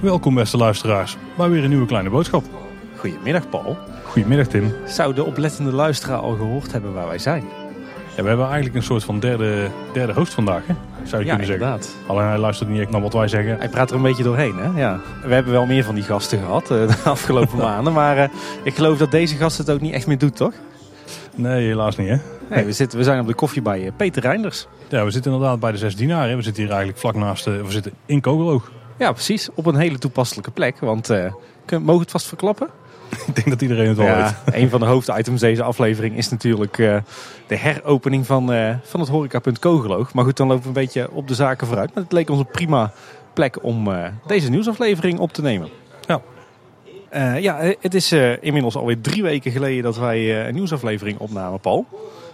Welkom beste luisteraars bij weer een nieuwe kleine boodschap. Goedemiddag Paul. Goedemiddag Tim. Zou de oplettende luisteraar al gehoord hebben waar wij zijn? Ja, we hebben eigenlijk een soort van derde, derde host vandaag, hè? zou je Ja, kunnen zeggen. inderdaad. Alleen hij luistert niet echt naar wat wij zeggen. Hij praat er een beetje doorheen, hè? Ja. We hebben wel meer van die gasten gehad eh, de afgelopen maanden. Maar eh, ik geloof dat deze gast het ook niet echt meer doet, toch? Nee, helaas niet hè. Nee, we, zitten, we zijn op de koffie bij eh, Peter Reinders. Ja, we zitten inderdaad bij de Zes Dienaren. hè. We zitten hier eigenlijk vlak naast, eh, we zitten in Kogeloog. Ja, precies. Op een hele toepasselijke plek. Want kun- mogen we het vast verklappen? Ik denk dat iedereen het wel Ja, weet. een van de hoofditems deze aflevering is natuurlijk de heropening van, van het horecapunt Kogeloog. Maar goed, dan lopen we een beetje op de zaken vooruit. Maar het leek ons een prima plek om deze nieuwsaflevering op te nemen. Ja. Ja, het is inmiddels alweer drie weken geleden dat wij een nieuwsaflevering opnamen, Paul.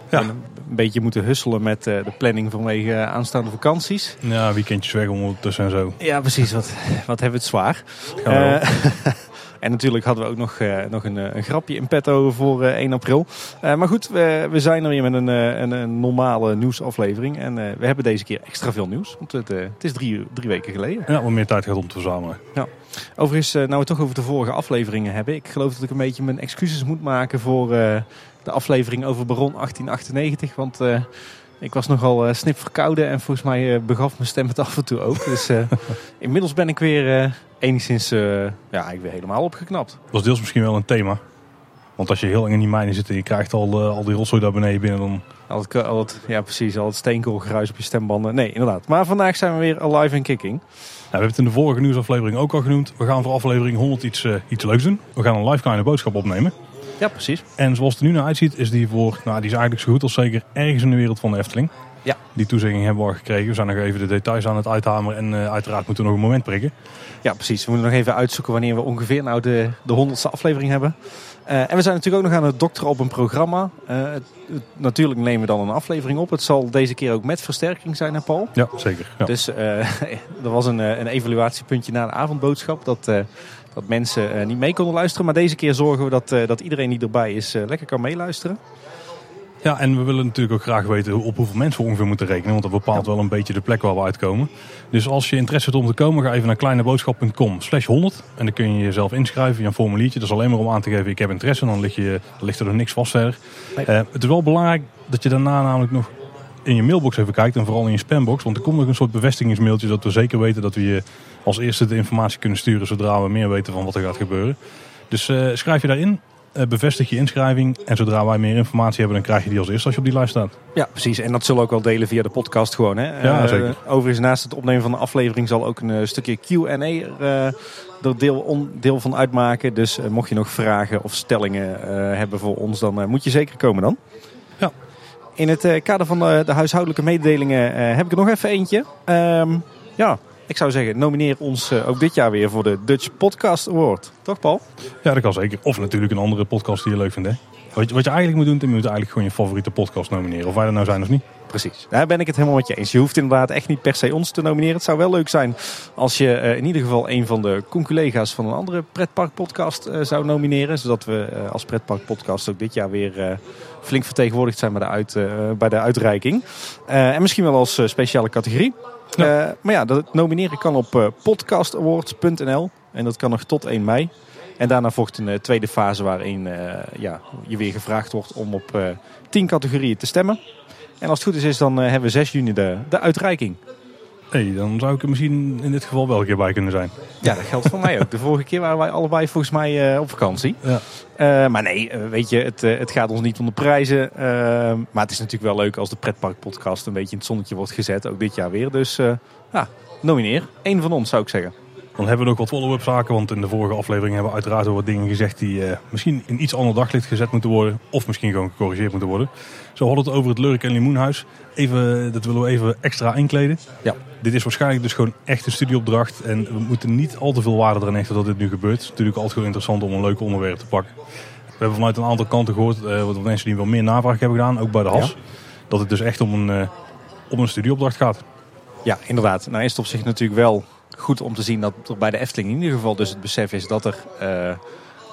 Ja. En een beetje moeten husselen met eh, de planning vanwege eh, aanstaande vakanties. Ja, weekendjes weg ondertussen en zo. Ja, precies. Wat, wat hebben we het zwaar. Wel. Eh, en natuurlijk hadden we ook nog, nog een, een grapje in petto voor eh, 1 april. Maar goed, we, we zijn er weer met een, een, een normale nieuwsaflevering. En we hebben deze keer extra veel nieuws. Want het, het is drie, drie weken geleden. Ja, wat meer tijd gaat om te verzamelen. Overigens, eh, nou we het toch over de vorige afleveringen hebben. Ik geloof dat ik een beetje mijn excuses moet maken voor de aflevering over Baron 1898. Want eh, ik was nogal uh, snip verkouden en volgens mij eh, begaf mijn stem het af en toe ook. Dus inmiddels ben ik weer enigszins ja, eigenlijk weer helemaal opgeknapt. Dat was deels misschien wel een thema. Want als je heel lang in die mijnen zit en je krijgt al, al die rotzooi daar beneden binnen, dan... Al het, al het, ja, precies. Al het steenkoolgeruis op je stembanden. Nee, inderdaad. Maar vandaag zijn we weer alive en kicking. Nou, we hebben het in de vorige nieuwsaflevering ook al genoemd. We gaan voor aflevering 100 iets, iets leuks doen. We gaan een live kleine boodschap opnemen. Ja, precies. En zoals het er nu naar uitziet, is die voor, nou, die is eigenlijk zo goed als zeker ergens in de wereld van de Efteling. Ja. Die toezegging hebben we al gekregen. We zijn nog even de details aan het uithameren en eh, uiteraard moeten we nog een moment prikken. Ja, precies. We moeten nog even uitzoeken wanneer we ongeveer nou de, de honderdste aflevering hebben. Eh, en we zijn natuurlijk ook nog aan het dokteren op een programma. Eh, het- het- natuurlijk nemen we dan een aflevering op. Het zal deze keer ook met versterking zijn, hè Paul? Ja, zeker. Ja. Dus eh, er was een, een evaluatiepuntje na de avondboodschap. Dat, dat mensen eh, niet mee konden luisteren. Maar deze keer zorgen we dat, eh, dat iedereen die erbij is eh, lekker kan meeluisteren. ja, en we willen natuurlijk ook graag weten op hoeveel mensen we ongeveer moeten rekenen. Want dat bepaalt wel een beetje de plek waar we uitkomen. Dus als je interesse hebt om te komen, ga even naar kleineboodschap.com slash 100. En dan kun je jezelf inschrijven via een formuliertje. Dat is alleen maar om aan te geven, ik heb interesse. En dan ligt, je, dan ligt er nog niks vast verder. Nee. Het is wel belangrijk dat je daarna namelijk nog in je mailbox even kijkt. En vooral in je spambox. Want er komt nog een soort bevestigingsmailtje. Dat we zeker weten dat we je als eerste de informatie kunnen sturen. Zodra we meer weten van wat er gaat gebeuren. Dus eh, schrijf je daarin. eh, bevestig je inschrijving. En zodra wij meer informatie hebben, dan krijg je die als eerste als je op die lijst staat. Ja, precies. En dat zullen we ook wel delen via de podcast gewoon. Hè? Ja, Eh, zeker. overigens, naast het opnemen van de aflevering zal ook een stukje Q&A er, deel, on- deel van uitmaken. Dus mocht je nog vragen of stellingen hebben voor ons, dan moet je zeker komen dan. Ja. In het kader van de, de huishoudelijke mededelingen heb ik er nog even eentje. Ehm, ja, ik zou zeggen, nomineer ons eh, ook dit jaar weer voor de Dutch Podcast Award. Toch, Paul? Ja, dat kan zeker. Of natuurlijk een andere podcast die je leuk vindt. Hè? Wat, je, wat je eigenlijk moet doen, je moet eigenlijk gewoon je favoriete podcast nomineren. Of wij er nou zijn of niet. Precies. Daar ben ik het helemaal met je eens. Je hoeft inderdaad echt niet per se ons te nomineren. Het zou wel leuk zijn als je eh, in ieder geval een van de conculega's van een andere pretparkpodcast eh, zou nomineren. Zodat we als pretparkpodcast ook dit jaar weer flink vertegenwoordigd zijn bij de, uit, bij de uitreiking. En misschien wel als speciale categorie. Ja. Eh, maar ja, dat nomineren kan op eh, podcastawards.nl. En dat kan nog tot 1 mei. En daarna volgt een eh, tweede fase waarin ja, je weer gevraagd wordt om op eh 10 categorieën te stemmen. En als het goed is, is dan hebben we 6 juni de, de uitreiking. Hey, dan zou ik er misschien in dit geval wel een keer bij kunnen zijn. Ja, dat geldt voor mij ook. De vorige keer waren wij allebei volgens mij eh, op vakantie. Ja. Eh, maar nee, eh, weet je, het, het gaat ons niet om de prijzen. Maar het is natuurlijk wel leuk als de pretparkpodcast een beetje in het zonnetje wordt gezet. Ook dit jaar weer. Dus ja, nomineer. Eén van ons zou ik zeggen. Dan hebben we nog wat follow-up zaken. Want in de vorige aflevering hebben we uiteraard ook wat dingen gezegd die eh, misschien in iets ander daglicht gezet moeten worden. Of misschien gewoon gecorrigeerd moeten worden. Zo hadden we het over het Lurk en Limoenhuis. Even, dat willen we even extra inkleden. Ja. Dit is waarschijnlijk dus gewoon echt een studieopdracht. En we moeten niet al te veel waarde eraan hechten dat dit nu gebeurt. Het is natuurlijk altijd gewoon interessant om een leuk onderwerp te pakken. We hebben vanuit een aantal kanten gehoord, eh, wat mensen die wel meer navraag hebben gedaan, ook bij de HAS. Ja. Dat het dus echt om een, eh, om een studieopdracht gaat. Ja, inderdaad. Nou is het op zich natuurlijk wel goed om te zien dat er bij de Efteling in ieder geval dus het besef is dat er eh,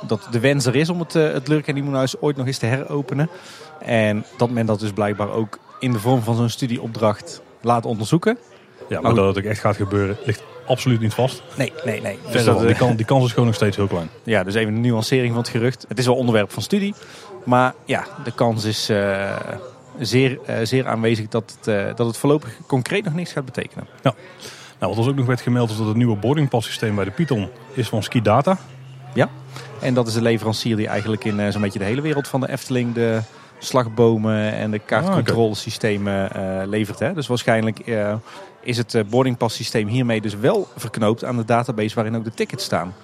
dat de wens er is om het, uh, het Lurk en Limonhuis ooit nog eens te heropenen. En dat men dat dus blijkbaar ook in de vorm van zo'n studieopdracht laat onderzoeken. Ja, maar dat het ook echt gaat gebeuren ligt absoluut niet vast. Nee, nee, nee. Dus dat, die, kans, die kans is gewoon nog steeds heel klein. Ja, dus even een nuancering van het gerucht. Het is wel onderwerp van studie. Maar ja, de kans is uh, zeer, uh, zeer aanwezig dat het, uh, dat het voorlopig concreet nog niks gaat betekenen. Ja. Nou, wat ons ook nog werd gemeld is dat het nieuwe boardingpass bij de Python is van Skidata. Ja, en dat is de leverancier die eigenlijk in zo'n beetje de hele wereld van de Efteling de slagbomen en de kaartcontrolesystemen uh, levert. Hè? Dus waarschijnlijk uh, is het boardingpass systeem hiermee dus wel verknoopt aan de database waarin ook de tickets staan.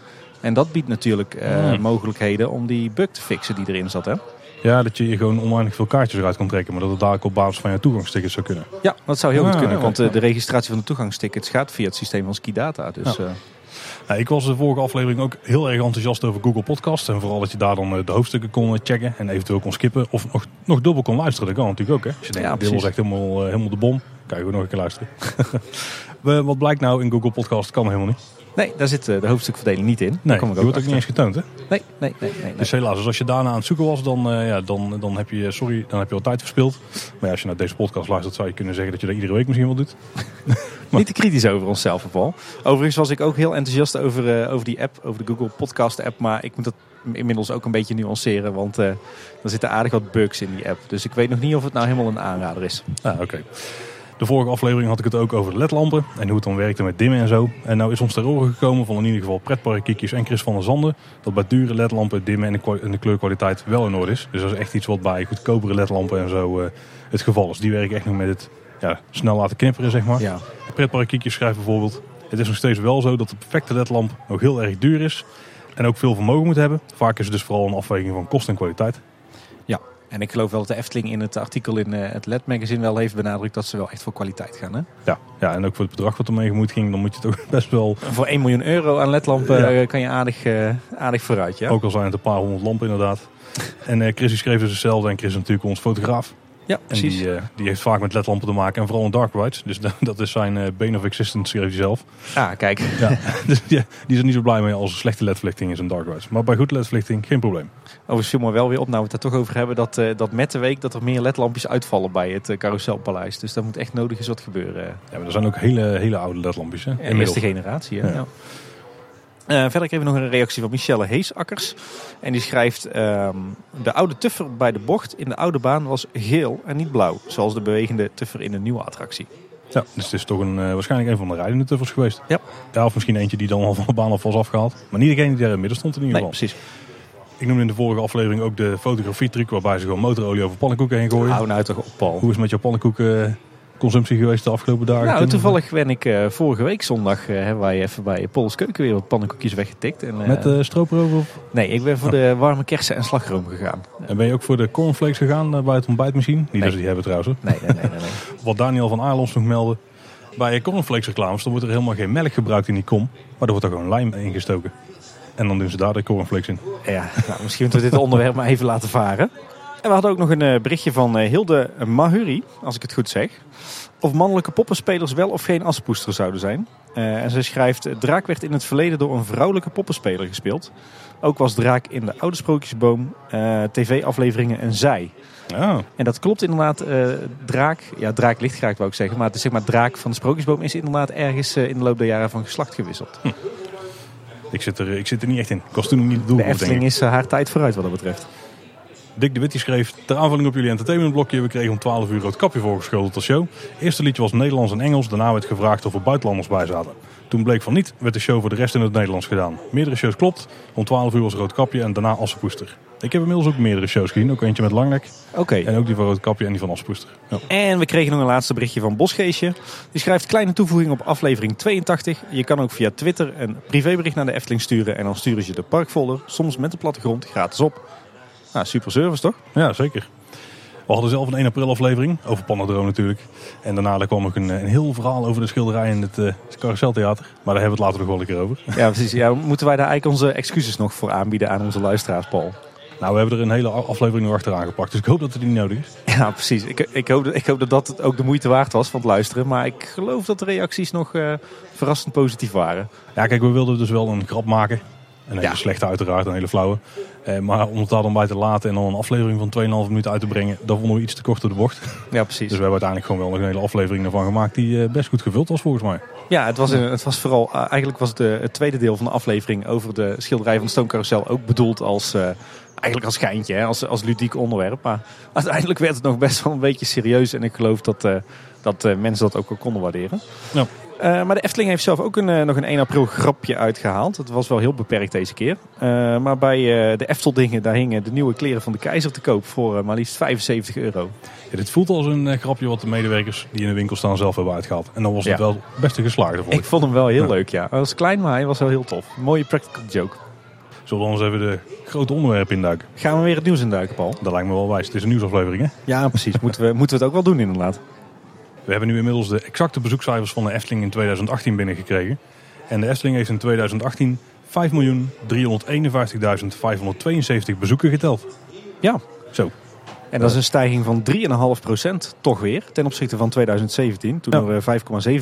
En dat biedt natuurlijk uh, mogelijkheden om die bug te fixen die erin zat. Hè? Ja, dat je gewoon oneindig veel kaartjes eruit kan trekken, maar dat het dadelijk op basis van je toegangstickets zou kunnen. Ja, dat zou heel goed kunnen, want de registratie van de toegangstickets gaat via het systeem van Skidata. Dus, ja. Nou, ik was de vorige aflevering ook heel erg enthousiast over Google Podcast. En vooral dat je daar dan de hoofdstukken kon checken en eventueel kon skippen. Of nog, nog dubbel kon luisteren. Dat kan natuurlijk ook. Hè? Als je denkt, ja, dit was echt helemaal, helemaal de bom. Kan je gewoon nog een keer luisteren. Wat blijkt nou in Google Podcast kan helemaal niet. Nee, daar zit de hoofdstukverdeling niet in. Nee, die wordt ook niet eens getoond, hè? Nee, nee, nee. nee, Dus helaas, dus als je daarna aan het zoeken was, dan, uh, ja, dan, dan heb je, sorry, dan heb je al tijd verspild. Maar ja, als je naar deze podcast luistert, zou je kunnen zeggen dat je dat iedere week misschien wel doet. Niet te kritisch over onszelf, Paul. Overigens was ik ook heel enthousiast over, uh, over die app, over de Google Podcast app. Maar ik moet dat inmiddels ook een beetje nuanceren, want uh, er zitten aardig wat bugs in die app. Dus ik weet nog niet of het nou helemaal een aanrader is. Ah, oké. Okay. De vorige aflevering had ik het ook over de ledlampen en hoe het dan werkte met dimmen en zo. En nou is ons ter oren gekomen van in ieder geval pretparkkiekjes en Chris van der Zanden... dat bij dure ledlampen dimmen en de, kleurkwaliteit wel in orde is. Dus dat is echt iets wat bij goedkopere ledlampen en zo uh, het geval is. Die werken echt nog met het ja, snel laten knipperen, zeg maar. Ja. Pretparkkiekjes schrijft bijvoorbeeld... Het is nog steeds wel zo dat de perfecte ledlamp nog heel erg duur is... en ook veel vermogen moet hebben. Vaak is het dus vooral een afweging van kost en kwaliteit. En ik geloof wel dat de Efteling in het artikel in uh, het LED magazine wel heeft benadrukt dat ze wel echt voor kwaliteit gaan. Hè? Ja, ja, en ook voor het bedrag wat ermee gemoeid ging, dan moet je toch best wel... Voor 1 miljoen euro aan ledlampen ja. kan je aardig, uh, aardig vooruit. Ja? Ook al zijn het een paar honderd lampen inderdaad. en Chris schreef dus hetzelfde en Chris is natuurlijk ons fotograaf. Ja, precies. Die, uh, die, heeft vaak met ledlampen te maken en vooral in dark rides. Dus dat, dat is zijn uh, bane of existence, schreef hij zelf. Ah, kijk. Ja, dus ja, die is er niet zo blij mee als een slechte ledverlichting is in dark rides. Maar bij goed ledverlichting geen probleem. Overigens viel me wel weer op, nou we het er toch over hebben, dat, uh, dat met de week dat er meer ledlampjes uitvallen bij het Carouselpaleis. Dus daar moet echt nodig eens wat gebeuren. Ja, maar er zijn ook hele, hele oude ledlampjes. Hè? En eerste generatie, hè? Ja. ja. Uh, verder kregen we nog een reactie van Michelle Heesakkers. En die schrijft: uh, De oude tuffer bij de bocht in de oude baan was geel en niet blauw. Zoals de bewegende tuffer in de nieuwe attractie. Ja, dus het is toch een, uh, waarschijnlijk een van de rijdende tuffers geweest. Ja. ja. Of misschien eentje die dan al van de baan af was afgehaald. Maar niet degene die daar in het midden stond in ieder geval. Nee, precies. Ik noemde in de vorige aflevering ook de fotografietruc waarbij ze gewoon motorolie over pannenkoeken heen gooien. Hou nou toch op, Paul. Hoe is het met jouw pannenkoeken? Consumptie geweest de afgelopen dagen? Nou, toevallig ben ik uh, vorige week zondag uh, hebben wij even bij Pols Keuken weer wat pannenkoekjes weggetikt. En, uh, Met uh, strooprover? Nee, ik ben voor oh. de warme kersen en slagroom gegaan. En ben je ook voor de cornflakes gegaan bij het ontbijtmachine? Niet nee. dat ze die hebben trouwens. Hoor. Nee, nee, nee, nee, nee. wat Daniel van Aarlons nog meldde. Bij cornflakes reclames dan wordt er helemaal geen melk gebruikt in die kom. Maar er wordt er gewoon lijm ingestoken. En dan doen ze daar de cornflakes in. Ja, nou, misschien moeten we dit onderwerp maar even laten varen. En we hadden ook nog een berichtje van Hilde Mahuri, als ik het goed zeg of mannelijke poppenspelers wel of geen aspoester zouden zijn. Uh, en ze schrijft, Draak werd in het verleden door een vrouwelijke poppenspeler gespeeld. Ook was Draak in de oude Sprookjesboom, uh, tv-afleveringen en zij. Oh. En dat klopt inderdaad. Uh, draak, ja Draak ligt graag wou ik zeggen. Maar het is zeg maar Draak van de Sprookjesboom is inderdaad ergens in de loop der jaren van geslacht gewisseld. Hm. Ik, zit er, ik zit er niet echt in. Ik was toen niet de doel. De Efteling is haar tijd vooruit wat dat betreft. Dick de Wit die schreef ter aanvulling op jullie entertainmentblokje. We kregen om 12 uur rood kapje voorgeschoteld als show. Eerste liedje was Nederlands en Engels. Daarna werd gevraagd of er buitenlanders bij zaten. Toen bleek van niet, werd de show voor de rest in het Nederlands gedaan. Meerdere shows klopt. Om 12 uur was rood kapje en daarna Assepoester. Ik heb inmiddels ook meerdere shows gezien. Ook eentje met Langnek. Oké. Okay. En ook die van rood kapje en die van Assepoester. Ja. En we kregen nog een laatste berichtje van Bosgeestje. Die schrijft kleine toevoeging op aflevering 82. Je kan ook via Twitter een privébericht naar de Efteling sturen. En dan sturen ze de parkfolder, soms met de plattegrond, gratis op. Nou, super service toch? Ja, zeker. We hadden zelf een 1 april aflevering over Panadro natuurlijk. En daarna kwam nog een, een heel verhaal over de schilderij in het, uh, Carouseltheater. Maar daar hebben we het later nog wel een keer over. Ja, precies. Ja, moeten wij daar eigenlijk onze excuses nog voor aanbieden aan onze luisteraars, Paul? Nou, we hebben er een hele aflevering nog achteraan gepakt. Dus ik hoop dat het niet nodig is. Ja, precies. Ik, ik, hoop, dat, ik hoop dat dat ook de moeite waard was van het luisteren. Maar ik geloof dat de reacties nog uh, verrassend positief waren. Ja, kijk, we wilden dus wel een grap maken. Een hele slechte uiteraard, een hele flauwe. Eh, maar om het daar dan bij te laten en dan een aflevering van 2,5 minuten uit te brengen, dat vonden we iets te kort door de bocht. Ja, precies. Dus we hebben uiteindelijk gewoon wel nog een hele aflevering ervan gemaakt die eh, best goed gevuld was volgens mij. Ja, het was, het was vooral, uh, eigenlijk was het, het tweede deel van de aflevering over de schilderij van Stoomcarousel ook bedoeld als, uh, eigenlijk als geintje, hè, als, als ludiek onderwerp. Maar uiteindelijk werd het nog best wel een beetje serieus en ik geloof dat, dat mensen dat ook wel konden waarderen. Ja. Uh, maar de Efteling heeft zelf ook een, uh, nog een 1 april grapje uitgehaald. Het was wel heel beperkt deze keer. Uh, maar bij de Efteldingen daar hingen de nieuwe kleren van de keizer te koop voor maar liefst 75 euro. Ja, dit voelt als een grapje wat de medewerkers die in de winkel staan zelf hebben uitgehaald. En dan was het wel best een geslaagde ik. Ik vond hem wel heel ja. leuk, ja. Hij was klein, maar hij was wel heel tof. Een mooie practical joke. Zullen we ons even de grote onderwerpen induiken? Gaan we weer het nieuws induiken, Paul? Dat lijkt me wel wijs. Het is een nieuwsaflevering, hè? Ja, precies. moeten, we, moeten we het ook wel doen, inderdaad. We hebben nu inmiddels de exacte bezoekcijfers van de Efteling in 2018 binnengekregen. En de Efteling heeft in 2018 5.351.572 bezoeken geteld. Ja. Zo. En dat is een stijging van 3,5% toch weer ten opzichte van 2017. Toen ja. er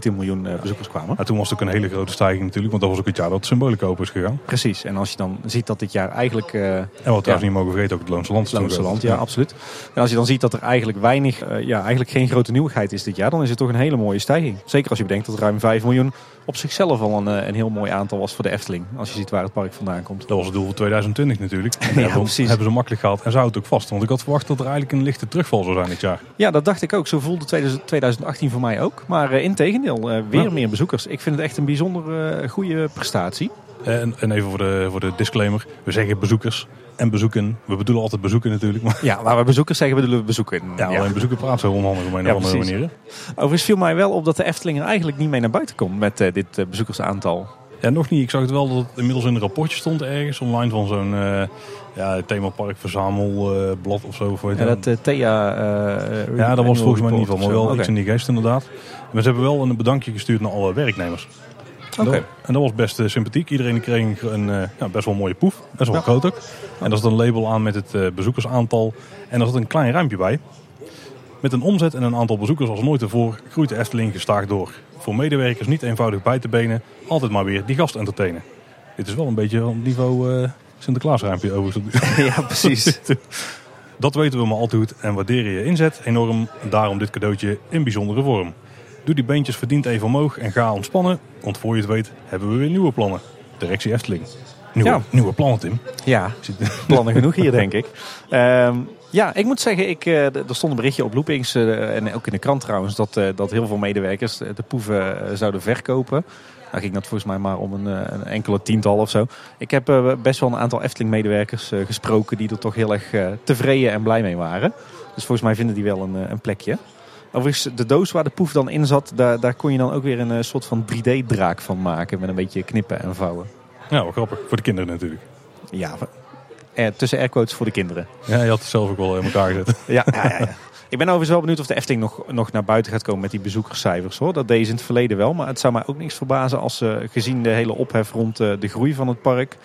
5,17 miljoen uh, bezoekers kwamen. Ja, toen was het ook een hele grote stijging natuurlijk. Want dat was ook het jaar dat symbolica open is gegaan. Precies. En als je dan ziet dat dit jaar eigenlijk... Uh, en wat trouwens ja, niet mogen vergeten ook het Loonse Land. Loonse Land, ja, absoluut. En als je dan ziet dat er eigenlijk weinig... Uh, ja, eigenlijk geen grote nieuwigheid is dit jaar. Dan is het toch een hele mooie stijging. Zeker als je bedenkt dat ruim 5 miljoen op zichzelf al een, een heel mooi aantal was voor de Efteling. Als je ziet waar het park vandaan komt. Dat was het doel voor 2020 natuurlijk. Ja, precies. hebben ze makkelijk gehad. En zou het ook vast. Want ik had verwacht dat er eigenlijk een lichte terugval zou zijn dit jaar. Ja, dat dacht ik ook. Zo voelde 2018 voor mij ook. Maar uh, in tegendeel, uh, weer ja. meer bezoekers. Ik vind het echt een bijzonder uh, goede prestatie. En, en, even voor de, voor de disclaimer. We zeggen bezoekers en bezoeken. We bedoelen altijd bezoeken natuurlijk. Maar... Ja, waar we bezoekers zeggen bedoelen we bezoeken. Ja, alleen ja. bezoeken praat zo onhandig op een ja, of andere manier. Overigens viel mij wel op dat de Efteling er eigenlijk niet mee naar buiten komt met dit bezoekersaantal. Ja, nog niet. Ik zag het wel dat het inmiddels in een rapportje stond ergens online van zo'n uh, ja, themapark verzamelblad of zo. Of ja, dat Thea. ja, dat was volgens mij niet van, maar wel okay. iets in die geest inderdaad. Maar ze hebben wel een bedankje gestuurd naar alle werknemers. Oké. Okay. En dat was best sympathiek. Iedereen kreeg een ja, best wel mooie poef. Best wel ja. groot ook. En daar zat een label aan met het bezoekersaantal. En er zat een klein ruimpje bij. Met een omzet en een aantal bezoekers als nooit tevoren groeit de Efteling gestaag door. Voor medewerkers niet eenvoudig bij te benen, altijd maar weer die gast entertainen. Dit is wel een beetje op niveau uh, Sinterklaasruimpje overigens. Ja, precies. Dat weten we maar al te goed en waarderen je inzet enorm. Daarom dit cadeautje in bijzondere vorm. Doe die beentjes verdiend even omhoog en ga ontspannen. Want voor je het weet hebben we weer nieuwe plannen. Directie Efteling. Nieuwe, ja. nieuwe plannen, Tim. Ja, plannen genoeg hier, denk ik. Um, ja, ik moet zeggen, ik, uh, er stond een berichtje op Loopings uh, en ook in de krant trouwens... dat, uh, dat heel veel medewerkers de poeven zouden verkopen. Nou ging dat volgens mij maar om een, een enkele tiental of zo. Ik heb best wel een aantal Efteling-medewerkers gesproken... die er toch heel erg tevreden en blij mee waren. Dus volgens mij vinden die wel een, een plekje. Overigens, de doos waar de poef dan in zat... daar, daar kon je dan ook weer een soort van 3D-draak van maken... met een beetje knippen en vouwen. Ja, wel grappig. Voor de kinderen natuurlijk. Ja, eh, tussen airquotes voor de kinderen. Ja, je had het zelf ook wel in elkaar gezet. ja, ja, ja, ja. Ik ben overigens wel benieuwd of de Efteling nog, nog naar buiten gaat komen met die bezoekerscijfers. Hoor. Dat deed ze in het verleden wel. Maar het zou mij ook niks verbazen als uh, gezien de hele ophef rond uh, de groei van het park.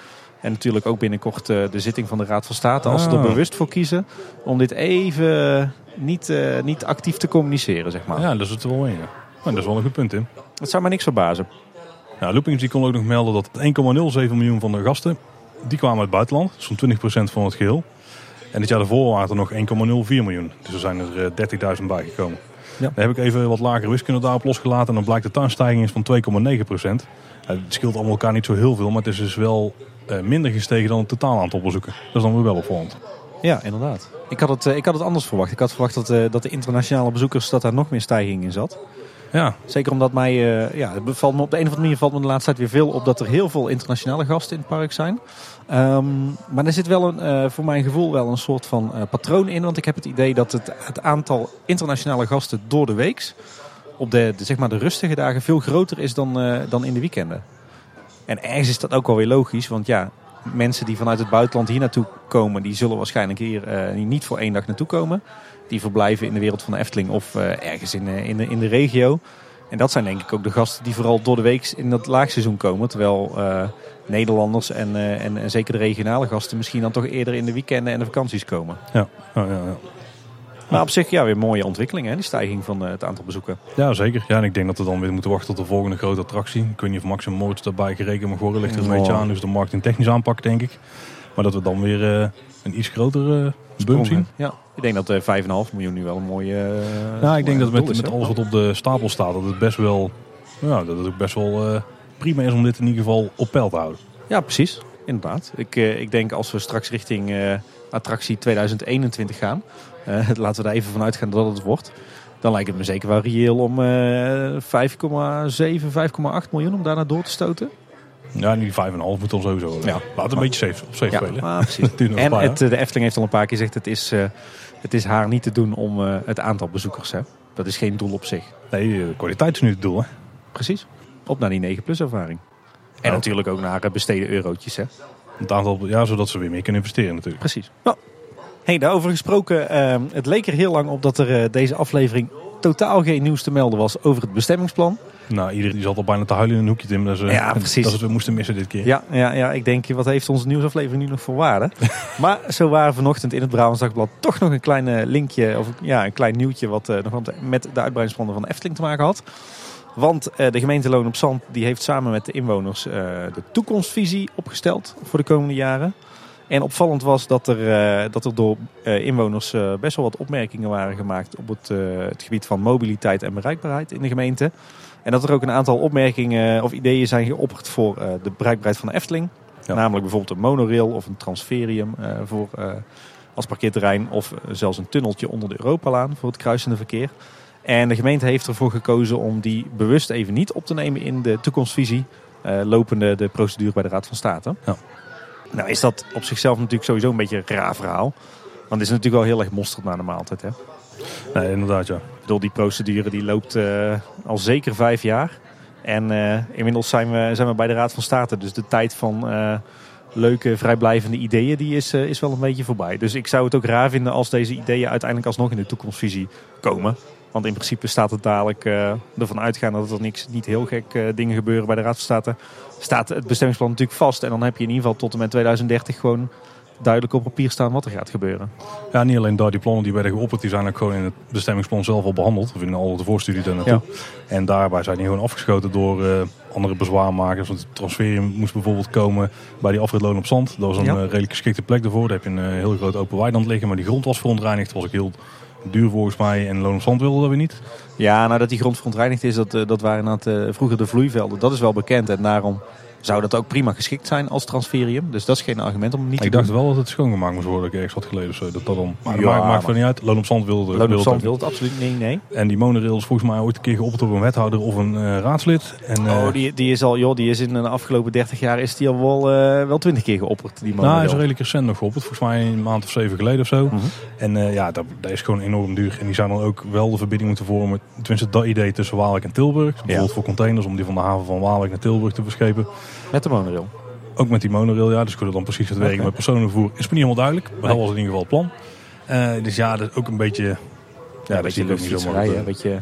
En natuurlijk ook binnenkort uh, de zitting van de Raad van State. Als ze er Ah. bewust voor kiezen om dit even niet, uh, niet actief te communiceren, zeg maar. Ja, dat is het wel een. Ja. Nou, dat is wel een goed punt, Tim. Dat zou mij niks verbazen. Ja, Loopings die kon ook nog melden dat 1,07 miljoen van de gasten die kwamen uit het buitenland. Zo'n 20% van het geheel. En dit jaar daarvoor waren er nog 1,04 miljoen. Dus er zijn er uh, 30.000 bijgekomen. Ja. Dan heb ik even wat lagere wiskunde daarop losgelaten. En dan blijkt de tuinstijging is van 2,9%. Uh, het scheelt allemaal elkaar niet zo heel veel. Maar het is dus wel minder gestegen dan het totaal aantal bezoeken. Dat is dan weer wel opvallend. Ja, inderdaad. Ik had het, uh, ik had het anders verwacht. Ik had verwacht dat, uh, dat de internationale bezoekers dat daar nog meer stijging in zat. Ja. Zeker omdat mij, uh, ja, het valt me op de een of andere manier valt me de laatste tijd weer veel op dat er heel veel internationale gasten in het park zijn. Um, maar er zit wel een, uh, voor mijn gevoel wel een soort van uh, patroon in. Want ik heb het idee dat het, het aantal internationale gasten door de weeks op de, de, zeg maar de rustige dagen veel groter is dan, dan in de weekenden. En ergens is dat ook wel weer logisch, want ja, mensen die vanuit het buitenland hier naartoe komen, die zullen waarschijnlijk hier niet voor één dag naartoe komen. Die verblijven in de wereld van de Efteling of ergens in, in, de, in de regio. En dat zijn denk ik ook de gasten die vooral door de week in dat laagseizoen komen. Terwijl Nederlanders en, en, en, zeker de regionale gasten misschien dan toch eerder in de weekenden en de vakanties komen. Ja, ja, ja. ja. Maar op zich ja, weer mooie ontwikkeling, hè, die stijging van eh, het aantal bezoeken. Ja, zeker. Ja, en ik denk dat we dan weer moeten wachten tot de volgende grote attractie. Ik weet niet of Max en Moritz daarbij gerekend mag worden. Ligt er een Oh. beetje aan. Dus de marketing technisch aanpakken, denk ik. Maar dat we dan weer eh, een iets grotere uh, bump zien. Ja, ik denk dat uh, 5,5 miljoen nu wel een mooie. Uh, ja, ik denk dat met, met alles wat op de stapel staat, dat het best wel, ja, dat het ook best wel prima is om dit in ieder geval op peil te houden. Ja, precies. Inderdaad. Ik, ik denk als we straks richting attractie 2021 gaan, laten we daar even vanuit gaan dat het wordt. Dan lijkt het me zeker wel reëel om uh, 5,7, 5,8 miljoen om daarna door te stoten. Ja, nu 5,5 moet dan sowieso. Ja. Laat een beetje safe, op safe ja, spelen. Maar precies. en het, de Efteling heeft al een paar keer gezegd, het is, uh, het is haar niet te doen om uh, het aantal bezoekers. Hè. Dat is geen doel op zich. Nee, de kwaliteit is nu het doel. Hè? Precies. Op naar die 9 plus ervaring. En Ja. natuurlijk ook naar besteden eurotjes. Hè. Het aantal, ja, zodat ze weer meer kunnen investeren natuurlijk. Precies. Nou, hey, daarover gesproken, uh, het leek er heel lang op dat er uh, deze aflevering totaal geen nieuws te melden was over het bestemmingsplan. Nou, iedereen die zat al bijna te huilen in een hoekje, Tim. Dus, uh, Ja, precies. Dat we moesten missen dit keer. Ja, ja, ja, ik denk, wat heeft onze nieuwsaflevering nu nog voor waarde? maar zo waren vanochtend in het Brabants Dagblad toch nog een klein eh, linkje, of ja, een klein nieuwtje wat uh, nog met de uitbreidingsplannen van de Efteling te maken had. Want uh, de gemeente Loon op Zand die heeft samen met de inwoners uh, de toekomstvisie opgesteld voor de komende jaren. En opvallend was dat er, uh, dat er door uh, inwoners uh, best wel wat opmerkingen waren gemaakt op het, het, gebied van mobiliteit en bereikbaarheid in de gemeente. En dat er ook een aantal opmerkingen of ideeën zijn geopperd voor de bereikbaarheid van de Efteling. Ja. Namelijk bijvoorbeeld een monorail of een transferium voor, als parkeerterrein. Of zelfs een tunneltje onder de Europalaan voor het kruisende verkeer. En de gemeente heeft ervoor gekozen om die bewust even niet op te nemen in de toekomstvisie. Lopende de procedure bij de Raad van State. Ja. Nou is dat op zichzelf natuurlijk sowieso een beetje een raar verhaal. Want het is natuurlijk wel heel erg mosterd naar de maaltijd. Hè? Nee, inderdaad ja. Ik bedoel, die procedure die loopt uh, al zeker vijf jaar. En uh, inmiddels zijn we, zijn we bij de Raad van State. Dus de tijd van uh, leuke, vrijblijvende ideeën die is, is wel een beetje voorbij. Dus ik zou het ook raar vinden als deze ideeën uiteindelijk alsnog in de toekomstvisie komen. Want in principe staat het dadelijk uh, ervan uitgaan dat er niks, niet heel gek uh, dingen gebeuren bij de Raad van State. Staat het bestemmingsplan natuurlijk vast. En dan heb je in ieder geval tot en met 2030 gewoon duidelijk op papier staan wat er gaat gebeuren. Ja, niet alleen daar, die plannen die werden geopperd, die zijn ook gewoon in het bestemmingsplan zelf al behandeld. Of in al de voorstudie daar naartoe. Ja. En daarbij zijn die gewoon afgeschoten door uh, andere bezwaarmakers. Want het transferium moest bijvoorbeeld komen bij die afritloon op zand. Dat was een ja. redelijk geschikte plek daarvoor. Daar heb je een heel groot open weiland liggen. Maar die grond was verontreinigd. Dat was ook heel duur volgens mij. En Loon op Zand wilde dat weer niet. Ja, nou dat die grond verontreinigd is, dat, dat waren inderdaad uh, vroeger de vloeivelden. Dat is wel bekend en daarom zou dat ook prima geschikt zijn als transferium. Dus dat is geen argument om niet ik te dacht doen. wel dat het schoongemaakt moest worden. Ik ergens wat geleden of zo. Dat dat dan, maar Ja, maakt, maakt niet uit. Loon op Zand wilde, Loon op Zand wil het absoluut nee, nee. En die monorail is volgens mij ooit een keer geopperd door een wethouder of een eh, raadslid. En, eh, Oh, die, die is al, joh, die is in de afgelopen 30 jaar is die al wel, eh, wel 20 keer geopperd. Die nou, hij is monorail. redelijk recent nog geopperd. Volgens mij een maand of zeven geleden of zo. Mhm. En eh, ja, dat, dat is gewoon enorm duur. En die zou dan ook wel de verbinding moeten vormen. Tenminste, dat idee tussen Waalwijk en Tilburg. Bijvoorbeeld voor containers om die van de haven van Waalwijk naar Tilburg te verschepen. Met de monorail. Ook met die monorail, ja. Dus dat dan precies gaat werken Oké. met personenvervoer is me niet helemaal duidelijk. Maar Nee. dat was in ieder geval het plan. Eh, dus ja, dat is ook een beetje... Ja, dat beetje ook niet zomaar. een beetje...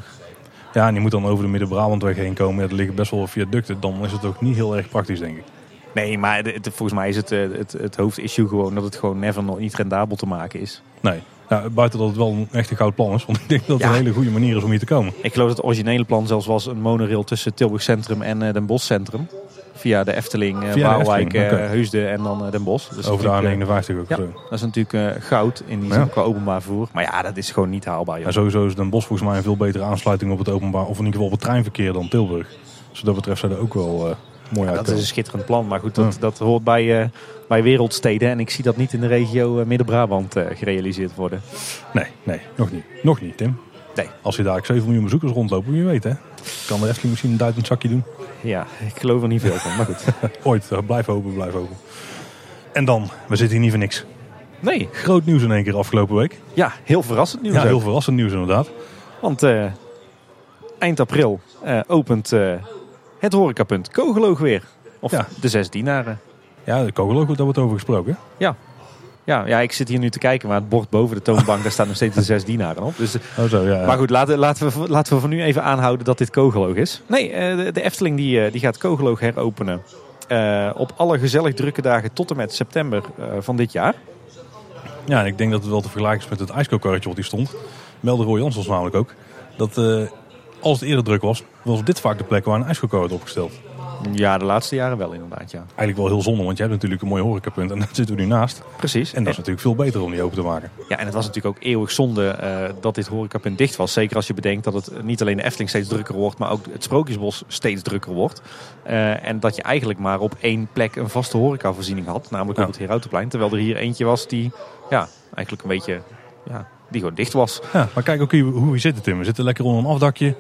Ja, en die moet dan over de Midden-Brabantweg heen komen. Ja, er liggen best wel viaducten. Dan is het ook niet heel erg praktisch, denk ik. Nee, maar het- het- volgens mij is het, eh, het, het hoofdissue gewoon dat het gewoon never nog niet rendabel te maken is. Nee. Buiten dat het wel een echt een goud plan is. Want ik denk dat het Ja. een hele goede manier is om hier te komen. Ik geloof dat het originele plan zelfs was een monorail tussen Tilburg Centrum en eh, Den Bosch Centrum. Via de Efteling, eh, Via de Waalwijk, Efteling, eh. Heusden en dan eh, Den Bosch. Dus over de natuurlijk, eh, A59 ook. Ja. zo. Dat is natuurlijk eh, goud in die Ja. qua openbaar vervoer. Maar ja, dat is gewoon niet haalbaar. Joh. En sowieso is Den Bosch volgens mij een veel betere aansluiting op het openbaar. Of in ieder geval op het treinverkeer dan Tilburg. Dus wat dat betreft zijn er ook wel eh mooi Ja, dat is een schitterend plan. Maar goed, dat, dat hoort bij, eh, bij wereldsteden. En ik zie dat niet in de regio eh, Midden-Brabant eh, gerealiseerd worden. Nee, nee, nog niet. Nog niet, Tim. Nee. Als je daar 7 miljoen bezoekers rondlopen, wie weet hè. Kan de Efteling misschien een duitend zakje doen. Ja, ik geloof er niet veel van. Maar goed. Ooit, eh, blijf hopen, blijf hopen. En dan, we zitten hier niet voor niks. Nee, Groot nieuws in één keer afgelopen week. ja, heel verrassend nieuws. Ja, ook. heel verrassend nieuws inderdaad. Want eh, eind april eh, opent het horecapunt Kogeloog weer. Of Ja. de zes dienaren. Ja, de kogel ook, daar wordt over gesproken. Ja. Ja, ja, ik zit hier nu te kijken, maar het bord boven de toonbank, daar staan nog steeds de zes dienaren op. Dus, Oh zo, ja. maar goed, laten, laten, we, laten we voor nu even aanhouden dat dit Kogeloog is. Nee, eh, de, de Efteling die, eh, die gaat Kogeloog heropenen. eh, op alle gezellig drukke dagen tot en met september van dit jaar. Ja, en ik denk dat het wel te vergelijken is met het ijskookkarretje wat hier stond. Meldde Roy Jansons namelijk ook. Dat als het eerder druk was, was dit vaak de plek waar een ijskookar werd opgesteld. Ja, de laatste jaren wel inderdaad, ja. Eigenlijk wel heel zonde, want je hebt natuurlijk een mooi horecapunt en daar zitten we nu naast. Precies. En dat is natuurlijk veel beter om die open te maken. Ja, en het was natuurlijk ook eeuwig zonde eh, dat dit horecapunt dicht was. Zeker als je bedenkt dat het niet alleen de Efteling steeds drukker wordt, maar ook het Sprookjesbos steeds drukker wordt. Eh, en dat je eigenlijk maar op één plek een vaste horecavoorziening had, namelijk Ja. op het Herautenplein. Terwijl er hier eentje was die ja, eigenlijk een beetje ja, die gewoon dicht was. Ja, maar kijk ook hier hoe we zitten, Tim. We zitten lekker onder een afdakje.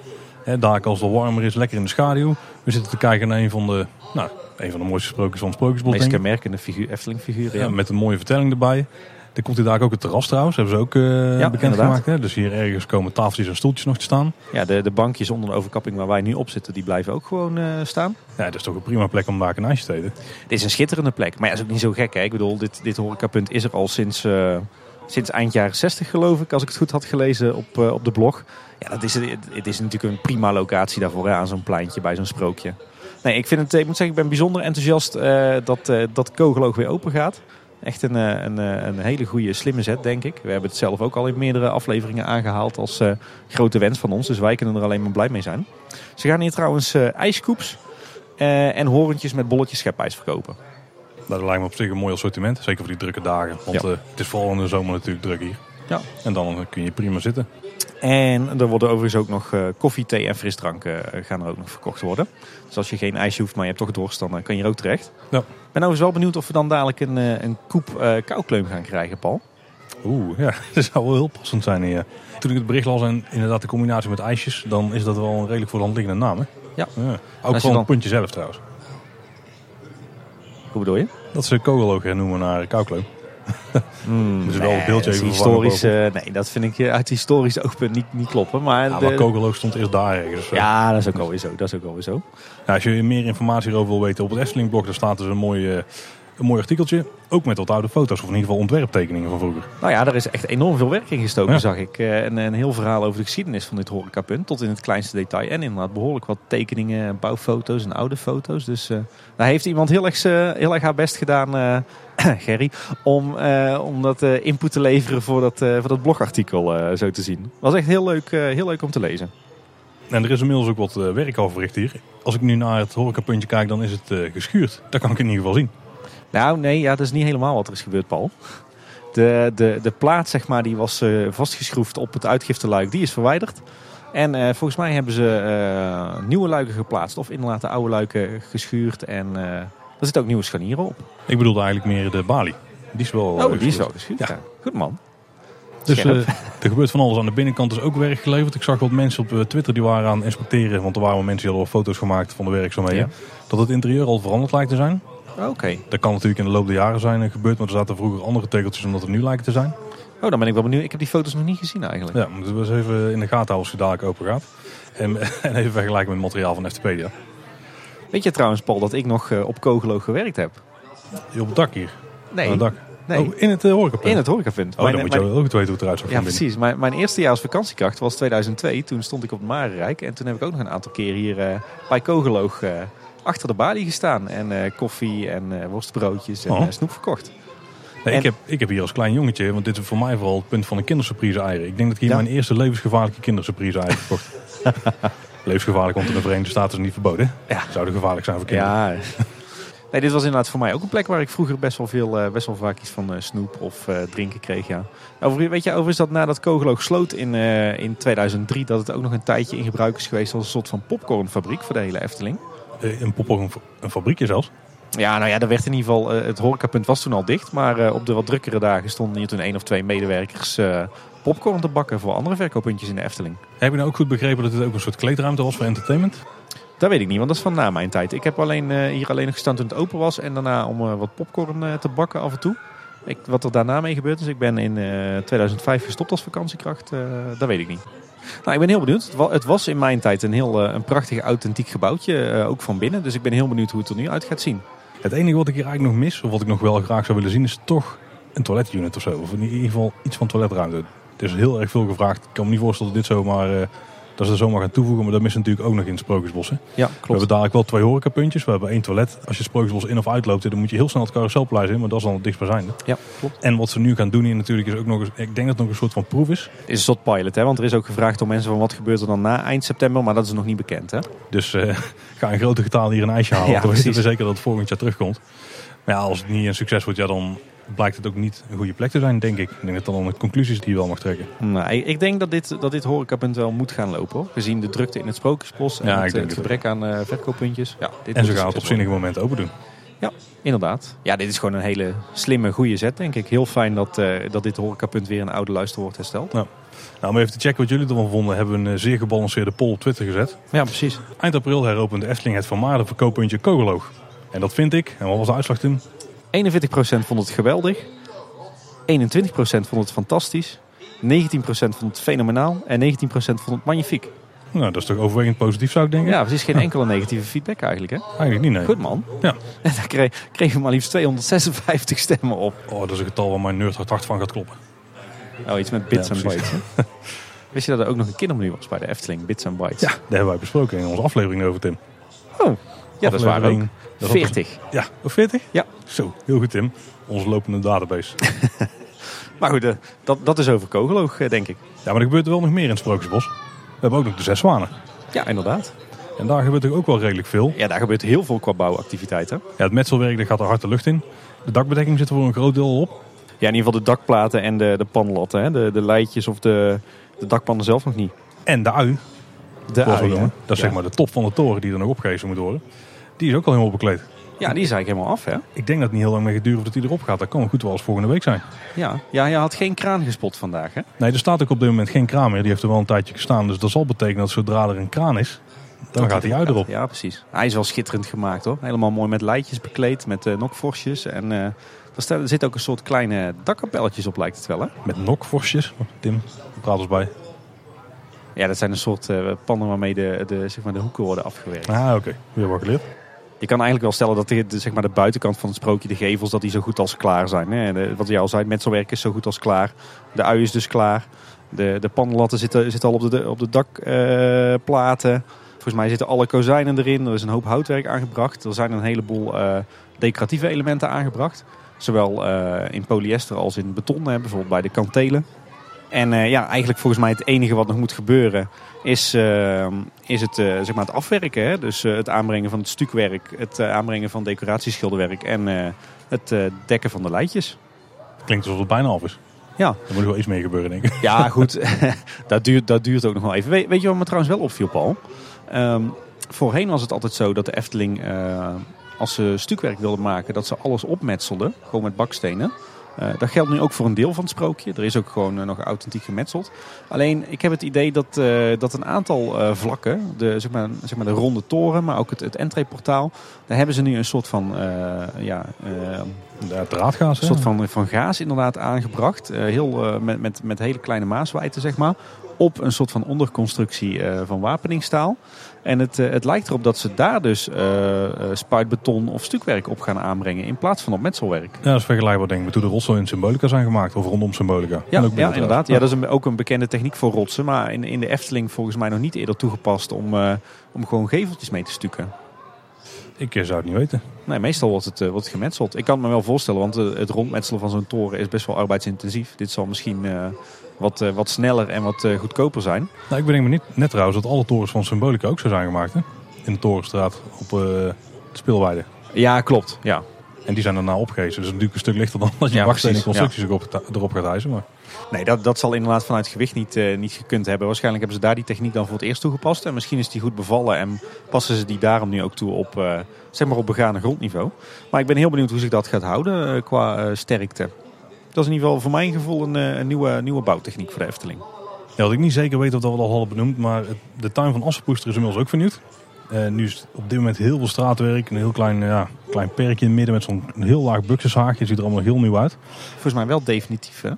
Hè, daar als het warmer is, lekker in de schaduw. We zitten te kijken naar een van de, nou, een van de mooiste sprookjes van het Sprookjesbos. meest kenmerkende figuur, Efteling figuren. Ja, Ja. met een mooie vertelling erbij. Er komt hier daar ook het terras trouwens, hebben ze ook eh Ja, bekendgemaakt. hè. Dus hier ergens komen tafeltjes en stoeltjes nog te staan. Ja, de, de bankjes onder de overkapping waar wij nu op zitten, die blijven ook gewoon eh, staan. Ja, dat is toch een prima plek om daar een ijsje te eten. Dit is een schitterende plek. Maar ja, dat is ook niet zo gek. Hè? Ik bedoel, dit, dit horecapunt is er al sinds, eh, sinds eind jaren 60 geloof ik. Als ik het goed had gelezen op, eh, op de blog. Ja, dat is, het, is natuurlijk een prima locatie daarvoor. Hè? Aan zo'n pleintje bij zo'n sprookje. Nee, ik, vind het, ik moet zeggen, ik ben bijzonder enthousiast eh, dat, eh dat Kogeloog weer open gaat. Echt een, een, een hele goede, slimme zet, denk ik. We hebben het zelf ook al in meerdere afleveringen aangehaald als grote wens van ons. Dus wij kunnen er alleen maar blij mee zijn. Ze gaan hier trouwens eh ijskoeps en horentjes met bolletjes schepijs verkopen. Dat lijkt me op zich een mooi assortiment. Zeker voor die drukke dagen. Want Ja. eh, het is vooral in de zomer natuurlijk druk hier. Ja. En dan kun je prima zitten. En er worden overigens ook nog eh, koffie, thee en frisdranken eh, gaan er ook nog verkocht worden. Dus als je geen ijsje hoeft, maar je hebt toch dorst, dan eh, kan je hier ook terecht. Ja. Ik ben overigens wel benieuwd of we dan dadelijk een, eh, een koep eh koukleum gaan krijgen, Paul. Oeh, ja, dat zou wel heel passend zijn hier. Toen ik het bericht las en inderdaad de combinatie met ijsjes, dan is dat wel een redelijk voor de hand liggende naam. Hè? Ja. Ook gewoon dan- het puntje zelf trouwens. Hoe bedoel je? Dat ze kogeloog noemen naar koukleum. Mm, Dus wel een beeldje even historisch. eh, nee, dat vind ik eh, uit historisch oogpunt niet, niet kloppen. Maar, Ja, de- kogeloog stond eerst daar ergens. ja, dat is ook alweer zo. Dat is ook alweer zo. Ja, als je meer informatie erover wil weten op het Efteling blog, daar staat dus een mooi, eh, een mooi artikeltje. Ook met wat oude foto's, of in ieder geval ontwerptekeningen van vroeger. Nou ja, daar is echt enorm veel werk in gestoken, Ja. zag ik. Eh, En een heel verhaal over de geschiedenis van dit horecapunt. Tot in het kleinste detail. En inderdaad behoorlijk wat tekeningen, en bouwfoto's en oude foto's. Dus eh, daar heeft iemand heel erg, eh, heel erg haar best gedaan, eh, Gerry. Om, eh, om dat eh, input te leveren voor dat, eh, voor dat blogartikel eh, zo te zien. Was echt heel leuk, eh, heel leuk om te lezen. En er is inmiddels ook wat eh, werk al verricht hier. Als ik nu naar het horecapuntje kijk, dan is het eh, geschuurd. Dat kan ik in ieder geval zien. Nou, nee, ja, dat is niet helemaal wat er is gebeurd, Paul. De, de, de plaat, zeg maar, die was eh, vastgeschroefd op het uitgifteluik, die is verwijderd. En eh, volgens mij hebben ze eh, nieuwe luiken geplaatst. Of inderdaad de oude luiken geschuurd. En er zitten ook nieuwe scharnieren op. Ik bedoelde eigenlijk meer de balie. Die is wel Oh, die is wel geschuurd. Ja. Ja. Goed man. Dus er gebeurt van alles aan de binnenkant. is ook werk geleverd. Ik zag wat mensen op Twitter die waren aan het inspecteren. Want er waren mensen die hadden al foto's gemaakt van de werkzaamheden. Dat het interieur al veranderd lijkt te zijn. Oké. Dat kan natuurlijk in de loop der jaren zijn eh, gebeurd. Maar er zaten vroeger andere tegeltjes omdat er nu lijken te zijn. Oh, dan ben ik wel benieuwd. Ik heb die foto's nog niet gezien eigenlijk. Ja, moeten we eens even in de gaten houden als je dadelijk open gaat. En, en even vergelijken met het materiaal van Eftepedia. Weet je trouwens, Paul, dat ik nog eh, op Kogelo gewerkt heb? Op het dak hier. Nee, het dak. nee. Oh, in het uh, horecapunt. in het horecapunt. Oh, Mijn- dan moet je mijn- ook weten hoe het eruit zag Ja, precies. Mijn, mijn eerste jaar als vakantiekracht was 2002. Toen stond ik op het Marenrijk. En toen heb ik ook nog een aantal keer hier eh, bij Kogeloog eh, achter de balie gestaan. En eh, koffie en eh, worstbroodjes en Oh. eh, snoep verkocht. Nee, En- ik, heb, ik heb hier als klein jongetje, want dit is voor mij vooral het punt van een kindersurprise eieren. Ik denk dat ik hier Ja. mijn eerste levensgevaarlijke kindersurprise eieren heb gekocht. Levensgevaarlijk, want in de Verenigde Staten is niet verboden. Ja. Zouden gevaarlijk zijn voor kinderen. Ja. Nee, dit was inderdaad voor mij ook een plek waar ik vroeger best wel, veel, best wel vaak iets van snoep of drinken kreeg. Ja. Over, weet je, overigens dat nadat Kogeloog sloot in, in 2003, dat het ook nog een tijdje in gebruik is geweest als een soort van popcornfabriek voor de hele Efteling. Eh, Een pop een, een fabriekje zelfs. Ja, nou ja, er werd in ieder geval, eh, het horecapunt was toen al dicht. Maar eh, op de wat drukkere dagen stonden hier toen één of twee medewerkers popcorn te bakken voor andere verkooppuntjes in de Efteling. Heb je nou ook goed begrepen dat dit ook een soort kleedruimte was voor entertainment? Dat weet ik niet, want dat is van na mijn tijd. Ik heb alleen, hier alleen nog gestaan toen het open was en daarna om wat popcorn te bakken af en toe. Ik, wat er daarna mee gebeurd is, ik ben in eh, 2005 gestopt als vakantiekracht, dat weet ik niet. Nou, ik ben heel benieuwd. Het wa- Het was in mijn tijd een heel eh, een prachtig authentiek gebouwtje, eh, ook van binnen. Dus ik ben heel benieuwd hoe het er nu uit gaat zien. Het enige wat ik hier eigenlijk nog mis, of wat ik nog wel graag zou willen zien, is toch een toiletunit of zo. Of in ieder geval iets van toiletruimte. Het is heel erg veel gevraagd. Ik kan me niet voorstellen dat dit zomaar eh, dat ze er zomaar gaan toevoegen. Maar dat missen natuurlijk ook nog in het Sprookjesbos. Hè. Ja, We klopt. hebben dadelijk wel twee horecapuntjes. We hebben één toilet. Als je het Sprookjesbos in of uitloopt, dan moet je heel snel het carouselplein in. Maar dat is dan het dichtstbijzijnde. Ja, klopt. En wat ze nu gaan doen hier natuurlijk is ook nog eens... Ik denk dat het nog een soort van proef is. Is een soort pilot, hè? want er is ook gevraagd door mensen van wat gebeurt er dan na eind september, maar dat is nog niet bekend. Hè? Dus eh, ga in grote getalen hier een ijsje halen. Ja, dan weten we zeker dat het volgend jaar terugkomt. Maar ja, als het niet een succes wordt, ja, dan blijkt het ook niet een goede plek te zijn, denk ik. Ik denk dat dan een conclusie is die je wel mag trekken. Nou, ik- denk dat dit, dat dit horecapunt wel moet gaan lopen, hoor. gezien de drukte in het Sprookjesbos en Ja, ik het, gebrek aan eh, verkooppuntjes. Ja, dit En ze gaan het op zinnige moment open doen. Ja, inderdaad. Ja, dit is gewoon een hele slimme, goede zet, denk ik. Heel fijn dat, eh, dat dit horecapunt weer een oude luister wordt hersteld. Nou, om even te checken wat jullie ervan vonden, hebben we een eh, zeer gebalanceerde poll op Twitter gezet. Ja, precies. Eind april heropent de Efteling het vermaarde verkooppuntje Kogeloog. En dat vind ik, en wat was de uitslag toen? 41% vond het geweldig. 21% vond het fantastisch. 19% vond het fenomenaal. En 19% vond het magnifiek. Nou, dat is toch overwegend positief zou ik denken? Ja, precies geen enkele negatieve feedback eigenlijk. Hè? Eigenlijk niet, nee. Goed man. Ja. En daar kreeg, kregen we maar liefst 256 stemmen op. Oh, dat is een getal waar mijn nerdhart hard van gaat kloppen. Oh, iets met bits en bytes. hè? Wist je dat er ook nog een kindermenu was bij de Efteling? Bits en bytes. Ja, dat hebben wij besproken in onze aflevering over Tim. Oh, ja, dat is waar ook. Aflevering- dat was- 40. Ja, of 40? Ja. Zo, heel goed Tim. Onze lopende database. Maar goed, eh, dat, dat is over Kogeloog, eh, denk ik. ja, maar er gebeurt er wel nog meer in het Sprookjesbos. We hebben ook nog de zes zwanen. Ja, inderdaad. En daar gebeurt er ook wel redelijk veel. Ja, daar gebeurt heel veel qua bouwactiviteiten. Ja, het metselwerk dat gaat er hard de lucht in. De dakbedekking zit er voor een groot deel al op. Ja, in ieder geval de dakplaten en de, de panlatten. Hè? De, de leidjes of de, de dakpannen zelf nog niet. En de ui, De ui. Dat is ja. zeg maar de top van de toren die er nog opgehezen moet worden. Die is ook al helemaal bekleed. Ja, die is eigenlijk helemaal af, hè? Ik denk dat het niet heel lang meer gaat duren voordat die erop gaat. Dat kan goed wel als volgende week zijn. Ja, ja je had geen kraan gespot vandaag, hè? Nee, er staat ook op dit moment geen kraan meer. Die heeft er wel een tijdje gestaan. Dus dat zal betekenen dat zodra er een kraan is, dan gaat die ui erop. Ja, precies. Hij is wel schitterend gemaakt, hoor. Helemaal mooi met leidjes bekleed, met uh, nokvorstjes. En eh, er, zit ook een soort kleine dakkapelletjes op, lijkt het wel, hè? Met nokvorstjes. Tim, praat eens bij. Ja, dat zijn een soort eh, pannen waarmee de, de, zeg maar, de hoeken worden afgewerkt. Ah, oké. Weer wat geleerd. Je kan eigenlijk wel stellen dat de, zeg maar de buitenkant van het sprookje, de gevels, dat die zo goed als klaar zijn. Wat je al zei, het metselwerk is zo goed als klaar. De ui is dus klaar. De, de pannenlatten zitten, zitten al op de, op de dakplaten. Volgens mij zitten alle kozijnen erin. Er is een hoop houtwerk aangebracht. Er zijn een heleboel eh, decoratieve elementen aangebracht. Zowel eh, in polyester als in beton, hè, bijvoorbeeld bij de kantelen. En ja, eigenlijk volgens mij het enige wat nog moet gebeuren is, uh, is het, uh, zeg maar het afwerken. Hè? Dus het aanbrengen van het stukwerk, het aanbrengen van decoratieschilderwerk en het dekken van de leidjes. Klinkt alsof het bijna af is. Ja. Er moet wel iets mee gebeuren, denk ik. Ja, goed. dat, duurt, dat duurt ook nog wel even. Weet, weet je wat me trouwens wel opviel, Paul? Um, voorheen was het altijd zo dat de Efteling, als ze stukwerk wilden maken, dat ze alles opmetselden. Gewoon met bakstenen. Uh, dat geldt nu ook voor een deel van het sprookje. Er is ook gewoon uh, nog authentiek gemetseld. Alleen, ik heb het idee dat, uh, dat een aantal vlakken, de, zeg maar, zeg maar de ronde toren, maar ook het, het entreeportaal, daar hebben ze nu een soort van, ja, ja, draadgaas, een soort van, van gaas inderdaad aangebracht. heel, met, met, met hele kleine maaswijten, zeg maar. Op een soort van onderconstructie van wapeningstaal. En het, het lijkt erop dat ze daar dus spuitbeton of stukwerk op gaan aanbrengen in plaats van op metselwerk. Ja, dat is vergelijkbaar denk ik met hoe de rotsen in Symbolica zijn gemaakt. Of rondom Symbolica. Ja, ja inderdaad. Ja, dat is een, ook een bekende techniek voor rotsen. Maar in, in de Efteling volgens mij nog niet eerder toegepast om, om gewoon geveltjes mee te stukken. Ik zou het niet weten. Nee, meestal wordt het, wordt het gemetseld. Ik kan het me wel voorstellen, want uh, het rondmetselen van zo'n toren is best wel arbeidsintensief. Dit zal misschien wat, wat sneller en wat goedkoper zijn. Nou, ik bedenk me niet, net trouwens dat alle torens van Symbolica ook zo zijn gemaakt. Hè? In de Torenstraat op de speelweide. Ja, klopt. Ja. En die zijn daarna opgehezen. Dus natuurlijk een stuk lichter dan als je ja, bakstenen constructies ja. erop, erop gaat hijsen. Maar... Nee, dat, dat zal inderdaad vanuit gewicht niet, uh, niet gekund hebben. Waarschijnlijk hebben ze daar die techniek dan voor het eerst toegepast. En misschien is die goed bevallen en passen ze die daarom nu ook toe op, uh, zeg maar op begane grondniveau. Maar ik ben heel benieuwd hoe zich dat gaat houden uh, qua sterkte. Dat is in ieder geval voor mijn gevoel een, een nieuwe, nieuwe bouwtechniek voor de Efteling. Ja, wat ik niet zeker weet of dat we dat al hadden benoemd, maar de tuin van Assenpoester is inmiddels ook vernieuwd. Uh, nu is op dit moment heel veel straatwerk. Een heel klein, ja, klein perkje in het midden met zo'n heel laag buxushaagje. Het ziet er allemaal heel nieuw uit. Volgens mij wel definitief, hè?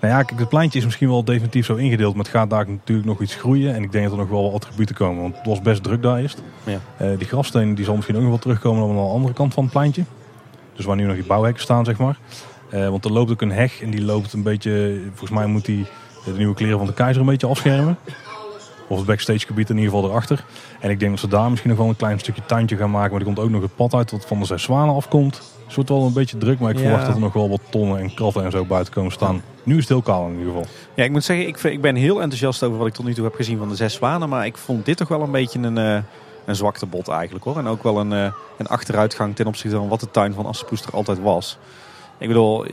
Nou ja, kijk, het pleintje is misschien wel definitief zo ingedeeld. Maar het gaat daar natuurlijk nog iets groeien. En ik denk dat er nog wel wat attributen komen. Want het was best druk daar eerst. Ja. Uh, die grafsteen die zal misschien ook nog wel terugkomen aan de andere kant van het pleintje. Dus waar nu nog die bouwhekken staan, zeg maar. Uh, want er loopt ook een heg. En die loopt een beetje... Volgens mij moet die de nieuwe kleren van de keizer een beetje afschermen. Of het backstage gebied in ieder geval erachter. En ik denk dat ze daar misschien nog wel een klein stukje tuintje gaan maken. Maar er komt ook nog het pad uit wat van de zes zwanen afkomt. Het wordt wel een beetje druk, maar ik Ja. verwacht dat er nog wel wat tonnen en kratten en zo buiten komen staan. Nu is het heel kaal in ieder geval. Ja, ik moet zeggen, ik, ik ben heel enthousiast over wat ik tot nu toe heb gezien van de zes zwanen. Maar ik vond dit toch wel een beetje een, eh een zwakte bot eigenlijk hoor. En ook wel een, eh, een achteruitgang ten opzichte van wat de tuin van Assepoester altijd was. Ik bedoel,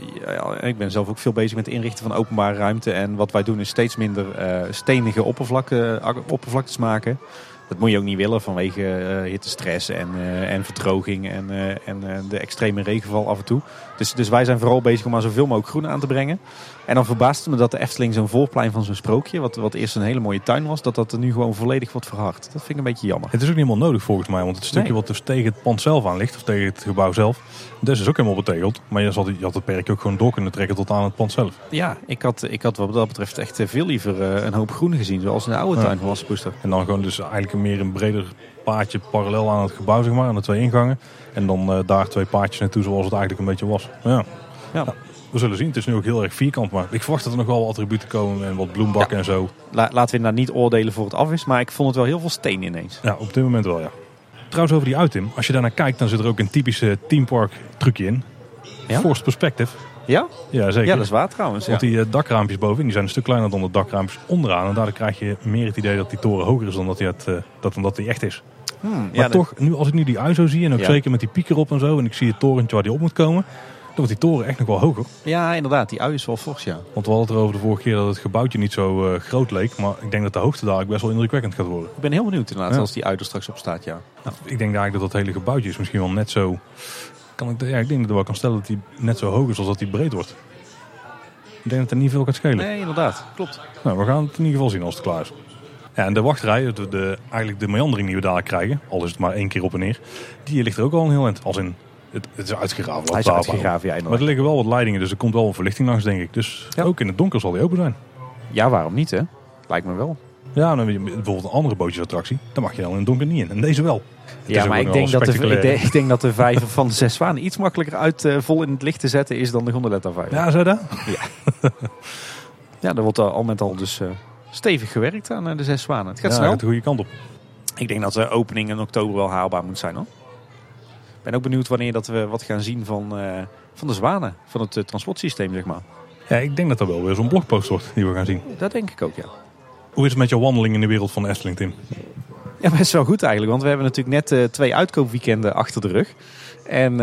ik ben zelf ook veel bezig met het inrichten van openbare ruimte. En wat wij doen is steeds minder eh, stenige oppervlakken, eh, oppervlaktes maken. Dat moet je ook niet willen vanwege eh hittestress en, eh, en verdroging en, en de extreme regenval af en toe. Dus, dus wij zijn vooral bezig om maar zoveel mogelijk groen aan te brengen. En dan verbaast het me dat de Efteling zo'n voorplein van zo'n sprookje, wat, wat eerst een hele mooie tuin was, dat dat er nu gewoon volledig wordt verhard. Dat vind ik een beetje jammer. Het is ook niet helemaal nodig volgens mij. Want het stukje Nee. wat dus tegen het pand zelf aan ligt. Of tegen het gebouw zelf. Dat is ook helemaal betegeld. Maar je had, je had het perk ook gewoon door kunnen trekken tot aan het pand zelf. Ja, ik had, ik had wat dat betreft echt eh, veel liever eh, een hoop groen gezien, zoals in de oude Ja. tuin van Assepoester. En dan gewoon dus eigenlijk meer een breder paadje parallel aan het gebouw, zeg maar. Aan de twee ingangen. En dan eh, daar twee paadjes naartoe zoals het eigenlijk een beetje was. Ja. Ja. We zullen zien. Het is nu ook heel erg vierkant. Maar ik verwacht dat er nog wel wat attributen komen. En wat bloembakken en zo. La- laten we inderdaad niet oordelen voor het af is, maar ik vond het wel heel veel steen ineens. Ja, op dit moment wel, ja. Trouwens, over die uitim. Als je daarnaar kijkt, dan zit er ook een typische teampark trucje in. Ja? Forced perspective. Ja? Ja, zeker. Ja, dat is waar trouwens. Want die eh, dakraampjes bovenin die zijn een stuk kleiner dan de dakraampjes onderaan. En daardoor krijg je meer het idee dat die toren hoger is dan dat hij, het, eh, dat, dan dat hij echt is. Hmm, Maar ja, toch, nu, als ik nu die ui zo zie en ook Ja. zeker met die piek erop en zo. En ik zie het torentje waar die op moet komen. Dan wordt die toren echt nog wel hoger. ja, inderdaad. Die ui is wel fors, ja. Want we hadden het erover de vorige keer dat het gebouwtje niet zo eh, groot leek. Maar ik denk dat de hoogte dadelijk best wel indrukwekkend gaat worden. Ik ben heel benieuwd inderdaad Ja. als die ui er straks op staat, ja. Ik denk eigenlijk dat dat hele gebouwtje is misschien wel net zo... Kan ik, ja, ik denk dat ik wel kan stellen dat hij net zo hoog is als dat hij breed wordt. Ik denk dat er niet veel gaat schelen. Nee, inderdaad. Klopt. Nou, we gaan het in ieder geval zien als het klaar is. Ja, en de wachtrij, de, de, eigenlijk de meandering die we dadelijk krijgen, al is het maar één keer op en neer, die ligt er ook al een heel eind. Als in, het, het is uitgegraven. Hij is uitgegraven, ja, Maar er liggen wel wat leidingen, dus er komt wel een verlichting langs, denk ik. Dus Ja. ook in het donker zal die open zijn. Ja, waarom niet, hè? Lijkt me wel. Ja, dan je bijvoorbeeld een andere bootjesattractie. Daar mag je dan in het donker niet in. En deze wel. Het Ja, maar ik denk, dat de, ik, denk, ik denk dat de vijver van de zes zwanen iets makkelijker uit eh, vol in het licht te zetten is dan de gondoletta vijver. Ja, zo dat? Ja, daar wordt al met al dus eh, stevig gewerkt aan eh, de zes zwanen. Het gaat ja, snel. gaat de goede kant op. Ik denk dat de opening in oktober wel haalbaar moet zijn hoor. Ik ben ook benieuwd wanneer dat we wat gaan zien van, eh, van de zwanen. Van het eh, transportsysteem, zeg maar. Ja, ik denk dat er wel weer zo'n blogpost wordt die we gaan zien. Dat denk ik ook, ja. Hoe is het met jouw wandeling in de wereld van de Efteling, Tim? Ja, best wel goed eigenlijk. Want we hebben natuurlijk net eh, twee uitkoopweekenden achter de rug. En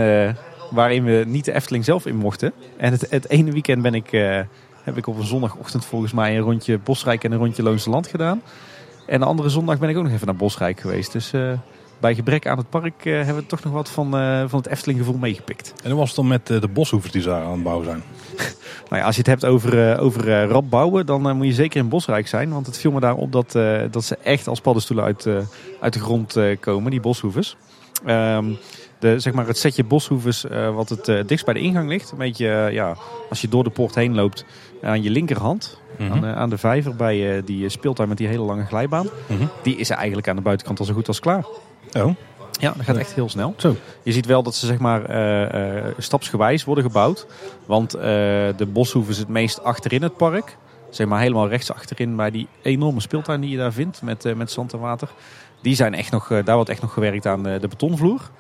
waarin we niet de Efteling zelf in mochten. En het, het ene weekend ben ik, heb ik op een zondagochtend volgens mij een rondje Bosrijk en een rondje Loonse Land gedaan. En de andere zondag ben ik ook nog even naar Bosrijk geweest. Dus bij gebrek aan het park eh, hebben we toch nog wat van, eh, van het Efteling gevoel meegepikt. En hoe was het dan met eh, de boshoevers die daar aan het bouwen zijn? Nou ja, als je het hebt over, over eh, rap bouwen, dan moet je zeker in Bosrijk zijn. Want het viel me daar op dat, dat ze echt als paddenstoelen uit, uit de grond komen, die boshoevers. Ehm, de, zeg maar het setje boshoevers eh, wat het eh, dichtst bij de ingang ligt. Een beetje, ja, als je door de poort heen loopt, aan je linkerhand. Mhm. Aan, aan de vijver bij die speeltuin met die hele lange glijbaan. Mhm. Die is eigenlijk aan de buitenkant al zo goed als klaar. Oh, Ja, dat gaat echt heel snel. zo. Je ziet wel dat ze zeg maar eh, eh, stapsgewijs worden gebouwd. Want eh, de Boshoeve is het meest achterin het park. Zeg maar helemaal rechts achterin bij die enorme speeltuin die je daar vindt met, met zand en water. Die zijn echt nog, daar wordt echt nog gewerkt aan de betonvloer.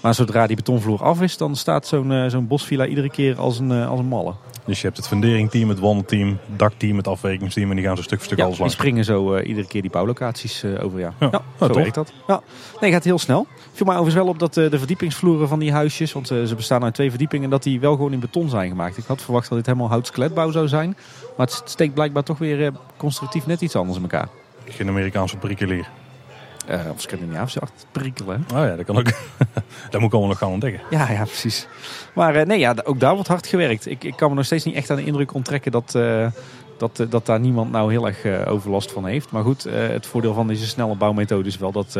Maar zodra die betonvloer af is, dan staat zo'n eh, zo'n bosvilla iedere keer als een, eh, als een malle. Dus je hebt het funderingteam, het wandelteam, het dakteam, het afwerkingsteam. En die gaan zo stuk voor stuk Ja, alles die springen zo eh, iedere keer die bouwlocaties eh, over. Ja, Ja. ja. Oh, zo werkt dat. Ja. Nee, gaat heel snel. Viel mij overigens wel op dat de verdiepingsvloeren van die huisjes, want ze bestaan uit twee verdiepingen, dat die wel gewoon in beton zijn gemaakt. Ik had verwacht dat dit helemaal hout-skeletbouw zou zijn. Maar het steekt blijkbaar toch weer constructief net iets anders in elkaar. Geen Amerikaanse prikkelier. Eh of Scandinavische prikkelen. hè? Oh ja, dat kan ook. dat moet ik allemaal nog gaan ontdekken. Ja, ja, precies. Maar eh, nee, ja, ook daar wordt hard gewerkt. Ik, ik kan me nog steeds niet echt aan de indruk onttrekken dat, eh, dat, dat daar niemand nou heel erg overlast van heeft. Maar goed, het voordeel van deze snelle bouwmethode is wel dat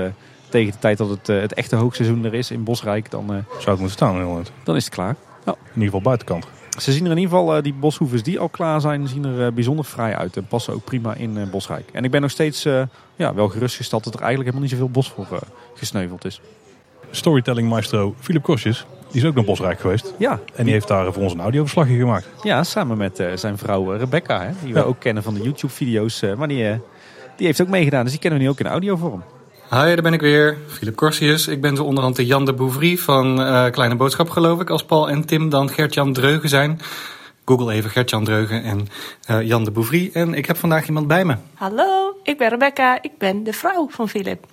tegen de tijd dat het, het echte hoogseizoen er is in Bosrijk, dan, Zou het moeten staan Nederland. dan is het klaar. In ieder geval buitenkant. Ze zien er in ieder geval, eh, die boshoevers die al klaar zijn, zien er eh, bijzonder fraai uit. En passen ook prima in eh, Bosrijk. En ik ben nog steeds ja, wel gerustgesteld dat er eigenlijk helemaal niet zoveel bos voor gesneuveld is. Storytelling maestro Philip Kostjes, die is ook naar Bosrijk geweest. Ja, En die heeft daar voor ons een audioverslagje gemaakt. Ja, samen met zijn vrouw Rebecca, hè, die we Ja. ook kennen van de YouTube-video's. maar die, Die heeft ook meegedaan, dus die kennen we nu ook in audiovorm. Hi, daar ben ik weer. Philip Corsius. Ik ben zo onderhand de Jan de Bouvry van uh, Kleine Boodschap, geloof ik. Als Paul en Tim dan Gert-Jan Dreugen zijn. Google even Gert-Jan Dreugen en uh, Jan de Bouvry. En ik heb vandaag iemand bij me. Hallo, ik ben Rebecca. Ik ben de vrouw van Philip.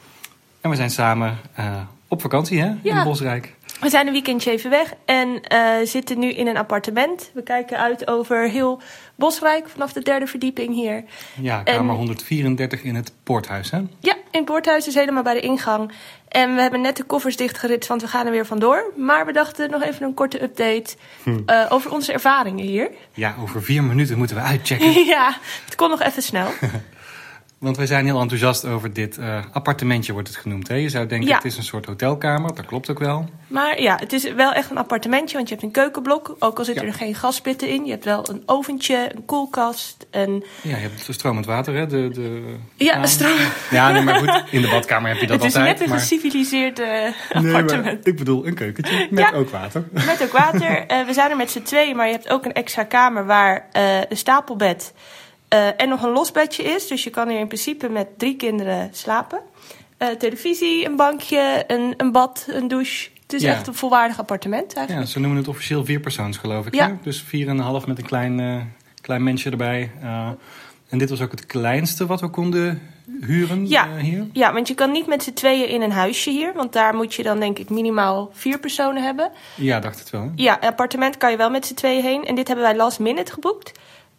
En we zijn samen uh, op vakantie hè, Ja. in Bosrijk. We zijn een weekendje even weg en eh, zitten nu in een appartement. We kijken uit over heel Bosrijk vanaf de derde verdieping hier. Ja, En- kamer 134 in het Poorthuis. Hè? Ja, in het Poorthuis is helemaal bij de ingang. En we hebben net de koffers dichtgeritst, want we gaan er weer vandoor. Maar we dachten nog even een korte update eh, over onze ervaringen hier. Ja, over vier minuten moeten we uitchecken. ja, het kon nog even snel. Want wij zijn heel enthousiast over dit eh, appartementje, wordt het genoemd. Hè? Je zou denken, Ja. het is een soort hotelkamer. Dat klopt ook wel. Maar ja, het is wel echt een appartementje, want je hebt een keukenblok. Ook al zitten Ja. er geen gaspitten in. Je hebt wel een oventje, een koelkast, een... Ja, je hebt stromend water, hè? De, de Ja, stroom. Ja, nee, maar goed, in de badkamer heb je dat Het is altijd. net een maar... geciviliseerd Nee, appartement. ik bedoel een keukentje met Ja. ook water. Met ook water. Eh, we zijn er met z'n tweeën, maar je hebt ook een extra kamer waar eh, een stapelbed eh, en nog een losbedje is. Dus je kan hier in principe met drie kinderen slapen. Eh, televisie, een bankje, een, een bad, een douche. Het is Ja. echt een volwaardig appartement Ja, eigenlijk. ze noemen het officieel vierpersoons, geloof ik. Ja. hè? Dus vier en een half met een klein, eh, klein mensje erbij. En dit was ook het kleinste wat we konden huren Ja. hier. Ja, want je kan niet met z'n tweeën in een huisje hier. Want daar moet je dan denk ik minimaal vier personen hebben. Ja, dacht het wel. hè? Ja, een appartement kan je wel met z'n tweeën heen. En dit hebben wij last minute geboekt.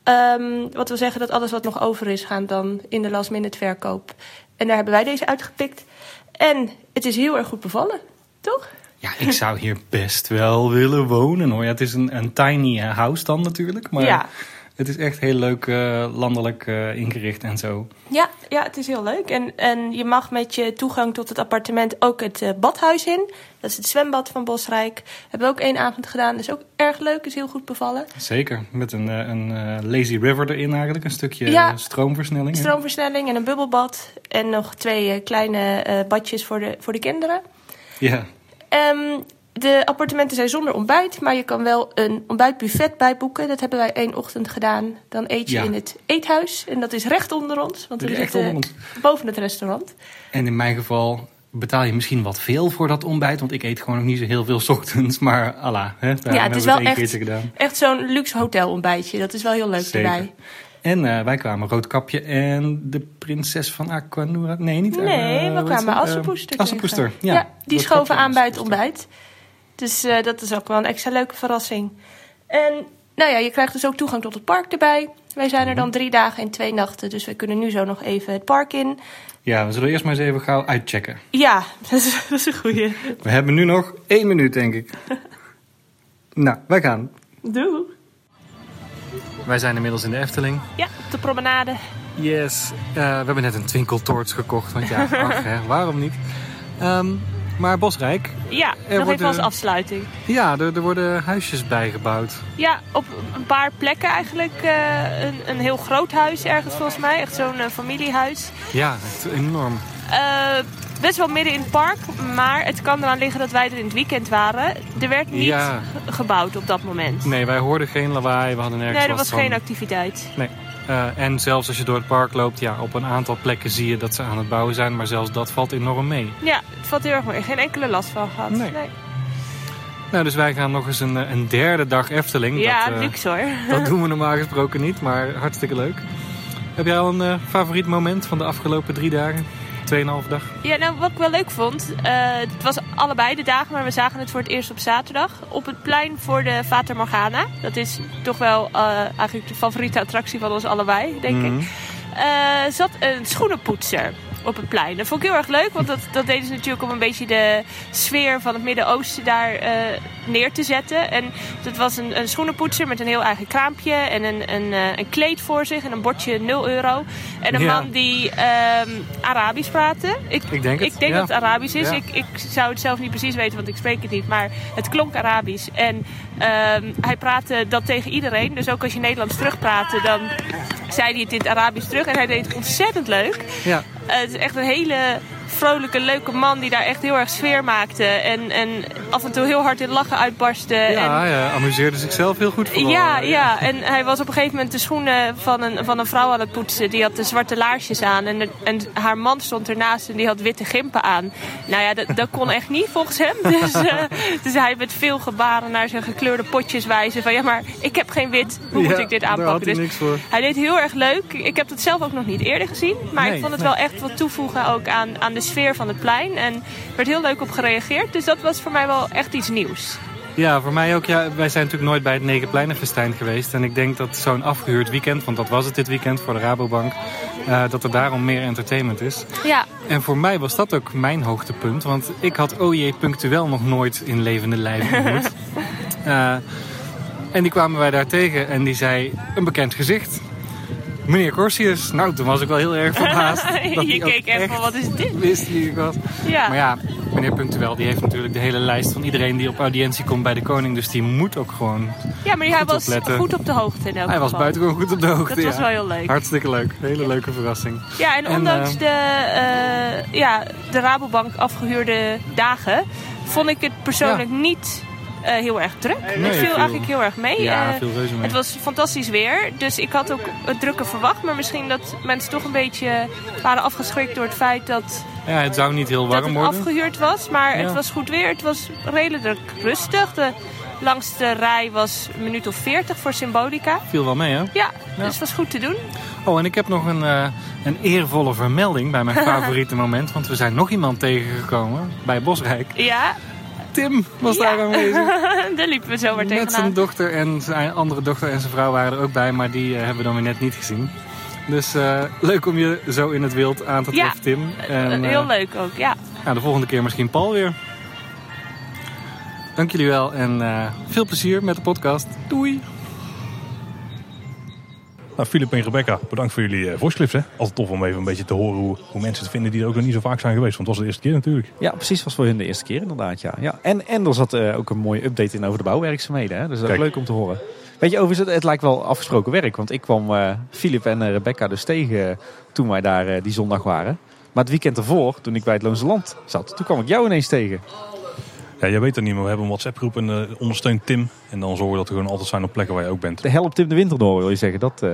Ehm, wat wil zeggen dat alles wat nog over is, gaat dan in de last minute verkoop. En daar hebben wij deze uitgepikt. En het is heel erg goed bevallen, toch? Ja, ik zou hier best wel willen wonen hoor. Ja, het is een, een tiny eh, house dan natuurlijk. Maar Ja. Het is echt heel leuk eh, landelijk eh, ingericht en zo. Ja, ja, het is heel leuk. En, en je mag met je toegang tot het appartement ook het eh, badhuis in. Dat is het zwembad van Bosrijk. Hebben we ook één avond gedaan. Dat is ook erg leuk, is heel goed bevallen. Zeker, met een, een lazy river erin eigenlijk. Een stukje Ja. stroomversnelling. Stroomversnelling en een bubbelbad. En nog twee kleine badjes voor de, voor de kinderen. Ja, Ehm, de appartementen zijn zonder ontbijt, maar je kan wel een ontbijtbuffet bijboeken. Dat hebben wij één ochtend gedaan. Dan eet je Ja. in het eethuis. En dat is recht onder ons, want we Recht zitten boven het restaurant. En in mijn geval betaal je misschien wat veel voor dat ontbijt. Want ik eet gewoon nog niet zo heel veel 's ochtends. Maar Allah, hè, daarom het hebben is we wel het echt-. Echt zo'n luxe hotelontbijtje. Dat is wel heel leuk Zeker. erbij. En eh, wij kwamen Roodkapje en de prinses van Aquanura. Nee, niet. Nee, we kwamen ze? Eh, Assepoester. Assepoester, ja. die schoven en aan bij het Assepoester. ontbijt. Dus eh, dat is ook wel een extra leuke verrassing. En nou ja, je krijgt dus ook toegang tot het park erbij. Wij zijn er Mhm. dan drie dagen en twee nachten. Dus we kunnen nu zo nog even het park in. Ja, we zullen eerst maar eens even gauw uitchecken. Ja, dat is, dat is een goeie. We hebben nu nog één minuut, denk ik. nou, wij gaan. Doe. Wij zijn inmiddels in de Efteling. Ja, op de promenade. Yes. Eh, we hebben net een twinkeltoorts gekocht. Want ja, ach, hè, waarom niet? Ehm, maar Bosrijk, Ja, Er nog even als afsluiting. ja, er, er worden huisjes bijgebouwd. Ja, op een paar plekken eigenlijk. eh, een, een heel groot huis ergens volgens mij. Echt zo'n eh, familiehuis. Ja, echt enorm. Eh, best wel midden in het park. Maar het kan eraan liggen dat wij er in het weekend waren. Er werd niet Ja. gebouwd op dat moment. Nee, wij hoorden geen lawaai, we hadden nergens Nee, er was geen activiteit. Nee. Eh, en zelfs als je door het park loopt, ja, op een aantal plekken zie je dat ze aan het bouwen zijn. Maar zelfs dat valt enorm mee. Ja, het valt heel erg mee. Geen enkele last van gehad. Nee. Nou, dus wij gaan nog eens een, eh, een derde dag Efteling. Ja, dat, eh, luxe hoor. dat doen we normaal gesproken niet, maar hartstikke leuk. Heb jij al een eh, favoriet moment van de afgelopen drie dagen? Tweeënhalve dag? Ja, nou, wat ik wel leuk vond, eh, het was allebei de dagen, maar we zagen het voor het eerst op zaterdag. Op het plein voor de Fata Morgana. Dat is toch wel eh, eigenlijk de favoriete attractie van ons allebei, denk Mhm. ik. Eh, zat een schoenenpoetser op het plein. Dat vond ik heel erg leuk, want dat, dat deden ze natuurlijk om een beetje de sfeer van het Midden-Oosten daar eh, neer te zetten. En dat was een, een schoenenpoetser met een heel eigen kraampje en een, een, eh, een kleed voor zich en een bordje 0 euro. En een Ja. man die ehm, Arabisch praatte. Ik, Ik denk het, ik denk ja. dat het Arabisch is. Ja. Ik, ik zou het zelf niet precies weten, want ik spreek het niet. Maar het klonk Arabisch. En ehm, hij praatte dat tegen iedereen. Dus ook als je Nederlands terugpraatte, dan zei hij het in het Arabisch terug. En hij deed het ontzettend leuk. Ja. Eh, het is echt een hele vrolijke, leuke man die daar echt heel erg sfeer maakte. En, en af en toe heel hard in lachen uitbarstte. Ja, en, hij amuseerde zichzelf heel goed vooral. ja, ja, en hij was op een gegeven moment de schoenen van een, van een vrouw aan het poetsen. Die had de zwarte laarsjes aan. En, en haar man stond ernaast en die had witte gimpen aan. Nou ja, dat, dat kon echt niet volgens hem. Dus, eh, dus hij met veel gebaren naar zijn gekleurde potjes wijzen. Van ja, maar ik heb geen wit. Hoe moet Ja, ik dit Daar had aanpakken? hij Dus niks voor. hij deed heel erg leuk. Ik heb het zelf ook nog niet eerder gezien. Maar Nee, ik vond het nee. wel echt wat toevoegen ook aan, aan de sfeer van het plein. En er werd heel leuk op gereageerd. Dus dat was voor mij wel echt iets nieuws. Ja, voor mij ook. Ja, wij zijn natuurlijk nooit bij het Negenpleinenfestijn geweest. En ik denk dat zo'n afgehuurd weekend, want dat was het dit weekend voor de Rabobank, eh, dat er daarom meer entertainment is. Ja, En voor mij was dat ook mijn hoogtepunt. Want ik had OJ Punctueel nog nooit in levende lijven ontmoet. Eh, en die kwamen wij daar tegen en die zei een bekend gezicht. Meneer Corsius. Nou, toen was ik wel heel erg verbaasd. je keek echt van wat is dit? wist wie ik was. Ja. Maar ja, meneer Punctueel die heeft natuurlijk de hele lijst van iedereen die op audiëntie komt bij de koning. Dus die moet ook gewoon... Ja, maar hij was opletten. goed op de hoogte in elk Hij was geval. buitengewoon goed op de hoogte. Dat was wel heel leuk. Hartstikke leuk. Hele leuke verrassing. Ja, en En, ondanks eh, de, eh, ja, de Rabobank afgehuurde dagen... vond ik het persoonlijk niet heel erg druk. Nee, het viel viel- eigenlijk heel erg mee. Ja, Eh, veel reuze mee. Het was fantastisch weer, dus ik had ook het drukke verwacht. Maar misschien dat mensen toch een beetje waren afgeschrikt door het feit dat, Ja, het zou niet heel dat warm het worden. afgehuurd was. Maar Ja. het was goed weer, het was redelijk rustig. De langste rij was een minuut of veertig voor Symbolica. Viel wel mee, hè? Ja, dus het was goed te doen. Oh, en ik heb nog een, eh, een eervolle vermelding bij mijn favoriete moment. Want we zijn nog iemand tegengekomen bij Bosrijk. Ja, Tim was daar aanwezig. daar liepen we zo weer Met zijn tegenaan. dochter en zijn andere dochter en zijn vrouw waren er ook bij. Maar die eh, hebben we dan weer net niet gezien. Dus eh, leuk om je zo in het wild aan te treffen, Tim. En, Eh, Heel leuk ook, ja. ja, de volgende keer misschien Paul weer. Dank jullie wel en veel plezier met de podcast. Doei! Nou, Filip en Rebecca, bedankt voor jullie uh, clips. Hè. Altijd tof om even een beetje te horen hoe, hoe mensen het vinden die er ook nog niet zo vaak zijn geweest. Want het was de eerste keer natuurlijk. Ja, precies. was voor hun de eerste keer inderdaad. Ja. Ja. En, en er zat eh, ook een mooie update in over de bouwwerkzaamheden. Hè. Dus dat is ook Kijk. leuk om te horen. Weet je, overigens, het, het lijkt wel afgesproken werk. Want ik kwam eh Filip en eh, Rebecca dus tegen eh, toen wij daar eh, die zondag waren. Maar het weekend ervoor, toen ik bij het Loonse Land zat, toen kwam ik jou ineens tegen. Ja, jij weet het niet, maar we hebben een WhatsApp groep en eh, ondersteunt Tim. En dan zorgen we dat we gewoon altijd zijn op plekken waar je ook bent. De helpt Tim de Winter door, wil je zeggen. Dat, eh,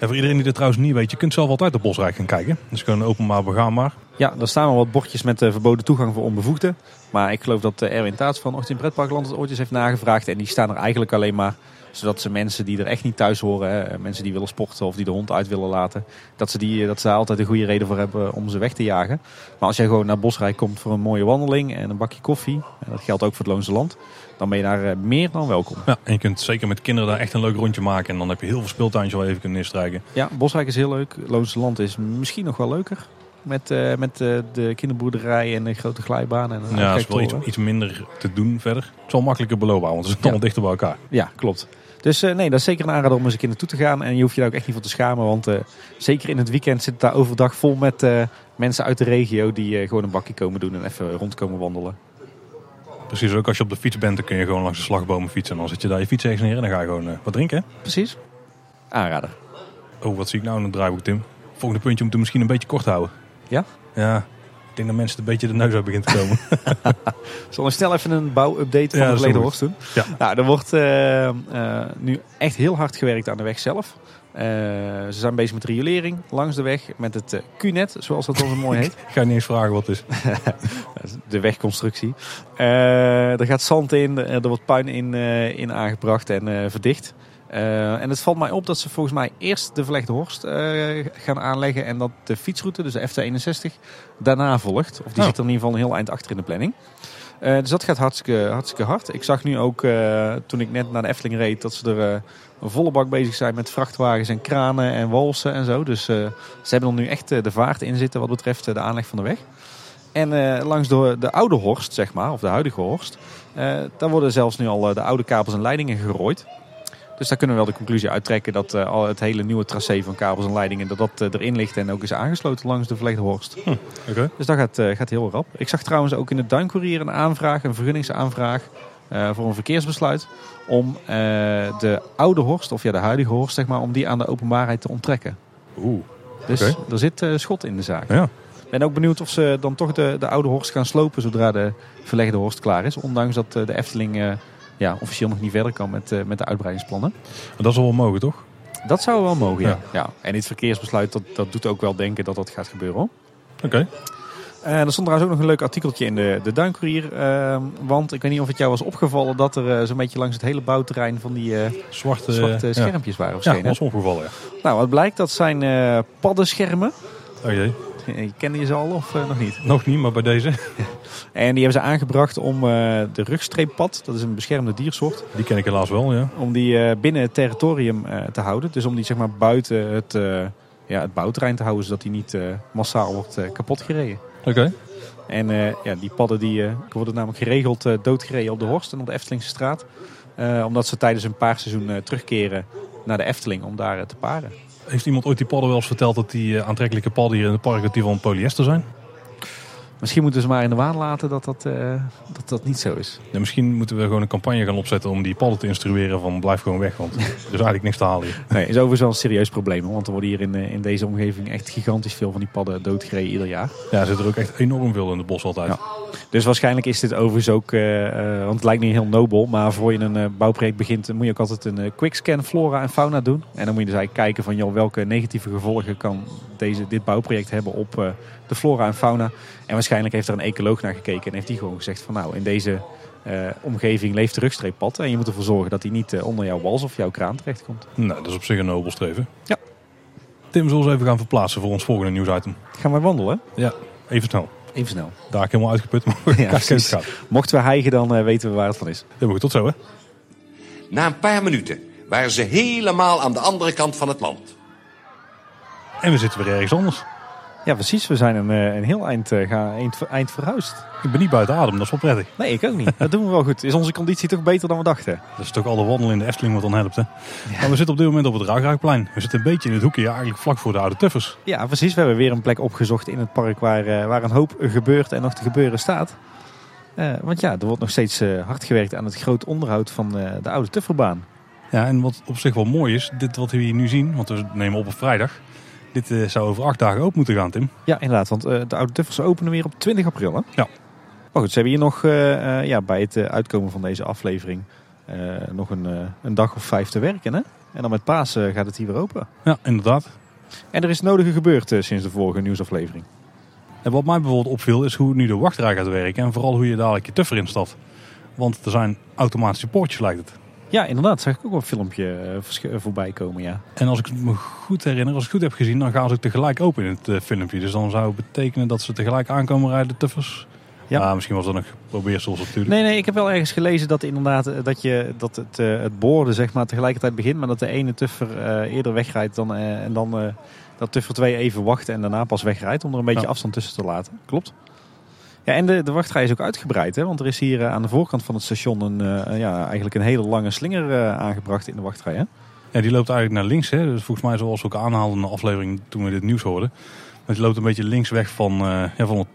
En voor iedereen die dit trouwens niet weet, je kunt zelf altijd op Bosrijk gaan kijken. Dus gewoon openbaar begaanbaar. Ja, er staan wel wat bordjes met eh, verboden toegang voor onbevoegden. Maar ik geloof dat eh, Erwin Taats van Ochtend Pretparkland het ooit eens heeft nagevraagd. En die staan er eigenlijk alleen maar zodat ze mensen die er echt niet thuis horen, hè, mensen die willen sporten of die de hond uit willen laten, dat ze, die, dat ze daar altijd een goede reden voor hebben om ze weg te jagen. Maar als jij gewoon naar Bosrijk komt voor een mooie wandeling en een bakje koffie, en dat geldt ook voor het Loonse Land, dan ben je daar eh, meer dan welkom. Ja, en je kunt zeker met kinderen daar echt een leuk rondje maken. En dan heb je heel veel speeltuintjes je even kunt instrijken. Ja, Bosrijk is heel leuk. Loonse Land is misschien nog wel leuker. Met, eh, met eh, de kinderboerderij en de grote glijbaan. En Ja, dat is wel iets, minder te doen verder. Het is wel makkelijker beloofbaar, want het is Ja. allemaal dichter bij elkaar. Ja, klopt. Dus eh, nee, dat is zeker een aanrader om eens een keer naartoe te gaan. En je hoeft je daar ook echt niet voor te schamen. Want zeker in het weekend zit het daar overdag vol met mensen uit de regio die gewoon een bakje komen doen en even rondkomen wandelen. Precies, ook als je op de fiets bent, dan kun je gewoon langs de slagbomen fietsen. En dan zet je daar je fiets ergens neer en dan ga je gewoon wat drinken. Precies. Aanrader. Oh, wat zie ik nou in het draaiboek, Tim? Volgende puntje moeten we misschien een beetje kort houden. Ja? Ja, ik denk dat mensen het een beetje de neus uit begint te komen. Zal ik snel even een bouwupdate Ja, van dat de is Verleden goed. Horst doen? Ja. Nou, er wordt eh, eh, nu echt heel hard gewerkt aan de weg zelf. Eh, ze zijn bezig met riolering langs de weg met het Q-net, zoals dat zo mooi heet. ik ga je niet eens vragen wat het is. de wegconstructie. Er gaat zand in, er wordt puin in, in aangebracht en verdicht. Eh, en het valt mij op dat ze volgens mij eerst de verlegde horst eh, gaan aanleggen en dat de fietsroute, dus de FT61, daarna volgt. Of die Oh. zit er in ieder geval een heel eind achter in de planning. Eh, dus dat gaat hartstikke, hartstikke hard. Ik zag nu ook, toen ik net naar de Efteling reed, dat ze er een volle bak bezig zijn met vrachtwagens en kranen en walsen en zo. Dus ze hebben er nu echt de vaart in zitten wat betreft de aanleg van de weg. En langs de, de oude Horst, zeg maar, of de huidige Horst, eh, daar worden zelfs nu al de oude kabels en leidingen gerooid. Dus daar kunnen we wel de conclusie uittrekken dat eh, al het hele nieuwe tracé van kabels en leidingen dat dat eh, erin ligt en ook is aangesloten langs de verlegde Horst. Oké. Dus dat gaat, eh, gaat heel rap. Ik zag trouwens ook in het Duincourier een aanvraag, een vergunningsaanvraag voor een verkeersbesluit om de oude Horst, of ja de huidige Horst zeg maar, om die aan de openbaarheid te onttrekken. Oeh, Dus Oké. er zit schot in de zaak. ja. ben ook benieuwd of ze dan toch de, de oude Horst gaan slopen zodra de verlegde Horst klaar is. Ondanks dat de Efteling ja, officieel nog niet verder kan met, eh, met de uitbreidingsplannen. Maar dat is wel mogen, toch? Dat zou wel mogen, ja. Ja. ja. En dit verkeersbesluit, dat, dat doet ook wel denken dat dat gaat gebeuren. Hoor. Oké. Eh, er stond trouwens ook nog een leuk artikeltje in de, de Duincourier. eh, want ik weet niet of het jou was opgevallen dat er eh, zo'n beetje langs het hele bouwterrein van die Zwarte, zwarte ja. schermpjes waren Ja, verschenen. dat was opgevallen, ja. Nou, wat blijkt, dat zijn paddenschermen. Oh jee. Eh, Kende je ze al of eh, nog niet? Nog niet, maar bij deze. En die hebben ze aangebracht om eh, de rugstreeppad, dat is een beschermde diersoort, Die ken ik helaas wel, ja. om die eh, binnen het territorium eh, te houden. Dus om die zeg maar buiten het, eh, ja, het bouwterrein te houden, zodat die niet eh, massaal wordt eh, kapot gereden. Oké. En eh, ja, die padden die, eh, worden namelijk geregeld eh, doodgereden op de Horst en op de Eftelingse straat. Eh, omdat ze tijdens een paarseizoen eh, terugkeren naar de Efteling om daar eh, te paren. Heeft iemand ooit die padden wel eens verteld dat die eh, aantrekkelijke padden hier in het park dat die van polyester zijn? Misschien moeten ze maar in de waan laten dat dat, eh, dat, dat niet zo is. Ja, misschien moeten we gewoon een campagne gaan opzetten om die padden te instrueren van blijf gewoon weg, want er is eigenlijk niks te halen hier. Nee, is overigens wel een serieus probleem. Want er worden hier in, eh, in deze omgeving echt gigantisch veel van die padden doodgereden ieder jaar. Ja, er zit er ook echt enorm veel in het bos altijd. Ja. Dus waarschijnlijk is dit overigens ook, eh, want het lijkt nu heel nobel, maar voor je een bouwproject begint, moet je ook altijd een quickscan flora en fauna doen. En dan moet je dus eigenlijk kijken van, joh, welke negatieve gevolgen kan deze, dit bouwproject hebben op de flora en fauna. En waarschijnlijk heeft er een ecoloog naar gekeken en heeft die gewoon gezegd van, nou, in deze eh, omgeving leeft de rugstreeppad. En je moet ervoor zorgen dat hij niet eh, onder jouw wals of jouw kraan terechtkomt. Nou, dat is op zich een nobel streven. Ja. Tim, zullen we eens even gaan verplaatsen voor ons volgende nieuwsitem? Gaan wij wandelen? Ja, even snel. Even snel. Daar ik helemaal uitgeput, maar we Ja, gaat. Mochten we hijgen, dan eh, weten we waar het van is. Helemaal goed, tot zo hè. Na een paar minuten waren ze helemaal aan de andere kant van het land. En we zitten weer ergens anders. Ja, precies. We zijn een, eh, een heel eind, eh, gaan, eind, eind verhuisd. Ik ben niet buiten adem, dat is wel prettig. Nee, ik ook niet. Dat doen we wel goed. Is onze conditie toch beter dan we dachten? Dat is toch alle wandelen in de Efteling wat dan helpt hè. Maar we zitten op dit moment op het Ruigraakplein. We zitten een beetje in het hoekje, ja, eigenlijk vlak voor de oude tuffers. Ja, precies. We hebben weer een plek opgezocht in het park waar, eh, waar een hoop gebeurt en nog te gebeuren staat. Want ja, er wordt nog steeds hard gewerkt aan het groot onderhoud van de oude Tufferbaan. Ja, en wat op zich wel mooi is, dit wat we hier nu zien, want we nemen op op vrijdag. Dit eh, zou over acht dagen open moeten gaan, Tim. Ja, inderdaad. Want eh, de oude Tuffers openen weer op 20 april. Hè? Ja. Maar goed, ze hebben hier nog eh, ja, bij het uitkomen van deze aflevering nog een, een dag of vijf te werken. Hè? En dan met paas gaat het hier weer open. Ja, inderdaad. En er is het nodige gebeurd sinds de vorige nieuwsaflevering. En wat mij bijvoorbeeld opviel is hoe nu de wachtrij gaat werken. En vooral hoe je dadelijk je tuffer instapt. Want er zijn automatische poortjes lijkt het. Ja, inderdaad. Zag ik ook wel een filmpje eh, eh, voorbij komen, ja. En als ik het me goed herinner, als ik het goed heb gezien, dan gaan ze ook tegelijk open in het eh, filmpje. Dus dan zou het betekenen dat ze tegelijk aankomen rijden, de tuffers. Ja. Ja. misschien was dat nog probeersels natuurlijk. Nee, nee, ik heb wel ergens gelezen dat inderdaad dat, je, dat het, eh, het boorden zeg maar tegelijkertijd begint, maar dat de ene tuffer eerder wegrijdt dan, en dan dat tuffer 2 even wacht en daarna pas wegrijdt om er een beetje Ja. afstand tussen te laten. Klopt. Ja, en de, de wachtrij is ook uitgebreid, hè? want er is hier eh, aan de voorkant van het station een, eh, ja, eigenlijk een hele lange slinger eh, aangebracht in de wachtrij. Hè? Ja, die loopt eigenlijk naar links. Hè? Dus volgens mij zoals we ook aanhaalden in de aflevering toen we dit nieuws hoorden. Maar die loopt een beetje links weg van, ja, van het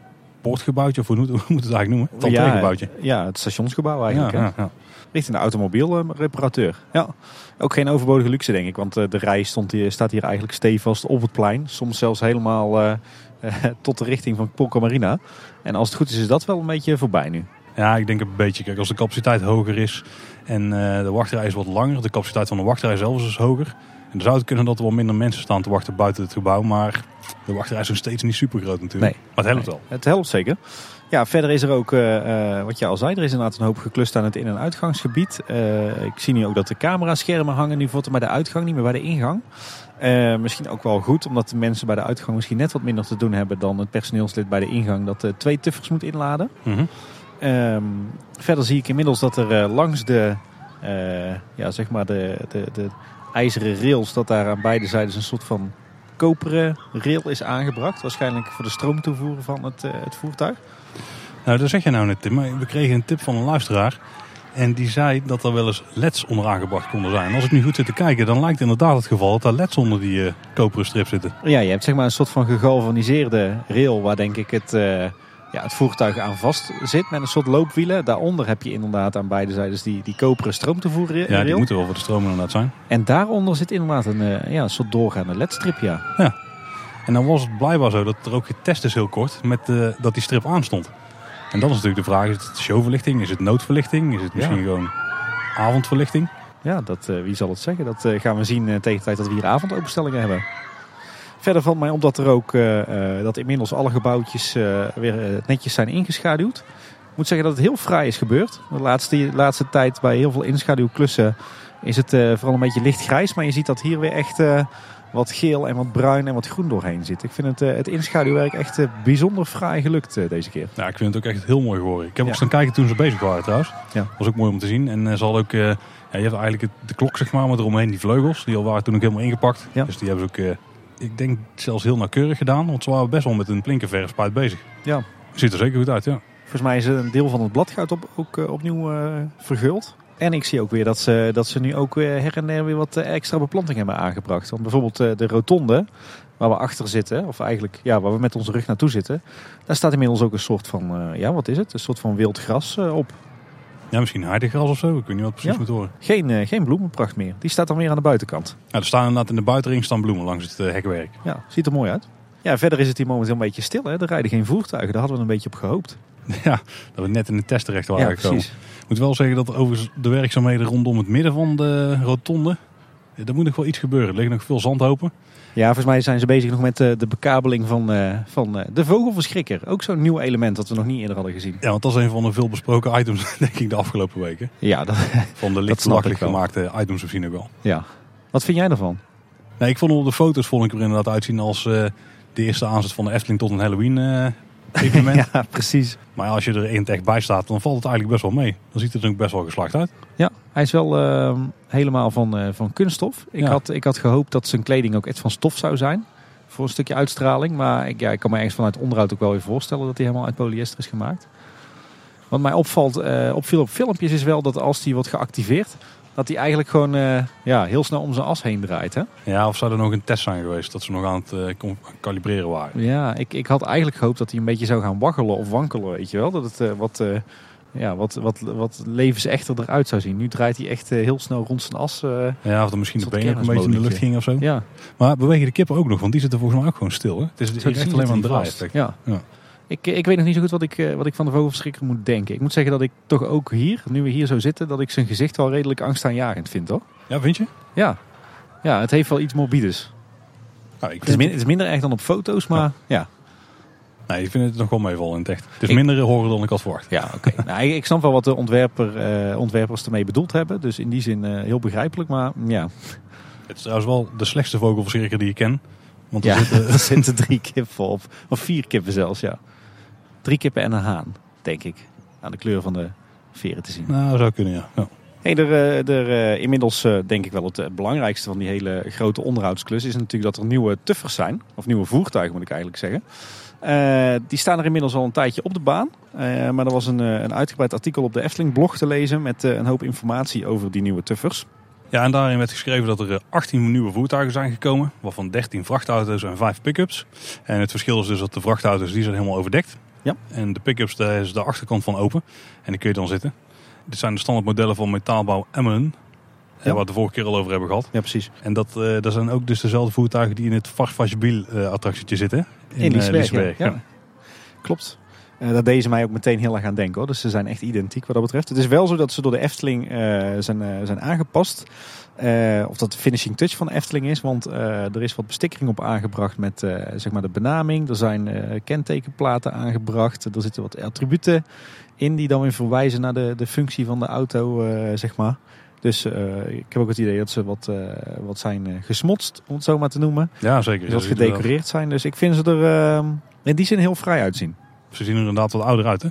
poortgebouwtje. Of hoe moet, hoe moet het eigenlijk noemen? Van het ja, ja, het stationsgebouw eigenlijk. Ja, hè? ja, ja. Richting de automobielreparateur. Ja. Ook geen overbodige luxe, denk ik. Want de rij stond hier, staat hier eigenlijk stevast op het plein. Soms zelfs helemaal tot de richting van Polka Marina. En als het goed is, is dat wel een beetje voorbij nu. Ja, ik denk een beetje. Kijk, als de capaciteit hoger is en eh, de wachtrij is wat langer. De capaciteit van de wachtrij zelf is dus hoger. En dan zou het kunnen dat er wel minder mensen staan te wachten buiten het gebouw. Maar de wachtrij is nog steeds niet super groot natuurlijk. Nee. Maar het helpt wel. Het helpt zeker. Ja, verder is er ook, eh, eh, wat je al zei, er is inderdaad een hoop geklust aan het in- en uitgangsgebied. Ik zie nu ook dat de cameraschermen hangen nu voor bij de uitgang, niet meer bij de ingang. Eh, misschien ook wel goed, omdat de mensen bij de uitgang misschien net wat minder te doen hebben dan het personeelslid bij de ingang dat eh, twee tuffers moet inladen. Mhm. Ehm, verder zie ik inmiddels dat er eh, langs de, ja, zeg maar de, de, de ijzeren rails, dat daar aan beide zijden een soort van koperen rail is aangebracht. Waarschijnlijk voor de stroomtoevoer van het, het voertuig. Nou, dat zeg je nou net, Tim. Maar we kregen een tip van een luisteraar. En die zei dat er wel eens leds onder aangebracht konden zijn. En als ik nu goed zit te kijken, dan lijkt inderdaad het geval dat er leds onder die eh, koperen strip zitten. Ja, je hebt zeg maar een soort van gegalvaniseerde rail waar denk ik het, eh, ja, het voertuig aan vast zit met een soort loopwielen. Daaronder heb je inderdaad aan beide zijden die, die koperen stroomtoevoer Ja, die moeten wel voor de stroom inderdaad zijn. En daaronder zit inderdaad een, eh, ja, een soort doorgaande ledstrip, ja. En dan was het blijkbaar zo dat er ook getest is heel kort met eh, dat die strip aanstond. En dan is natuurlijk de vraag, is het showverlichting? Is het noodverlichting? Is het misschien gewoon avondverlichting? Ja, dat, eh, wie zal het zeggen? Dat eh, gaan we zien eh, tegen de tijd dat we hier avondopenstellingen hebben. Verder valt mij op dat er ook dat inmiddels alle gebouwtjes weer netjes zijn ingeschaduwd. Ik moet zeggen dat het heel fraai is gebeurd. De laatste, laatste tijd bij heel veel inschaduwklussen is het vooral een beetje lichtgrijs. Maar je ziet dat hier weer echt wat geel en wat bruin en wat groen doorheen zit. Ik vind het, eh, het inschaduwwerk echt eh, bijzonder fraai gelukt eh, deze keer. Ja, ik vind het ook echt heel mooi geworden. Ik heb Ja. ook staan kijken toen ze bezig waren trouwens. Ja. was ook mooi om te zien. En ze hadden ook, ja, je hebt eigenlijk het- de klok zeg maar, met eromheen die vleugels. Die al waren toen ook helemaal ingepakt. Ja. Dus die hebben ze ook, ik denk zelfs heel nauwkeurig gedaan. Want ze waren best wel met een plinkenverfspuit bezig. Ja. Ziet er zeker goed uit, ja. Volgens mij is een deel van het bladgoud op, ook opnieuw verguld. En ik zie ook weer dat ze, dat ze nu ook her en der weer wat eh, extra beplanting hebben aangebracht. Want bijvoorbeeld eh, de rotonde, waar we achter zitten, of eigenlijk ja, waar we met onze rug naartoe zitten. Daar staat inmiddels ook een soort van, eh, ja wat is het? Een soort van wild gras op. Ja, misschien heidegras of zo. Ik weet niet wat precies Ja. moet horen. Geen, geen bloemenpracht meer. Die staat dan weer aan de buitenkant. Ja, er staan inderdaad in de buitenring staan bloemen langs het hekwerk. Ja, ziet er mooi uit. Ja, verder is het hier momenteel een beetje stil. Hè? Er rijden geen voertuigen. Daar hadden we een beetje op gehoopt. Ja, dat we net in de test terecht waren ja, gekomen. precies. Ik moet wel zeggen dat er overigens de werkzaamheden rondom het midden van de rotonde... ja, Daar moet nog wel iets gebeuren. Er liggen nog veel zandhopen. Ja, volgens mij zijn ze bezig nog met eh, de bekabeling van, eh, van eh, de vogelverschrikker. Ook zo'n nieuw element dat we nog niet eerder hadden gezien. Ja, want dat is een van de veel besproken items, denk ik, de afgelopen weken. Ja, dat, Van de licht gemaakte items misschien ook wel. ja. Wat vind jij ervan? Nee, ik vond op de foto's vond ik er inderdaad uitzien als eh, de eerste aanzet van de Efteling tot een Halloween eh, evenement. Ja, precies. Maar als je er in het echt bij staat, dan valt het eigenlijk best wel mee. Dan ziet het er ook best wel geslaagd uit. Ja, hij is wel ehm, helemaal van, eh, van kunststof. Ik, Ja. had, ik had gehoopt dat zijn kleding ook echt van stof zou zijn. Voor een stukje uitstraling. Maar ik, ja, ik kan me ergens vanuit onderhoud ook wel weer voorstellen dat hij helemaal uit polyester is gemaakt. Wat mij opvalt, eh opviel op filmpjes is wel dat als die wordt geactiveerd, dat hij eigenlijk gewoon eh, ja, heel snel om zijn as heen draait. Hè? Ja, of zou er nog een test zijn geweest dat ze nog aan het eh, kalibreren waren. Ja, ik, ik had eigenlijk gehoopt dat hij een beetje zou gaan waggelen of wankelen, weet je wel. Dat het eh, wat, ja, wat, wat, wat levensechter eruit zou zien. Nu draait hij echt heel snel rond zijn as. Ja, of dan misschien de benen ook een beetje in de lucht gingen of zo. ja, Maar bewegen de kippen ook nog, want die zitten volgens mij ook gewoon stil. Hè? Het is, het is echt alleen maar een draai. Ja. Ja. Ik, ik weet nog niet zo goed wat ik, eh, wat ik van de vogelverschrikker moet denken. Ik moet zeggen dat ik toch ook hier, nu we hier zo zitten, dat ik zijn gezicht wel redelijk angstaanjagend vind, hoor. Ja, vind je? Ja. Ja, het heeft wel iets morbides. Nou, ik Het is, vind, min- het is minder erg dan op foto's, maar ja. nee, ik vind het nog wel meevallen in het echt. Het is Ik- minder horror dan ik had verwacht. Ja, oké. nou, ik, ik snap wel wat de ontwerper, eh, ontwerpers ermee bedoeld hebben. Dus in die zin eh, heel begrijpelijk, maar ja. Het is trouwens wel de slechtste vogelverschrikker die ik ken. Want er ja zitten, er zitten drie kippen op. Of vier kippen zelfs, ja. Drie kippen en een haan, denk ik. Aan de kleur van de veren te zien. nou, zou kunnen, ja. ja. Hey, er, eh, er, eh, inmiddels eh, denk ik wel het belangrijkste van die hele grote onderhoudsklus is natuurlijk dat er nieuwe tuffers zijn. Of nieuwe voertuigen moet ik eigenlijk zeggen. Die staan er inmiddels al een tijdje op de baan. Maar er was een, een uitgebreid artikel op de Efteling blog te lezen met een hoop informatie over die nieuwe tuffers. Ja, en daarin werd geschreven dat er eh, 18 nieuwe voertuigen zijn gekomen. Waarvan 13 vrachtauto's en 5 pick-ups. En het verschil is dus dat de vrachtauto's die zijn helemaal overdekt. Ja. En de pick-ups, daar is de achterkant van open. En die kun je dan zitten. Dit zijn de standaardmodellen van metaalbouw Emmeren. eh, Ja. Waar we de vorige keer al over hebben gehad. Ja, precies. En dat, dat zijn ook dus dezelfde voertuigen die in het Varsvagebiel eh attractietje zitten. In eh, Liesberg, ja. ja. Ja. Klopt. Eh daar deden ze mij ook meteen heel erg aan denken hoor. Dus ze zijn echt identiek wat dat betreft. Het is wel zo dat ze door de Efteling zijn, zijn aangepast. Eh, of dat de finishing touch van de Efteling is. Want eh, er is wat bestikkering op aangebracht met eh, zeg maar de benaming. Er zijn kentekenplaten aangebracht. Er zitten wat attributen in die dan weer verwijzen naar de, de functie van de auto, zeg maar. Dus ik heb ook het idee dat ze wat, wat zijn gesmotst, om het zo maar te noemen. Ja, zeker. Dus dat er wel- gedecoreerd zijn. Dus ik vind ze er eh, in die zin heel vrij uitzien. Ze zien er inderdaad wat ouder uit, hè?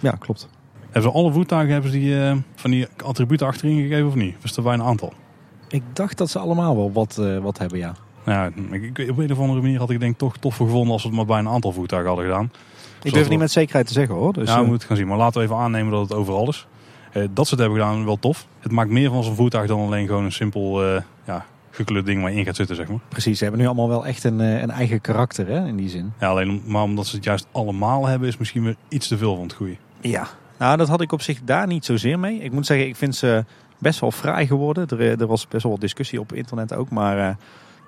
Ja, klopt. Hebben ze alle voertuigen hebben ze die, van die attributen achterin gegeven of niet? Of is er bij een aantal? Ik dacht dat ze allemaal wel wat, eh, wat hebben, ja. Ja, ik, op een of andere manier had ik denk toch tof gevonden als we het maar bij een aantal voertuigen hadden gedaan. Ik durf het niet met zekerheid te zeggen hoor. Dus, ja, we eh, moeten het gaan zien. Maar laten we even aannemen dat het overal is. Eh, dat ze het hebben gedaan, wel tof. Het maakt meer van zo'n voertuig dan alleen gewoon een simpel ja, gekleurd ding waar je in gaat zitten, zeg maar. Precies, ze hebben nu allemaal wel echt een, een eigen karakter hè, in die zin. Ja, alleen maar omdat ze het juist allemaal hebben, is misschien weer iets te veel van het goede. Ja. Nou, dat had ik op zich daar niet zozeer mee. Ik moet zeggen, ik vind ze best wel fraai geworden. Er, eh, er was best wel wat discussie op internet ook. Maar eh,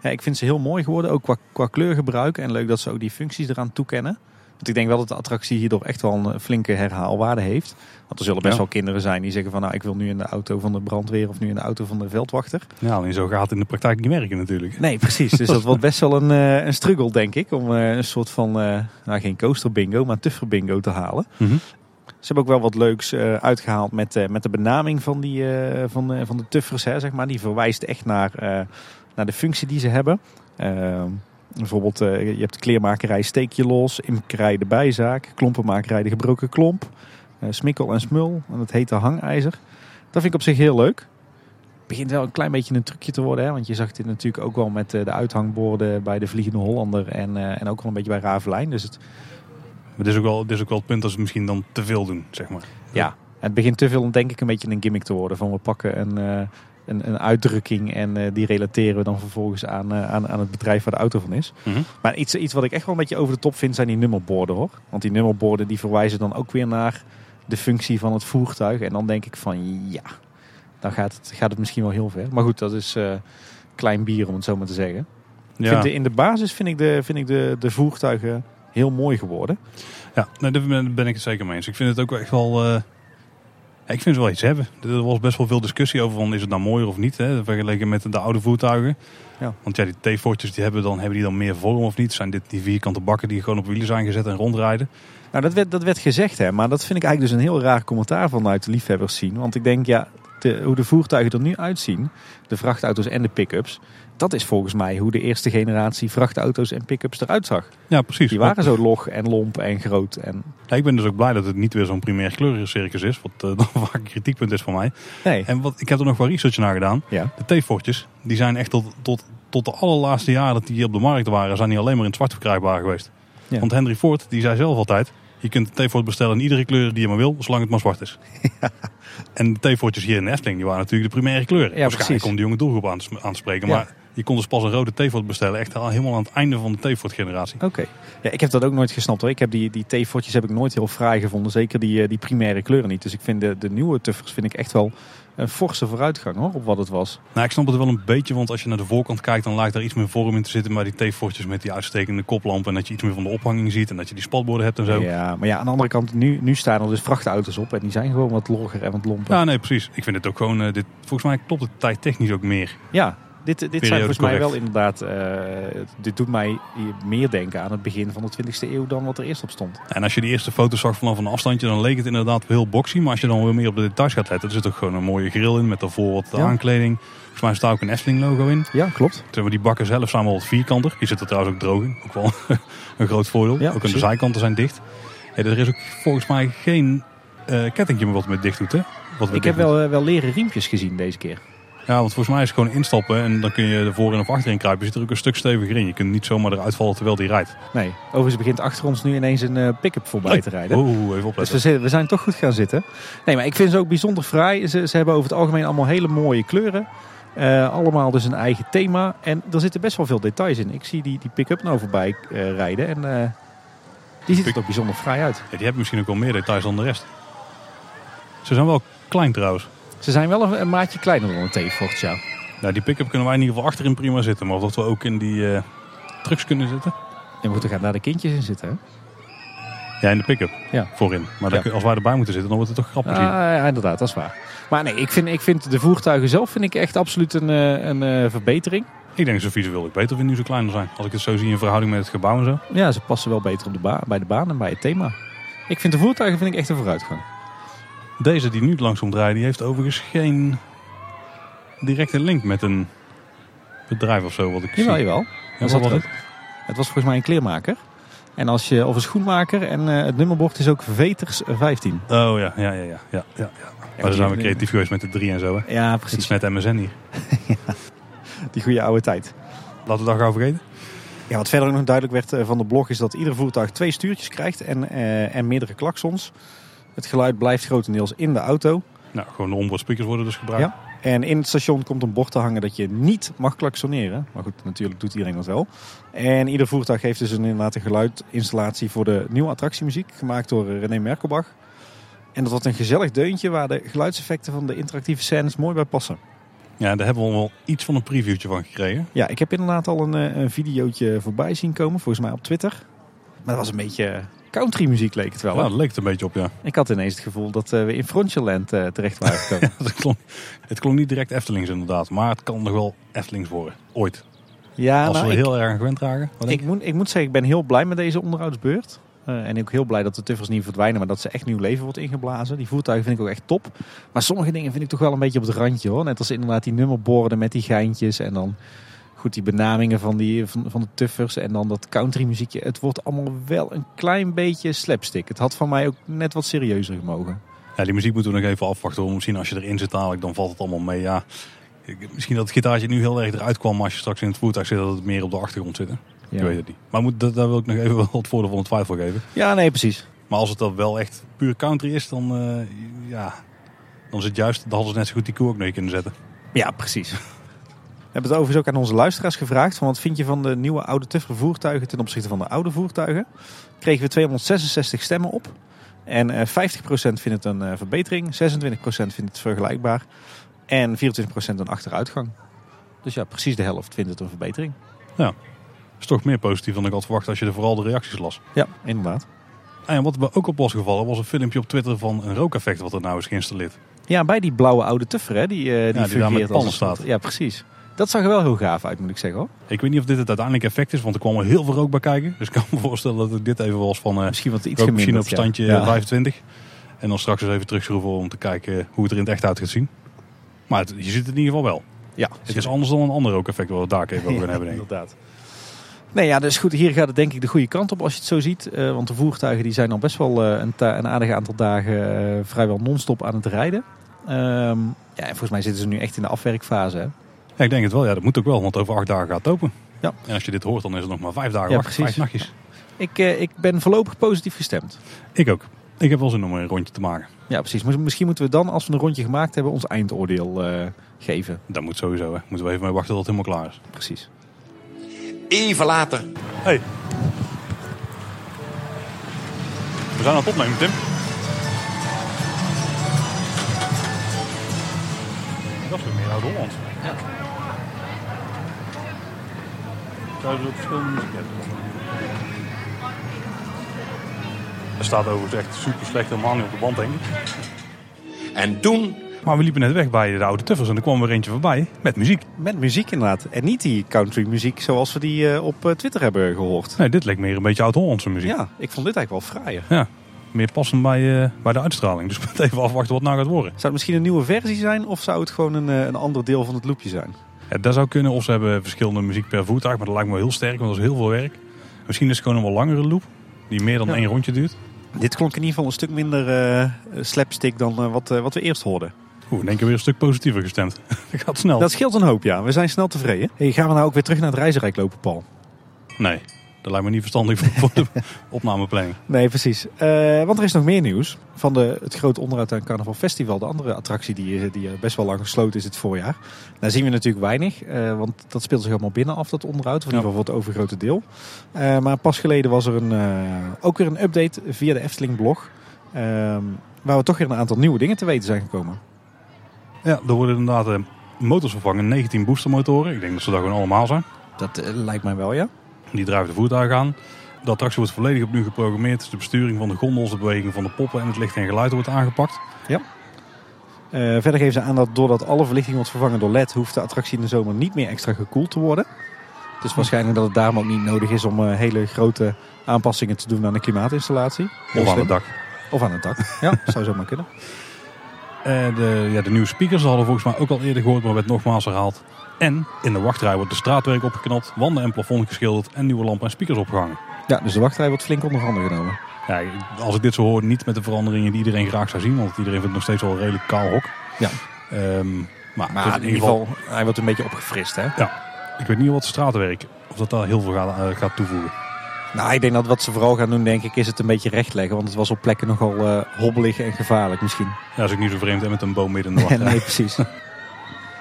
Ja, ik vind ze heel mooi geworden, ook qua, qua kleurgebruik. En leuk dat ze ook die functies eraan toekennen. Want ik denk wel dat de attractie hierdoor echt wel een flinke herhaalwaarde heeft. Want er zullen best Ja. wel kinderen zijn die zeggen van... nou, ik wil nu in de auto van de brandweer of nu in de auto van de veldwachter. Ja, alleen zo gaat het in de praktijk niet werken natuurlijk. Nee, precies. Dus dat wordt best wel een, eh, een struggle, denk ik. Om eh, een soort van, eh, nou geen coaster bingo, maar tuffer bingo te halen. Mhm. Ze hebben ook wel wat leuks eh, uitgehaald met, eh, met de benaming van, die, eh, van, de, van de tuffers. Hè, zeg maar. Die verwijst echt naar, naar de functie die ze hebben. Bijvoorbeeld, je hebt kleermakerij Steek je los, imkerij de bijzaak, klompenmakerij de gebroken klomp, smikkel en smul en het hete hangijzer. Dat vind ik op zich heel leuk. begint wel een klein beetje een trucje te worden. Hè? Want je zag dit natuurlijk ook wel met de uithangborden bij de Vliegende Hollander en, en ook wel een beetje bij Ravelijn. Dus het, Maar dit is, ook wel, dit is ook wel het punt dat ze misschien dan te veel doen, zeg maar. Ja, het begint te veel denk ik een beetje een gimmick te worden. Van we pakken een, eh, een, een uitdrukking en eh, die relateren we dan vervolgens aan, eh, aan, aan het bedrijf waar de auto van is. Mhm. Maar iets, iets wat ik echt wel een beetje over de top vind zijn die nummerborden hoor. Want die nummerborden die verwijzen dan ook weer naar de functie van het voertuig. En dan denk ik van ja, dan gaat het, gaat het misschien wel heel ver. Maar goed, dat is klein bier om het zo maar te zeggen. Ja, vind de, in de basis vind ik, de, vind ik de, de voertuigen heel mooi geworden. ja nee, daar ben, ik het zeker mee eens. Ik vind het ook echt wel... eh, ik vind ze wel iets hebben. Er was best wel veel discussie over van is het nou mooier of niet. Hè, vergeleken met de oude voertuigen. Ja. Want ja, die T-fortjes die hebben dan hebben die dan meer vorm of niet? Zijn dit die vierkante bakken die gewoon op wielen zijn gezet en rondrijden? Nou, dat werd, dat werd gezegd, hè, maar dat vind ik eigenlijk dus een heel raar commentaar vanuit de liefhebbers zien. Want ik denk, ja, de, hoe de voertuigen er nu uitzien, de vrachtauto's en de pick-ups, dat is volgens mij hoe de eerste generatie vrachtauto's en pick-ups eruit zag. Ja, precies. Die waren zo log en lomp en groot. En, Ja, ik ben dus ook blij dat het niet weer zo'n primair kleurencircus is. Wat eh, dan vaak een kritiekpunt is van mij. nee, En wat, ik heb er nog wel research naar gedaan. ja. De T-fortjes, die zijn echt tot, tot, tot de allerlaatste jaren dat die hier op de markt waren, zijn die alleen maar in het zwart verkrijgbaar geweest. Ja. Want Henry Ford, die zei zelf altijd, je kunt een T-fort bestellen in iedere kleur die je maar wil, zolang het maar zwart is. En de T-fortjes hier in de Efteling, die waren natuurlijk de primaire kleur. Ja, Waarschijnlijk precies. om de jonge doelgroep aan te, aan te spreken. Ja. Maar je kon dus pas een rode T-fort bestellen, echt al helemaal aan het einde van de T-fort generatie. Oké. Ja, ik heb dat ook nooit gesnapt hoor. Ik heb die, die T-fortjes heb ik nooit heel fraai gevonden. Zeker die, eh, die primaire kleuren niet. Dus ik vind de, de nieuwe tuffers vind ik echt wel een forse vooruitgang hoor, op wat het was. Nou, ik snap het wel een beetje, want als je naar de voorkant kijkt, dan lijkt er iets meer vorm in te zitten. Maar die T-fortjes met die uitstekende koplamp en dat je iets meer van de ophanging ziet en dat je die spatborden hebt en zo. Ja, maar ja, aan de andere kant, nu, nu staan er dus vrachtauto's op. En die zijn gewoon wat logger en wat lomper. Ja, nee, precies. Ik vind het ook gewoon, eh, dit, volgens mij klopt het tijdtechnisch ook meer. Ja, dit, dit zijn volgens mij correct. wel inderdaad. eh, dit doet mij meer denken aan het begin van de 20e eeuw dan wat er eerst op stond. En als je die eerste foto's zag vanaf een afstandje, dan leek het inderdaad heel boxy. Maar als je dan weer meer op de details gaat letten, er zit ook gewoon een mooie grill in met daarvoor wat Ja. aankleding. Volgens mij staat ook een Efteling logo in. Ja, klopt. Hebben die bakken zelf samen wat vierkanter. Die zitten trouwens ook droog in. Ook wel een groot voordeel. Ja, ook aan de zijkanten zijn dicht. Er is ook volgens mij geen eh kettingje meer wat met dicht doet. Hè? Wat Ik heb wel, eh, wel leren riempjes gezien deze keer. Ja, want volgens mij is het gewoon instappen en dan kun je er voorin of achterin kruipen. Je zit er ook een stuk steviger in. Je kunt niet zomaar eruit vallen terwijl die rijdt. Nee, overigens begint achter ons nu ineens een eh, pick-up voorbij te rijden. Oeh, even Dus opletten. we, zitten- we zijn toch goed gaan zitten. Nee, maar ik vind ze ook bijzonder fraai. Ze, ze hebben over het algemeen allemaal hele mooie kleuren. Eh, allemaal dus een eigen thema. En er zitten best wel veel details in. Ik zie die, die pick-up nou voorbij eh, rijden. En die ziet er ook bijzonder fraai uit. Ja, die hebben misschien ook wel meer details dan de rest. Ze zijn wel klein trouwens. Ze zijn wel een, een maatje kleiner dan een T-Fort, ja. Nou, die pick-up kunnen wij in ieder geval achterin prima zitten. Maar of dat we ook in die eh, trucks kunnen zitten? En moeten gaan daar de kindjes in zitten, hè? Ja, in de pick-up. Ja. Voorin. Maar Ja. als wij erbij moeten zitten, dan wordt het toch grappig. Ah, ja, inderdaad, dat is waar. Maar nee, ik vind, ik vind de voertuigen zelf vind ik echt absoluut een, eh, een eh, verbetering. Ik denk dat ze visueel ook beter vinden nu ze kleiner zijn. Als ik het zo zie in verhouding met het gebouw en zo. Ja, ze passen wel beter op de ba- bij de baan en bij het thema. Ik vind de voertuigen vind ik echt een vooruitgang. Deze die nu langzaam draait, die heeft overigens geen directe link met een bedrijf of zo. Wat ik Jawel, zie. jawel. Ja, wat was het? Het was volgens mij een kleermaker. En als je, of een schoenmaker. En eh, het nummerbord is ook Veters 15. Oh ja, ja, ja, ja. ja, ja, ja. Maar dan zijn we creatief geweest met de drie en zo. Hè. Ja, Het precies. is net MSN hier. Die goede oude tijd. Laten we dat gauw vergeten. Ja, wat verder ook nog duidelijk werd eh, van de blog is dat ieder voertuig twee stuurtjes krijgt en, eh, en meerdere klaksons. Het geluid blijft grotendeels in de auto. Nou, gewoon de onboard speakers worden dus gebruikt. Ja. En in het station komt een bord te hangen dat je niet mag klaksoneren. Maar goed, natuurlijk doet iedereen dat wel. En ieder voertuig heeft dus een, inderdaad een geluidinstallatie voor de nieuwe attractiemuziek. Gemaakt door eh, René Merkelbach. En dat wordt een gezellig deuntje waar de geluidseffecten van de interactieve scènes mooi bij passen. Ja, daar hebben we wel iets van een previewtje van gekregen. Ja, ik heb inderdaad al een, eh, een videootje voorbij zien komen, volgens mij op Twitter. Maar dat was een beetje country muziek leek het wel. Ja, dat leek het een beetje op, ja. Ik had ineens het gevoel dat eh, we in Frontierland eh, terecht waren gekomen. het, klonk, het klonk niet direct Eftelings inderdaad. Maar het kan nog wel Eftelings worden. Ooit. ja, Als nou, we ik, heel erg gewend raken. Denk ik, moet, ik moet zeggen, ik ben heel blij met deze onderhoudsbeurt. Eh, en ook heel blij dat de tuffers niet verdwijnen, maar dat ze echt nieuw leven wordt ingeblazen. Die voertuigen vind ik ook echt top. Maar sommige dingen vind ik toch wel een beetje op het randje hoor. Net als inderdaad die nummerborden met die geintjes en dan goed die benamingen van, die, van, van de tuffers en dan dat country muziekje. Het wordt allemaal wel een klein beetje slapstick. Het had van mij ook net wat serieuzer gemogen. Ja, die muziek moeten we nog even afwachten. hoor. Misschien als je erin zit dadelijk, dan valt het allemaal mee. Ja, misschien dat het gitaartje nu heel erg eruit kwam. Maar als je straks in het voertuig zit, dat het meer op de achtergrond zit. hè? Ja. Ik weet het niet. Maar moet, dat, daar wil ik nog even het voordeel van de twijfel geven. Ja, nee, precies. Maar als het dan wel echt puur country is, dan, eh, ja, dan is het juist. Dan hadden ze net zo goed die koe ook neer kunnen zetten. Ja, precies. We hebben het overigens ook aan onze luisteraars gevraagd. Van wat vind je van de nieuwe oude Tuffer voertuigen ten opzichte van de oude voertuigen? Kregen we 266 stemmen op. En eh 50% vindt het een eh, verbetering, 26% vindt het vergelijkbaar en 24% een achteruitgang. Dus ja, precies de helft vindt het een verbetering. is toch meer positief dan ik had verwacht als je er vooral de reacties las. Ja, inderdaad. En wat me ook op was gevallen, was een filmpje op Twitter van een rookeffect wat er nou is geïnstalleerd. Ja, bij die blauwe oude Tuffer, hè, die, eh die, daar fungeert met als staat. Ja, precies. Dat zag er wel heel gaaf uit, moet ik zeggen hoor. Ik weet niet of dit het uiteindelijk effect is, want er kwam er heel veel rook bij kijken. Dus ik kan me voorstellen dat ik dit even was van eh Misschien wat iets op standje Ja. 25. En dan straks eens even terugschroeven om te kijken hoe het er in het echt uit gaat zien. Maar het- je ziet het in ieder geval wel. Ja, Het is anders dan een ander rookeffect waar we het daar even over gaan hebben. Denk ik. Inderdaad. Nee, ja, dus goed, hier gaat het denk ik de goede kant op als je het zo ziet. Eh, want de voertuigen die zijn al best wel eh, een, een aardig aantal dagen vrijwel non-stop aan het rijden. Ehm, ja, en volgens mij zitten ze nu echt in de afwerkfase. Hè? Ja, ik denk het wel. Ja, dat moet ook wel, want over acht dagen gaat het open. Ja. En als je dit hoort, dan is het nog maar vijf dagen Ja, wachten. precies. Vijf nachtjes. Ik, eh, ik ben voorlopig positief gestemd. Ik ook. Ik heb wel zin om een rondje te maken. Ja, precies. Mis- Misschien moeten we dan, als we een rondje gemaakt hebben, ons eindoordeel eh, geven. Dat moet sowieso. Hè. Moeten we even mee wachten tot het helemaal klaar is. Precies. Even later. Hey. We zijn aan het opnemen, Tim. Dat is weer meer Oud-Holland. Ja. Zouden ze ook verschillende muziek hebben? Er staat overigens echt super slecht helemaal niet op de band, denk ik. En toen Maar we liepen net weg bij de oude tuffers en er kwam er eentje voorbij met muziek. Met muziek inderdaad. En niet die country muziek zoals we die eh, op eh, Twitter hebben gehoord. Nee, dit leek meer een beetje Oud-Hollandse muziek. Ja, ik vond dit eigenlijk wel fraaier. Ja, meer passend bij, eh, bij de uitstraling. Dus we moeten even afwachten wat nou gaat worden. Zou het misschien een nieuwe versie zijn of zou het gewoon een, eh, een ander deel van het loopje zijn? Dat zou kunnen. Of ze hebben verschillende muziek per voertuig. Maar dat lijkt me wel heel sterk, want dat is heel veel werk. Misschien is het gewoon een wat langere loop. Die meer dan Ja. één rondje duurt. Dit klonk in ieder geval een stuk minder eh, slapstick dan eh, wat, eh, wat we eerst hoorden. Oeh, één keer weer een stuk positiever gestemd. dat gaat snel. Dat scheelt een hoop, ja. We zijn snel tevreden. Hey, gaan we nou ook weer terug naar het reizenrijk lopen, Paul? Nee, dat lijkt me niet verstandig voor, de opnameplanning. Nee, precies. Eh, want er is nog meer nieuws. Van de, het grote onderhoud aan Carnaval Festival. De andere attractie die, eh, die eh, best wel lang gesloten is het voorjaar. Daar zien we natuurlijk weinig. want dat speelt zich allemaal binnen af, dat onderhoud. Of in ieder geval voor het overgrote deel. Maar pas geleden was er een, ook weer een update via de Efteling blog. ehm, waar we toch weer een aantal nieuwe dingen te weten zijn gekomen. Ja, er worden inderdaad motors vervangen. 19 boostermotoren. Ik denk dat ze dat gewoon allemaal zijn. Dat lijkt mij wel, ja. Die drijven de voertuigen aan. De attractie wordt volledig opnieuw geprogrammeerd. De besturing van de gondels, de beweging van de poppen en het licht en geluid wordt aangepakt. Eh, verder geven ze aan dat doordat alle verlichting wordt vervangen door LED, hoeft de attractie in de zomer niet meer extra gekoeld te worden. Dus waarschijnlijk dat het daarom ook niet nodig is om eh, hele grote aanpassingen te doen aan de klimaatinstallatie. Heel Of aan het dak. Of aan het dak. Ja, zou zomaar kunnen. Eh, de, ja, de nieuwe speakers hadden volgens mij ook al eerder gehoord, maar werd nogmaals herhaald. En in de wachtrij wordt de straatwerk opgeknapt, wanden en plafond geschilderd en nieuwe lampen en speakers opgehangen. Ja, dus de wachtrij wordt flink onder handen genomen. Ja, als ik dit zo hoor, niet met de veranderingen die iedereen graag zou zien, want iedereen vindt het nog steeds wel een redelijk kaal hok. Ja. Ehm, maar Maar in ieder geval, hij wordt een beetje opgefrist, hè? ik weet niet wat straatwerk, of dat daar heel veel gaat, eh, gaat toevoegen. Nou, ik denk dat wat ze vooral gaan doen, denk ik, is het een beetje rechtleggen. Want het was op plekken nogal eh, hobbelig en gevaarlijk misschien. Ja, dat is ook niet zo vreemd hè, met een boom midden in de wachtrij. nee, precies.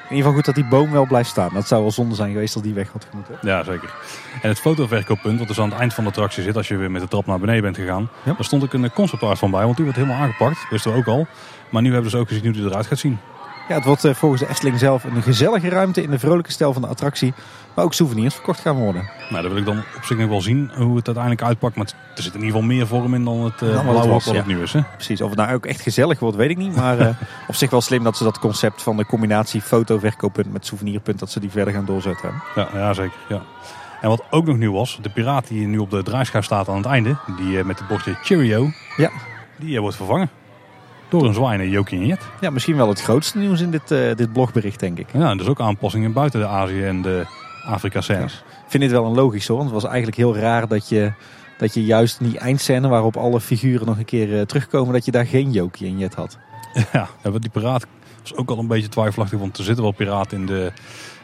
In ieder geval goed dat die boom wel blijft staan. Dat zou wel zonde zijn geweest dat die weg had moeten. Ja, zeker. En het fotoverkooppunt, wat dus aan het eind van de attractie zit, als je weer met de trap naar beneden bent gegaan, Ja. daar stond ook een conceptart van bij, want die wordt helemaal aangepakt. Wisten we ook al. Maar nu hebben ze ook gezien hoe die eruit gaat zien. Ja, het wordt eh, volgens de Efteling zelf een gezellige ruimte in de vrolijke stijl van de attractie. Waar ook souvenirs verkocht gaan worden. Nou, dat wil ik dan op zich nog wel zien hoe het uiteindelijk uitpakt. Maar er zit in ieder geval meer vorm in dan het uh, Dan wat het blauwe was, wat ja. het nu is. Hè? Precies, of het nou ook echt gezellig wordt, weet ik niet. Maar eh, op zich wel slim dat ze dat concept van de combinatie fotoverkooppunt met souvenirpunt, dat ze die verder gaan doorzetten. Ja, ja, zeker. Ja. En wat ook nog nieuw was, de piraat die nu op de draaischijf staat aan het einde, die met het bordje Cheerio, Ja. die wordt vervangen door een zwaaiende Jokie en Jet. Ja, misschien wel het grootste nieuws in dit, eh, dit blogbericht, denk ik. Ja, dus ook aanpassingen buiten de Azië en de Afrika scènes. Ik vind dit wel een logisch hoor, want het was eigenlijk heel raar dat je, dat je juist in die eindscène waarop alle figuren nog een keer eh, terugkomen, dat je daar geen Jokie en Jet had. Ja, ja, want die piraat was ook al een beetje twijfelachtig, want er zitten wel piraten in de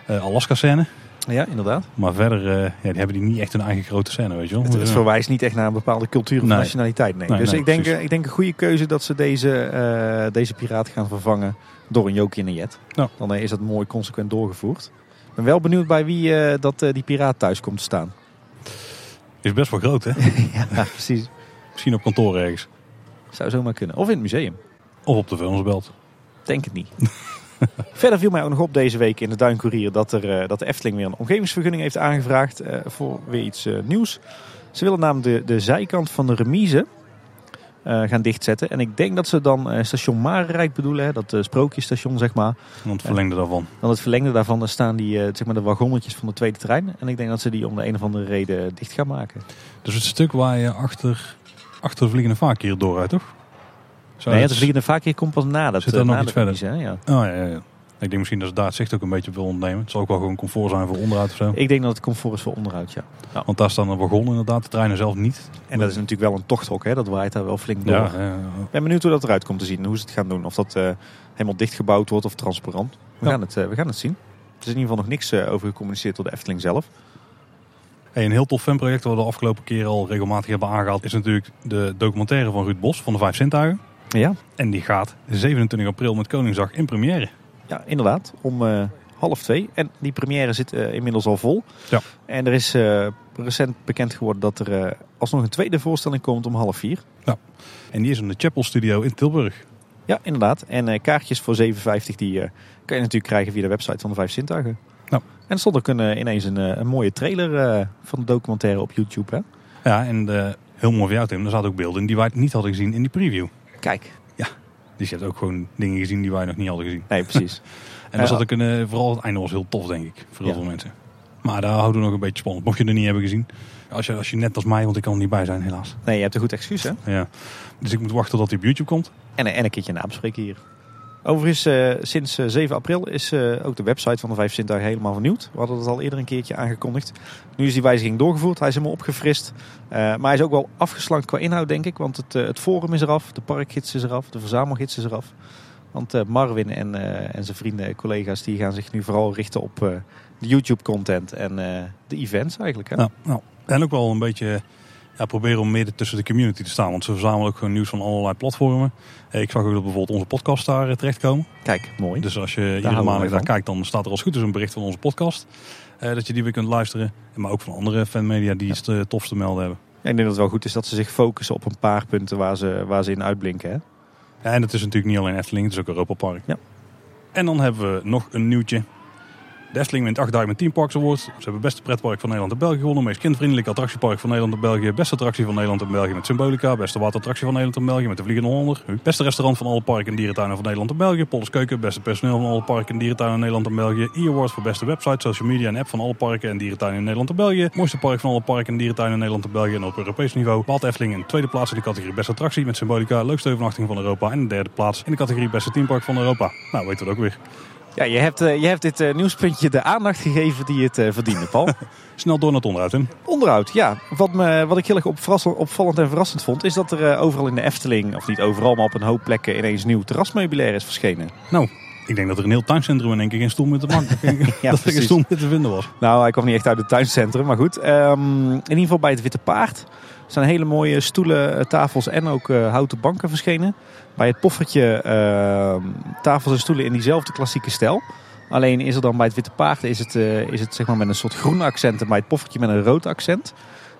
eh, Alaska scène. Ja, inderdaad. Maar verder eh, ja, die hebben die niet echt een eigen grote scène, weet je wel. Het, verwijst niet echt naar een bepaalde cultuur of Nee. nationaliteit. Nee. Nee, dus nee, ik, denk, eh, ik denk een goede keuze dat ze deze, eh, deze piraat gaan vervangen door een Jokie en een Jet. Dan is dat mooi consequent doorgevoerd. Ik ben wel benieuwd bij wie dat, die piraat thuis komt te staan. Is best wel groot, hè? ja, precies. Misschien op kantoor ergens. Zou zomaar kunnen. Of in het museum. Of op de vuilnisbelt. Denk het niet. Verder viel mij ook nog op deze week in de Duincourier dat, er, eh, dat de Efteling weer een omgevingsvergunning heeft aangevraagd eh, voor weer iets eh, nieuws. Ze willen namelijk de, de zijkant van de remise gaan dichtzetten. En ik denk dat ze dan station Marenrijk bedoelen, hè, dat sprookjesstation zeg maar. En het verlengde daarvan. Dan het verlengde daarvan daar staan die, zeg maar de wagonnetjes van de tweede trein. En ik denk dat ze die om de een of andere reden dicht gaan maken. Dus het stuk waar je achter, achter de vliegende vaak hier doorrijdt, toch? Nee, het- vliegende vaak komt pas na dat Zit er eh, nog iets de verder? ja. Oh ja, ja, ja. Ik denk misschien dat ze daar het zicht ook een beetje op wil ontnemen. Het zal ook wel gewoon comfort zijn voor onderhoud of zo. Ik denk dat het comfort is voor onderhoud, ja. Want daar staan de wagon inderdaad, de treinen zelf niet. En dat is natuurlijk wel een tochthok, hè? dat waait daar wel flink door. Ja, ja, ja. Ik ben benieuwd hoe dat eruit komt te zien. Hoe ze het gaan doen. Of dat eh, helemaal dichtgebouwd wordt of transparant. We, Ja. gaan, het, eh, we gaan het zien. Er is in ieder geval nog niks eh, over gecommuniceerd door de Efteling zelf. Hey, een heel tof fanproject wat we de afgelopen keer al regelmatig hebben aangehaald... is natuurlijk de documentaire van Ruud Bos van de Vijf Zintuigen. Ja, En die gaat 27 april met Koningsdag in première. ja inderdaad. Om eh, half twee. En die première zit eh, inmiddels al vol. Ja. En er is eh, recent bekend geworden dat er alsnog een tweede voorstelling komt om half vier. En die is in de Chapel Studio in Tilburg. Ja, inderdaad. En kaartjes voor 7,50 die kan je natuurlijk krijgen via de website van de Vijf Zintuigen. Ja. En er stond ook een, ineens een, een mooie trailer van de documentaire op YouTube. Hè? Ja, en heel mooi voor jou Tim, er zaten ook beelden in die wij niet hadden gezien in die preview. Kijk. Dus je hebt ook gewoon dingen gezien die wij nog niet hadden gezien. Nee, precies. En dat zat ook een, eh, vooral het einde was heel tof, denk ik, voor heel Ja. veel mensen. Maar daar houden we nog een beetje spannend. Mocht je er niet hebben gezien. Als je, als je net als mij, want ik kan er niet bij zijn helaas. Nee, je hebt een goed excuus, hè? Ja. Dus ik moet wachten tot hij op YouTube komt. En, en een keertje nabespreken hier. Overigens, eh, sinds eh, 7 april is eh, ook de website van de Vijf Zintuigen helemaal vernieuwd. We hadden het al eerder een keertje aangekondigd. Nu is die wijziging doorgevoerd. Hij is helemaal opgefrist. Eh, maar hij is ook wel afgeslankt qua inhoud, denk ik. Want het, eh, het forum is eraf, de parkgids is eraf, de verzamelgids is eraf. Want eh, Marvin en, eh, en zijn vrienden en collega's die gaan zich nu vooral richten op eh, de YouTube-content en eh, de events eigenlijk. Hè? Nou. En ook wel een beetje ja, proberen om midden tussen de community te staan. Want ze verzamelen ook gewoon nieuws van allerlei platformen. Eh, Ik zag ook dat bijvoorbeeld onze podcast daar eh, terechtkomen. Kijk, mooi. Dus als je iedere houden wij maandag daar kijkt, dan staat er als goed is een bericht van onze podcast. Eh, dat je die weer kunt luisteren. Maar ook van andere fanmedia die iets te tofs te melden hebben. Ja, ik denk dat het wel goed is dat ze zich focussen op een paar punten waar ze, waar ze in uitblinken. Hè? Ja, en het is natuurlijk niet alleen Efteling, het is ook Europa Park. Ja. En dan hebben we nog een nieuwtje. De Efteling wint 8 Diamond Team Parks Awards. Ze hebben beste pretpark van Nederland en België gewonnen. Meest kindvriendelijke attractiepark van Nederland en België. Beste attractie van Nederland en België met Symbolica. Beste waterattractie van Nederland en België met de Vliegende Hollander. Beste restaurant van alle parken en dierentuinen van Nederland en België. Polles Keuken. Beste personeel van alle parken en dierentuinen in Nederland en België. E-Award voor beste website, social media en app van alle parken en dierentuinen in Nederland en België. Mooiste park van alle parken en dierentuinen in Nederland en België. En op Europees niveau. Walt Efteling in tweede plaats in de categorie beste attractie met Symbolica. Leukste overnachting van Europa. En de derde plaats in de categorie beste teampark van Europa. Nou, weten we het ook weer. Ja, je hebt, eh, je hebt dit eh, nieuwspuntje de aandacht gegeven die het eh, verdiende, Paul. Snel door naar het onderhoud, Tim. Onderhoud, ja. Wat, me, wat ik heel erg opvallend en verrassend vond, is dat er overal in de Efteling, of niet overal, maar op een hoop plekken ineens nieuw terrasmeubilair is verschenen. Nou, ik denk dat er een heel tuincentrum in één keer geen stoel meer te bank. dat er geen stoel meer te vinden was. Nou, hij kwam niet echt uit het tuincentrum, maar goed. Ehm, in ieder geval bij het Witte Paard zijn hele mooie stoelen, tafels en ook houten banken verschenen. Bij het poffertje ehm, tafels en stoelen in diezelfde klassieke stijl. Alleen is er dan bij het Witte Paard is het, eh, is het zeg maar met een soort groen accent en bij het poffertje met een rood accent.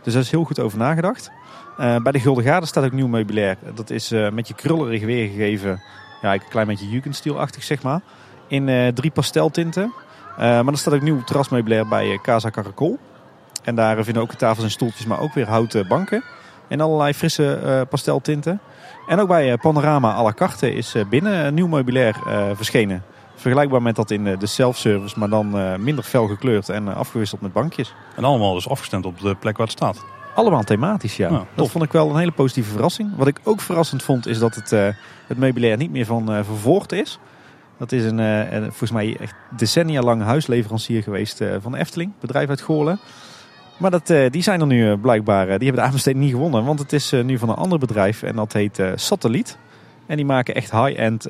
Dus daar is heel goed over nagedacht. Eh, bij de Gulden Garde staat ook nieuw meubilair. Dat is eh, met je krullerig weergegeven. Ja, een klein beetje Jugendstil-achtig zeg maar. in drie pasteltinten. Maar er staat ook nieuw terrasmeubilair bij Casa Caracol. En daar vinden ook tafels en stoeltjes, maar ook weer houten banken. In allerlei frisse pasteltinten. En ook bij eh, Panorama à la carte is eh, binnen een nieuw meubilair eh, verschenen. Vergelijkbaar met dat in de self-service, maar dan minder fel gekleurd en afgewisseld met bankjes. En allemaal dus afgestemd op de plek waar het staat. Allemaal thematisch, ja. Ja, dat vond ik wel een hele positieve verrassing. Wat ik ook verrassend vond, is dat het, eh, het meubilair niet meer van eh Vervoort is. Dat is een, volgens mij echt decennia lang huisleverancier geweest van de Efteling, bedrijf uit Goorlen. Maar dat, eh, die zijn er nu eh, blijkbaar, eh, die hebben de avondsteden niet gewonnen. Want het is nu van een ander bedrijf en dat heet Satelliet. En die maken echt high-end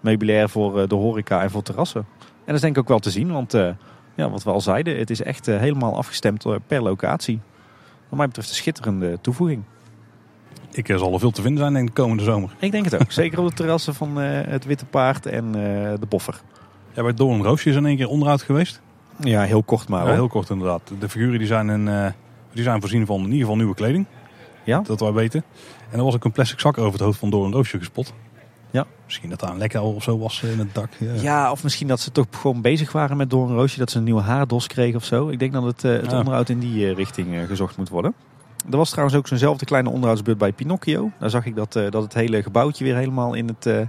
meubilair voor de horeca en voor terrassen. En dat is denk ik ook wel te zien, want ja, wat we al zeiden, het is echt helemaal afgestemd per locatie. Wat mij betreft een schitterende toevoeging. Ik zal er veel te vinden zijn ik de komende zomer. Ik denk het ook. Zeker op de terrassen van het Witte Paard en de Boffer. Ja, bij Doorn Roosje is in één keer onderhoud geweest. Ja, heel kort maar. Ja, heel kort inderdaad. De figuren die zijn, een, eh, die zijn voorzien van in ieder geval nieuwe kleding. Ja? Dat wij weten. En er was ook een plastic zak over het hoofd van Doorn Roosje gespot. Ja. Misschien dat daar een lekker of zo was in het dak. Ja. Ja, of misschien dat ze toch gewoon bezig waren met Doornroosje. Dat ze een nieuwe haardos kregen of zo. Ik denk dat het, eh, het Ja. onderhoud in die eh, richting eh, gezocht moet worden. Er was trouwens ook zo'nzelfde kleine onderhoudsbeurt bij Pinocchio. Daar zag ik dat, eh, dat het hele gebouwtje weer helemaal in het, eh,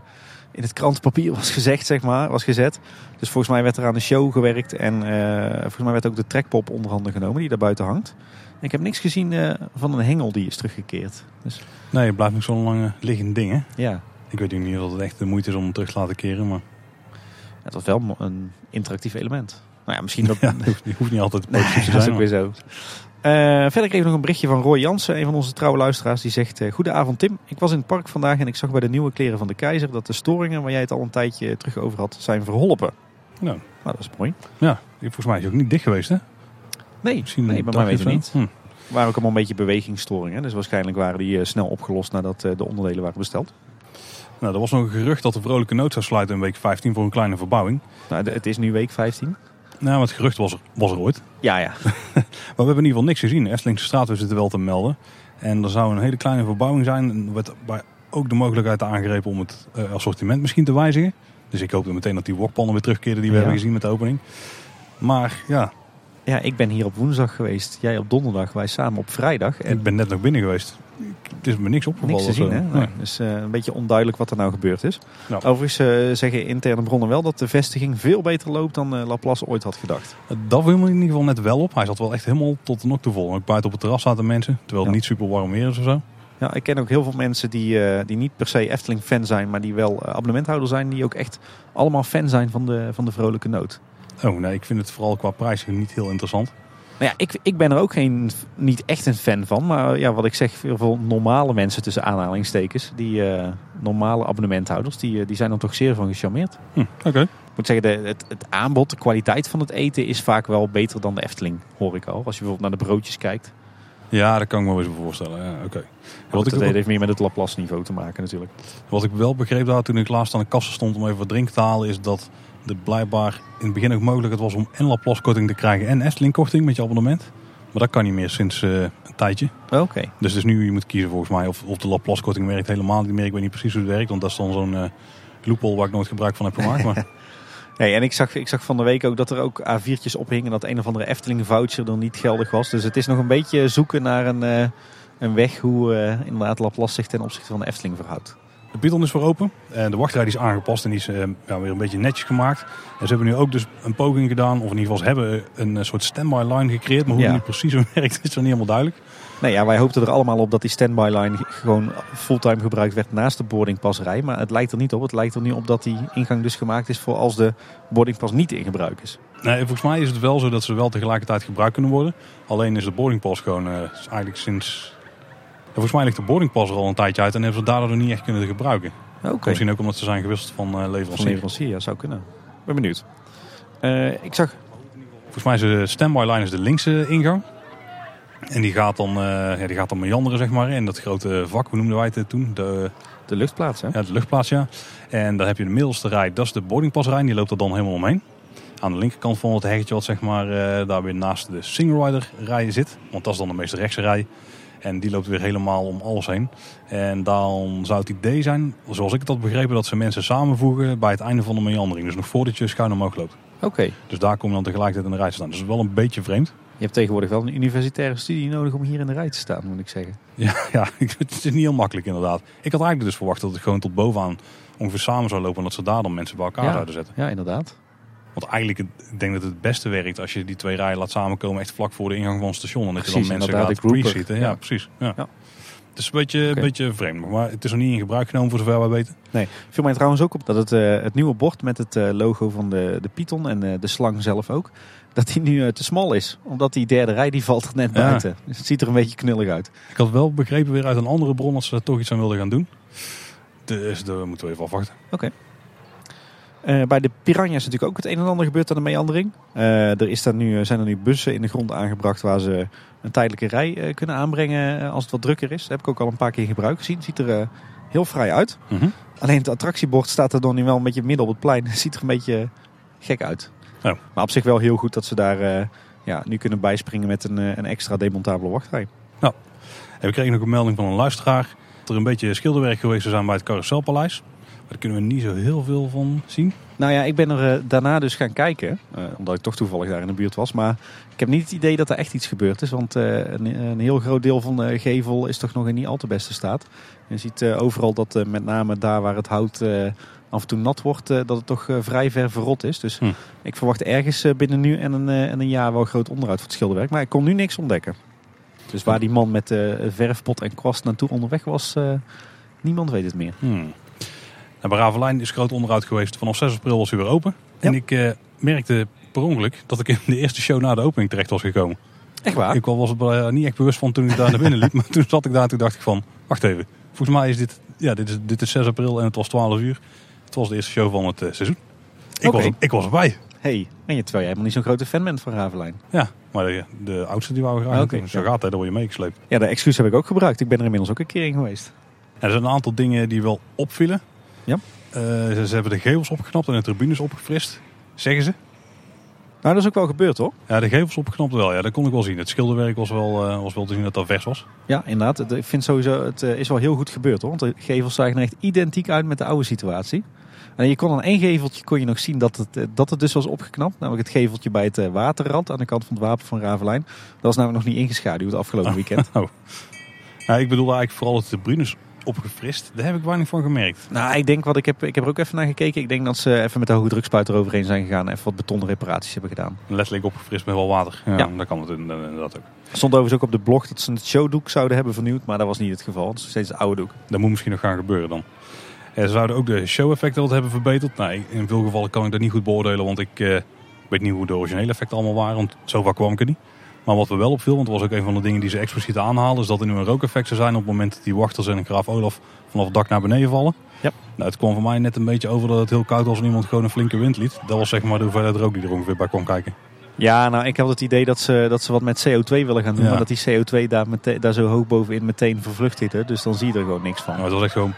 in het krantenpapier was gezegd, zeg maar. Was gezet. Dus volgens mij werd er aan de show gewerkt. En eh, volgens mij werd ook de trekpop onder handen genomen die daar buiten hangt. Ik heb niks gezien eh, van een hengel die is teruggekeerd. Dus Nee, het blijft nog zo'n lange liggend ding hè. ja, Ik weet niet of het echt de moeite is om hem terug te laten keren. Maar het was wel een interactief element. Nou ja, misschien dat, ja, dat hoeft, niet- altijd Nee, te dat is zijn. ook weer zo. Eh, verder kreeg ik nog een berichtje van Roy Jansen, een van onze trouwe luisteraars. Die zegt, eh, goedenavond Tim. Ik was in het park vandaag en ik zag bij de nieuwe kleren van de keizer... dat de storingen waar jij het al een tijdje terug over had, zijn verholpen. Nou, Nou, dat is mooi. ja, volgens mij is hij ook niet dicht geweest hè. Nee, Misschien nee bij mij weten niet. Hm. Er waren ook allemaal een beetje bewegingsstoringen. Dus waarschijnlijk waren die eh, snel opgelost nadat de onderdelen waren besteld. Nou, er was nog een gerucht dat de Vrolijke Nood zou sluiten in week 15 voor een kleine verbouwing. Nou, het is nu week 15. Nou, het gerucht was er, was er ooit. Ja, ja. Maar we hebben in ieder geval niks gezien. De straat zitten wel te melden. En er zou een hele kleine verbouwing zijn. En er werd bij ook de mogelijkheid aangrepen om het eh, assortiment misschien te wijzigen. Dus ik hoop dan meteen dat die wokpannen weer terugkeren die we Ja. hebben gezien met de opening. Maar ja, Ja, ik ben hier op woensdag geweest. Jij op donderdag, wij samen op vrijdag. En ik ben net nog binnen geweest. Het is me niks opgevallen. Niks te zien, hè? Nee. Nee. Dus een beetje onduidelijk wat er nou gebeurd is. Nou. Overigens eh, zeggen interne bronnen wel dat de vestiging veel beter loopt dan eh, Laplace ooit had gedacht. Dat viel me in ieder geval net wel op. Hij zat wel echt helemaal tot de nok te vol. Ook buiten op het terras zaten mensen. Terwijl het Ja. niet super warm weer is of zo. Ja, ik ken ook heel veel mensen die, die niet per se Efteling-fan zijn, maar die wel abonnementhouder zijn. Die ook echt allemaal fan zijn van de, van de Vrolijke Noot. Oh nee, ik vind het vooral qua prijs niet heel interessant. Nou ja, ik, ik ben er ook geen, niet echt een fan van. Maar ja, wat ik zeg, veel, normale mensen tussen aanhalingstekens, die eh, normale abonnementhouders, die, eh, die zijn er toch zeer van gecharmeerd. Hm, Oké. Ik moet zeggen, de, het, het aanbod, de kwaliteit van het eten is vaak wel beter dan de Efteling, hoor ik al. Als je bijvoorbeeld naar de broodjes kijkt. Ja, dat kan ik me wel eens voorstellen. Ja, oké. Wat ik, dat heeft meer met het Laplace niveau te maken natuurlijk. wat ik wel begreep daar toen ik laatst aan de kassa stond om even wat drinken te halen, is dat er blijkbaar in het begin ook mogelijk het was om en Laplace korting te krijgen en Efteling korting met je abonnement. Maar dat kan niet meer sinds eh, een tijdje. Oké. Dus is nu, je moet kiezen volgens mij of, of de Laplace korting werkt helemaal niet meer. Ik weet niet precies hoe het werkt, want dat is dan zo'n loophole waar ik nooit gebruik van heb gemaakt. Maar Nee, en ik zag, ik zag van de week ook dat er ook A4'tjes ophingen en dat een of andere Efteling voucher er niet geldig was. Dus het is nog een beetje zoeken naar een, eh, een weg hoe inderdaad Laplace zich ten opzichte van de Efteling verhoudt. De Python is weer open. En de wachtrij is aangepast en die is eh, ja, weer een beetje netjes gemaakt. En ze hebben nu ook dus een poging gedaan, of in ieder geval ze hebben een eh, soort standby line gecreëerd. Maar hoe Ja. die precies werkt is nog niet helemaal duidelijk. Nou ja, wij hoopten er allemaal op dat die standby line gewoon fulltime gebruikt werd naast de boardingpasserij. Maar het lijkt er niet op. Het lijkt er nu op dat die ingang dus gemaakt is voor als de boardingpas niet in gebruik is. Nee, volgens mij is het wel zo dat ze wel tegelijkertijd gebruikt kunnen worden. Alleen is de boardingpas gewoon eh, eigenlijk sinds... Volgens mij ligt de boardingpas er al een tijdje uit en hebben ze daardoor niet echt kunnen gebruiken. Misschien ook omdat ze zijn gewisseld van eh, Van leverancier. leverancier, ja, zou kunnen. Ik ben benieuwd. Eh, ik zag Volgens mij is de standby line is de linkse ingang. En die gaat dan, eh ja, die gaat dan meanderen, zeg maar, in dat grote vak, hoe noemden wij het toen? De, de luchtplaats, hè? ja, de luchtplaats, ja. En dan heb je de middelste rij, dat is de boardingpasrij, die loopt er dan helemaal omheen. Aan de linkerkant van het heggetje wat zeg maar, daar weer naast de Singrider rij zit. Want dat is dan de meest rechtse rij. En die loopt weer helemaal om alles heen. En dan zou het idee zijn, zoals ik het had begrepen, dat ze mensen samenvoegen bij het einde van de meandering. Dus nog voordat je schuin omhoog loopt. Oké. Dus daar kom je dan tegelijkertijd in de rij te staan. Dus dat is wel een beetje vreemd. Je hebt tegenwoordig wel een universitaire studie nodig om hier in de rij te staan, moet ik zeggen. Ja, ja, het is niet heel makkelijk inderdaad. Ik had eigenlijk dus verwacht dat het gewoon tot bovenaan ongeveer samen zou lopen. En dat ze daar dan mensen bij elkaar Ja. zouden zetten. Ja, inderdaad. Want eigenlijk, ik denk dat het het beste werkt als je die twee rijen laat samenkomen echt vlak voor de ingang van het station. En dat je dan mensen gaat pre-seaten. Ja, Ja. precies. Ja. Ja. Het is een beetje, Oké. een beetje vreemd. Maar het is nog niet in gebruik genomen voor zover wij weten. Nee, viel mij trouwens ook op dat het, eh, het nieuwe bord met het eh, logo van de, de Python en eh, de slang zelf ook, dat die nu te smal is. Omdat die derde rij die valt er net Ja. buiten. Dus het ziet er een beetje knullig uit. Ik had wel begrepen weer uit een andere bron dat ze er toch iets aan wilden gaan doen. Dus daar moeten we even afwachten. Eh, bij de Piranha is natuurlijk ook het een en ander gebeurd aan de meandering. Eh, er is daar nu, zijn er nu bussen in de grond aangebracht waar ze een tijdelijke rij eh, kunnen aanbrengen eh, als het wat drukker is. Dat heb ik ook al een paar keer in gebruik gezien. Ziet er eh, heel vrij uit. Mhm. Alleen het attractiebord staat er dan nu wel een beetje midden op het plein. Het ziet er een beetje gek uit. Maar op zich wel heel goed dat ze daar eh, ja, nu kunnen bijspringen met een, eh, een extra demontabele wachtrij. En we kregen nog een melding van een luisteraar. Dat er een beetje schilderwerk geweest zou zijn bij het Carouselpaleis. Daar kunnen we niet zo heel veel van zien. Nou ja, ik ben er eh, daarna dus gaan kijken. eh, omdat ik toch toevallig daar in de buurt was. Maar ik heb niet het idee dat er echt iets gebeurd is. Want eh, een, een heel groot deel van de gevel is toch nog in niet al te beste staat. Je ziet overal dat met name daar waar het hout af en toe nat wordt, dat het toch vrij ver verrot is. Dus Hm. ik verwacht ergens binnen nu en een, en een jaar wel groot onderhoud voor het schilderwerk. Maar ik kon nu niks ontdekken. Dus waar die man met de verfpot en kwast naartoe onderweg was, niemand weet het meer. Hmm. Nou, bij Ravelijn is groot onderhoud geweest. Vanaf 6 april was hij weer open. En ik eh, merkte per ongeluk dat ik in de eerste show na de opening terecht was gekomen. Echt waar? Ik was er eh, niet echt bewust van toen ik daar naar binnen liep. Maar toen zat ik daar en toen dacht ik van, wacht even. Volgens mij is dit, ja, dit, is, dit is 6 april en het was 12 uur. Het was de eerste show van het eh, seizoen. Ik, was, ik was erbij. hey, en je, terwijl jij helemaal niet zo'n grote fan bent van Ravelijn. Ja, maar de, de oudste die wou graag. Zo ja. gaat daar word je meegesleept. Ja, de excuus heb ik ook gebruikt. Ik ben er inmiddels ook een keer in geweest. Er zijn een aantal dingen die wel opvielen. Ja. Eh, ze, ze hebben de gevels opgeknapt en de tribunes opgefrist. Zeggen ze. Nou, dat is ook wel gebeurd hoor. Ja, de gevels opgeknapt wel. Ja, dat kon ik wel zien. Het schilderwerk was wel, eh, was wel te zien dat dat vers was. Ja, inderdaad. Ik vind sowieso, het eh, is wel heel goed gebeurd hoor. Want de gevels zagen er echt identiek uit met de oude situatie. En je kon aan één geveltje kon je nog zien dat het, dat het dus was opgeknapt. Namelijk het geveltje bij het waterrad aan de kant van het wapen van Ravelijn. Dat was namelijk nog niet ingeschaduwd afgelopen weekend. Oh. Nou, ik bedoel eigenlijk vooral dat de tribunes opgefrist. Daar heb ik weinig van gemerkt. Nou, ik denk wat ik heb, ik heb er ook even naar gekeken. Ik denk dat ze even met de hoge drukspuit eroverheen zijn gegaan. En even wat betonreparaties hebben gedaan. Letterlijk opgefrist met wel water. Ja, Ja. dat kan het inderdaad ook. Er stond overigens ook op de blog dat ze het showdoek zouden hebben vernieuwd. Maar dat was niet het geval. Het is steeds het oude doek. Dat moet misschien nog gaan gebeuren dan. Eh, ze zouden ook de show-effecten wat hebben verbeterd. Nou, in veel gevallen kan ik dat niet goed beoordelen, want ik eh, weet niet hoe de originele effecten allemaal waren. Want zo vaak kwam ik er niet. Maar wat me wel opviel, want dat was ook een van de dingen die ze expliciet aanhalen, is dat er nu een rookeffect zou zijn op het moment dat die wachters en graaf Olaf vanaf het dak naar beneden vallen. Ja. Nou, het kwam voor mij net een beetje over dat het heel koud was en iemand gewoon een flinke wind liet. Dat was zeg maar de hoeveelheid rook die er ongeveer bij kwam kijken. Ja, nou, ik had het idee dat ze, dat ze wat met CO2 willen gaan doen. Ja. Maar dat die CO2 daar, mete- daar zo hoog bovenin meteen vervlucht zit. hè. Dus dan zie je er gewoon niks van. Maar het was echt gewoon...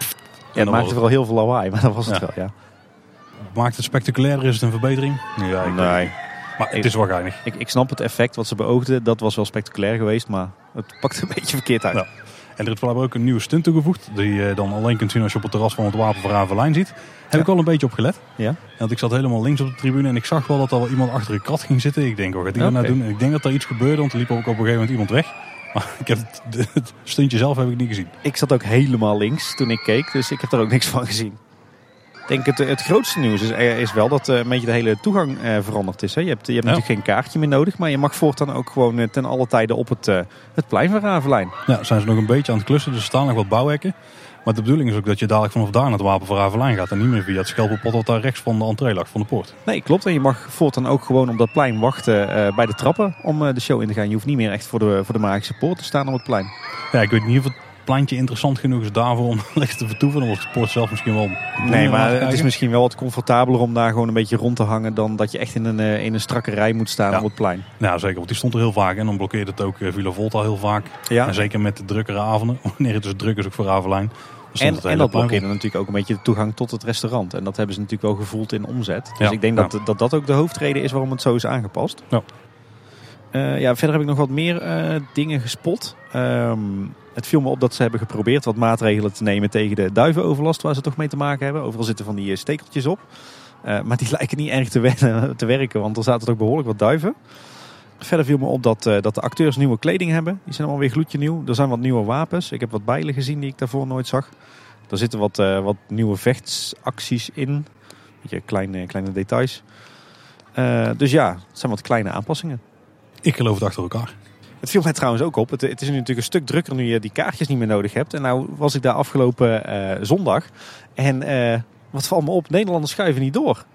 Ja, het maakte vooral heel veel lawaai, maar dat was het Ja. wel, ja. Maakt het spectaculairder? Is het een verbetering? Ja, ik Nee. Maar het is wel geinig. Ik, ik snap het effect wat ze beoogden. Dat was wel spectaculair geweest, maar het pakt een beetje verkeerd uit. Ja. En er is blijkbaar ook een nieuwe stunt toegevoegd. Die je dan alleen kunt zien als je op het terras van het Wapen van Ravelijn ziet. Heb Ja. ik wel een beetje op gelet. Ja? Want ik zat helemaal links op de tribune en ik zag wel dat er wel iemand achter een krat ging zitten. Ik denk, wat gaat die Oké. nou doen? En ik denk dat er iets gebeurde, want er liep ook op een gegeven moment iemand weg. Maar ik heb het, het stuntje zelf heb ik niet gezien. Ik zat ook helemaal links toen ik keek, dus ik heb er ook niks van gezien. Denk het, het grootste nieuws is, er is wel dat eh, een beetje de hele toegang eh, veranderd is. Hè. Je hebt, je hebt Ja. natuurlijk geen kaartje meer nodig, maar je mag voortaan ook gewoon eh, ten alle tijde op het, eh, het plein van Ravelijn. Ja, zijn ze nog een beetje aan het klussen, dus er staan nog wat bouwhekken. Maar de bedoeling is ook dat je dadelijk vanaf daar naar het Wapen van Ravelijn gaat. En niet meer via het schelpenpot dat daar rechts van de entree lag, van de poort. Nee, klopt. En je mag voortaan ook gewoon op dat plein wachten eh, bij de trappen om eh, de show in te gaan. Je hoeft niet meer echt voor de, voor de magische poort te staan op het plein. Ja, ik weet niet of het pleintje interessant genoeg is daarvoor om lekker te vertoeven. Wordt de poort zelf misschien wel... Nee, maar het is misschien wel wat comfortabeler om daar gewoon een beetje rond te hangen dan dat je echt in een, eh, in een strakke rij moet staan Ja. op het plein. Ja, zeker. Want die stond er heel vaak. En dan blokkeerde het ook eh, Villa Volta heel vaak. Ja. En zeker met de drukkere avonden. Wanneer het dus druk is ook voor Ravelijn. En, het en dat blokkeerde natuurlijk ook een beetje de toegang tot het restaurant. En dat hebben ze natuurlijk wel gevoeld in omzet. Dus Ja, ik denk dat, dat dat ook de hoofdreden is waarom het zo is aangepast. Ja. Eh, ja, verder heb ik nog wat meer dingen gespot. Ehm, het viel me op dat ze hebben geprobeerd wat maatregelen te nemen tegen de duivenoverlast waar ze toch mee te maken hebben. Overal zitten van die eh, stekeltjes op. Eh, maar die lijken niet erg te, werken, want er zaten toch behoorlijk wat duiven. Verder viel me op dat, eh, dat de acteurs nieuwe kleding hebben. Die zijn allemaal weer gloedje nieuw. Er zijn wat nieuwe wapens. Ik heb wat bijlen gezien die ik daarvoor nooit zag. Er zitten wat, wat nieuwe vechtsacties in. Beetje kleine, kleine details. Dus ja, het zijn wat kleine aanpassingen. Ik geloof het achter elkaar. Het viel mij trouwens ook op. Het, het is nu natuurlijk een stuk drukker nu je die kaartjes niet meer nodig hebt. En nou was ik daar afgelopen eh, zondag. En eh, wat valt me op? Nederlanders schuiven niet door.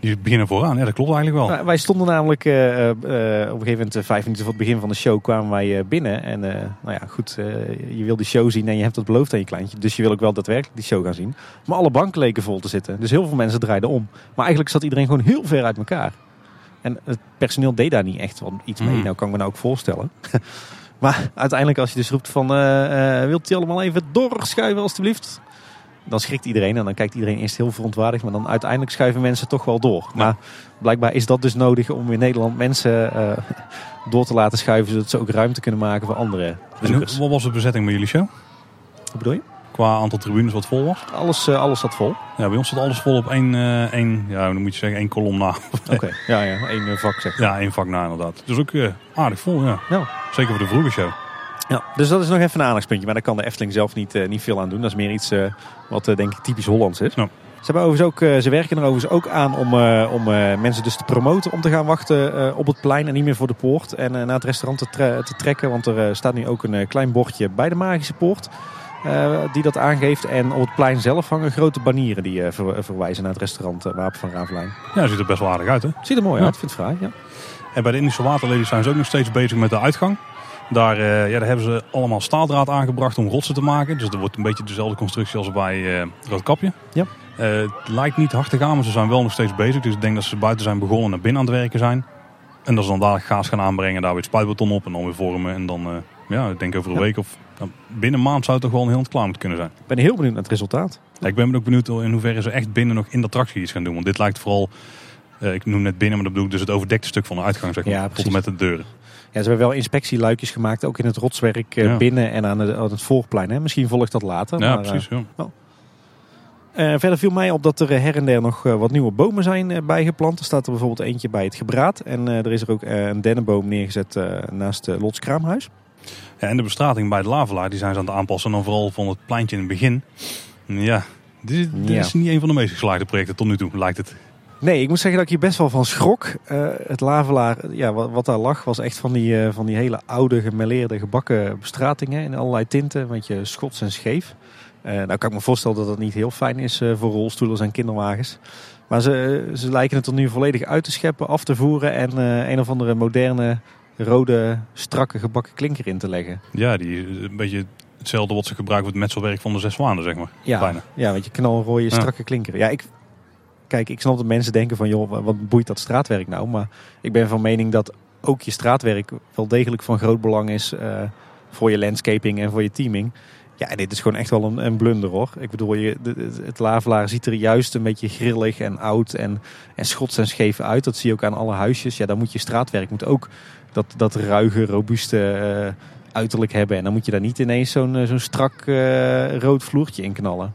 Die beginnen vooraan. Ja, dat klopt eigenlijk wel. Nou, wij stonden namelijk eh, op een gegeven moment, vijf minuten voor het begin van de show, kwamen wij binnen. En nou ja, goed, je wil die show zien en je hebt dat beloofd aan je kleintje. Dus je wil ook wel daadwerkelijk die show gaan zien. Maar alle banken leken vol te zitten. Dus heel veel mensen draaiden om. Maar eigenlijk zat iedereen gewoon heel ver uit elkaar. En het personeel deed daar niet echt iets mee. Hmm. Nou kan ik me nou ook voorstellen. maar uiteindelijk als je dus roept van, eh, eh, wilt u allemaal even doorschuiven alstublieft? Dan schrikt iedereen en dan kijkt iedereen eerst heel verontwaardigd. Maar dan uiteindelijk schuiven mensen toch wel door. Maar blijkbaar is dat dus nodig om in Nederland mensen eh, door te laten schuiven. Zodat ze ook ruimte kunnen maken voor andere En bezoekers. hoe- wat was de bezetting bij jullie show? Wat bedoel je? Qua aantal tribunes wat vol was? Alles, eh, alles zat vol. Ja, bij ons zat alles vol op één, eh, één ja, dan moet je zeggen, één kolom na. Oké, ja, ja, één eh, vak zeg. Ja, één vak na inderdaad. Dus ook aardig vol, ja. Ja. Zeker voor de vroege show. Ja, dus dat is nog even een aandachtspuntje. Maar daar kan de Efteling zelf niet, niet veel aan doen. Dat is meer iets wat denk ik typisch Hollands is. Ja. Ze, hebben overigens ook, ze werken er overigens ook aan om, om mensen dus te promoten om te gaan wachten op het plein en niet meer voor de poort. En naar het restaurant te, tre- te trekken. Want er staat nu ook een klein bordje bij de Magische Poort. Eh, die dat aangeeft. En op het plein zelf hangen grote banieren die eh, ver- verwijzen naar het restaurant eh, Wapen van Ravelijn. Ja, ziet er best wel aardig uit, hè? Ziet er mooi Ja. uit, vind het fraai. Ja. En bij de Indische waterlelies zijn ze ook nog steeds bezig met de uitgang. Daar, ja, daar hebben ze allemaal staaldraad aangebracht om rotsen te maken. Dus er wordt een beetje dezelfde constructie als bij eh Roodkapje. Ja. Het lijkt niet hard te gaan, maar ze zijn wel nog steeds bezig. Dus ik denk dat ze buiten zijn begonnen en naar binnen aan het werken zijn. En dat ze dan dadelijk gaas gaan aanbrengen, daar weer spuitbeton op en dan weer vormen. En dan, ja, ik denk over een Ja. week of nou, binnen een maand zou het toch wel heel klaar moeten kunnen zijn. Ik ben heel benieuwd naar het resultaat. Ja, ik ben ook benieuwd in hoeverre ze echt binnen nog in de attractie iets gaan doen. Want dit lijkt vooral, eh, ik noem net binnen, maar dat bedoel ik dus het overdekte stuk van de uitgang, zeg maar. Ja, tot precies. en met de deuren. Ja, ze hebben wel inspectieluikjes gemaakt, ook in het rotswerk eh, binnen en aan, de- aan het voorplein. Hè. Misschien volgt dat later. Ja, maar, precies. Eh, eh, verder viel mij op dat er her en der nog wat nieuwe bomen zijn bijgeplant. Er staat er bijvoorbeeld eentje bij het gebraad. En er is er ook een dennenboom neergezet naast Lots Kraamhuis. Ja, en de bestrating bij de lavelaar, die zijn ze aan het aanpassen. En dan vooral van het pleintje in het begin. Ja, dit, dit Ja. is niet een van de meest geslaagde projecten tot nu toe, lijkt het. Nee, ik moet zeggen dat ik hier best wel van schrok. Eh, het lavelaar, ja, wat, wat daar lag, was echt van die, eh, van die hele oude, gemeleerde, gebakken bestratingen in allerlei tinten. Een beetje schots en scheef. Eh, nou kan ik me voorstellen dat dat niet heel fijn is voor rolstoelers en kinderwagens. Maar ze, ze lijken het er nu volledig uit te scheppen, af te voeren en een of andere moderne, rode, strakke gebakken klinker in te leggen. Ja, die is een beetje hetzelfde wat ze gebruiken voor het metselwerk van de zes zwanen, zeg maar. Ja, Bijna. ja weet je, knalrooie, strakke klinker. Ja, ik, kijk, ik snap dat mensen denken van, joh, wat boeit dat straatwerk nou? Maar ik ben van mening dat ook je straatwerk wel degelijk van groot belang is eh, voor je landscaping en voor je teaming. Ja, en dit is gewoon echt wel een, een blunder hoor. Ik bedoel, je, het lavelaar ziet er juist een beetje grillig en oud en, en schots en scheef uit. Dat zie je ook aan alle huisjes. Ja, dan moet je straatwerk moet ook dat, dat ruige, robuuste eh, uiterlijk hebben. En dan moet je daar niet ineens zo'n eh, zo'n strak eh, rood vloertje in knallen.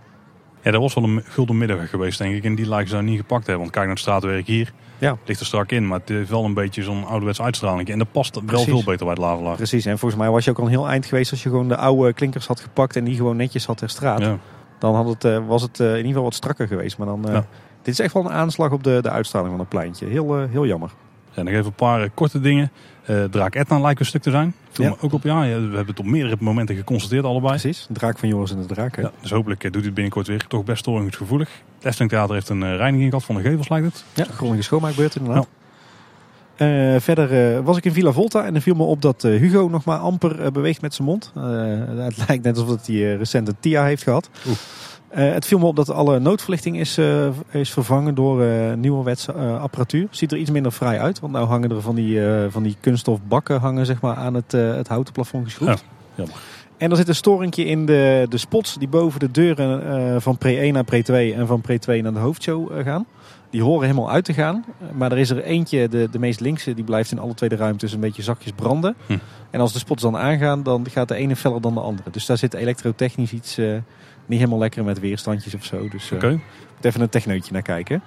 Ja, dat was wel een gulden middenweg geweest, denk ik. En die lijken ze nou niet gepakt hebben. Want kijk naar het straatwerk hier. Ja. Ligt er strak in, maar het heeft wel een beetje zo'n ouderwets uitstraling. En dat past wel Precies. veel beter bij het lavelaar. Precies, en volgens mij was je ook al een heel eind geweest als je gewoon de oude klinkers had gepakt en die gewoon netjes had herstraat. Ja. Dan had het, was het in ieder geval wat strakker geweest. Maar dan, Ja. dit is echt wel een aanslag op de, de uitstraling van het pleintje. Heel, heel jammer. En nog even een paar korte dingen. Eh Draak Etna lijkt een stuk te zijn. Viel Ja. ook op, ja, ja, we hebben het op meerdere momenten geconstateerd allebei. Precies, de draak van Joris en de draak. Hè? Ja, dus hopelijk eh, doet hij het binnenkort weer. Toch best storingsgevoelig. Het Efteling Theater heeft een eh, reiniging gehad van de gevels, lijkt het. Ja, grondige schoonmaakbeurt inderdaad. Eh, verder was ik in Villa Volta en er viel me op dat Hugo nog maar amper beweegt met zijn mond. Het lijkt net alsof hij recent een TIA heeft gehad. Oeh. Eh, het viel me op dat alle noodverlichting is, eh, is vervangen door eh nieuwerwetse apparatuur. Ziet er iets minder fraai uit, want nou hangen er van die, van die kunststof bakken hangen, zeg maar, aan het, het houten plafond geschroefd. Ja, jammer. En er zit een storingje in de, de spots die boven de deuren van pre 1 naar pre 2 en van pre 2 naar de hoofdshow gaan. Die horen helemaal uit te gaan. Maar er is er eentje, de, de meest linkse, die blijft in alle twee de ruimtes een beetje zachtjes branden. Hm. En als de spots dan aangaan, dan gaat de ene feller dan de andere. Dus daar zit elektrotechnisch iets niet helemaal lekker met weerstandjes of zo. Dus eh, Oké. moet even een techneutje naar kijken.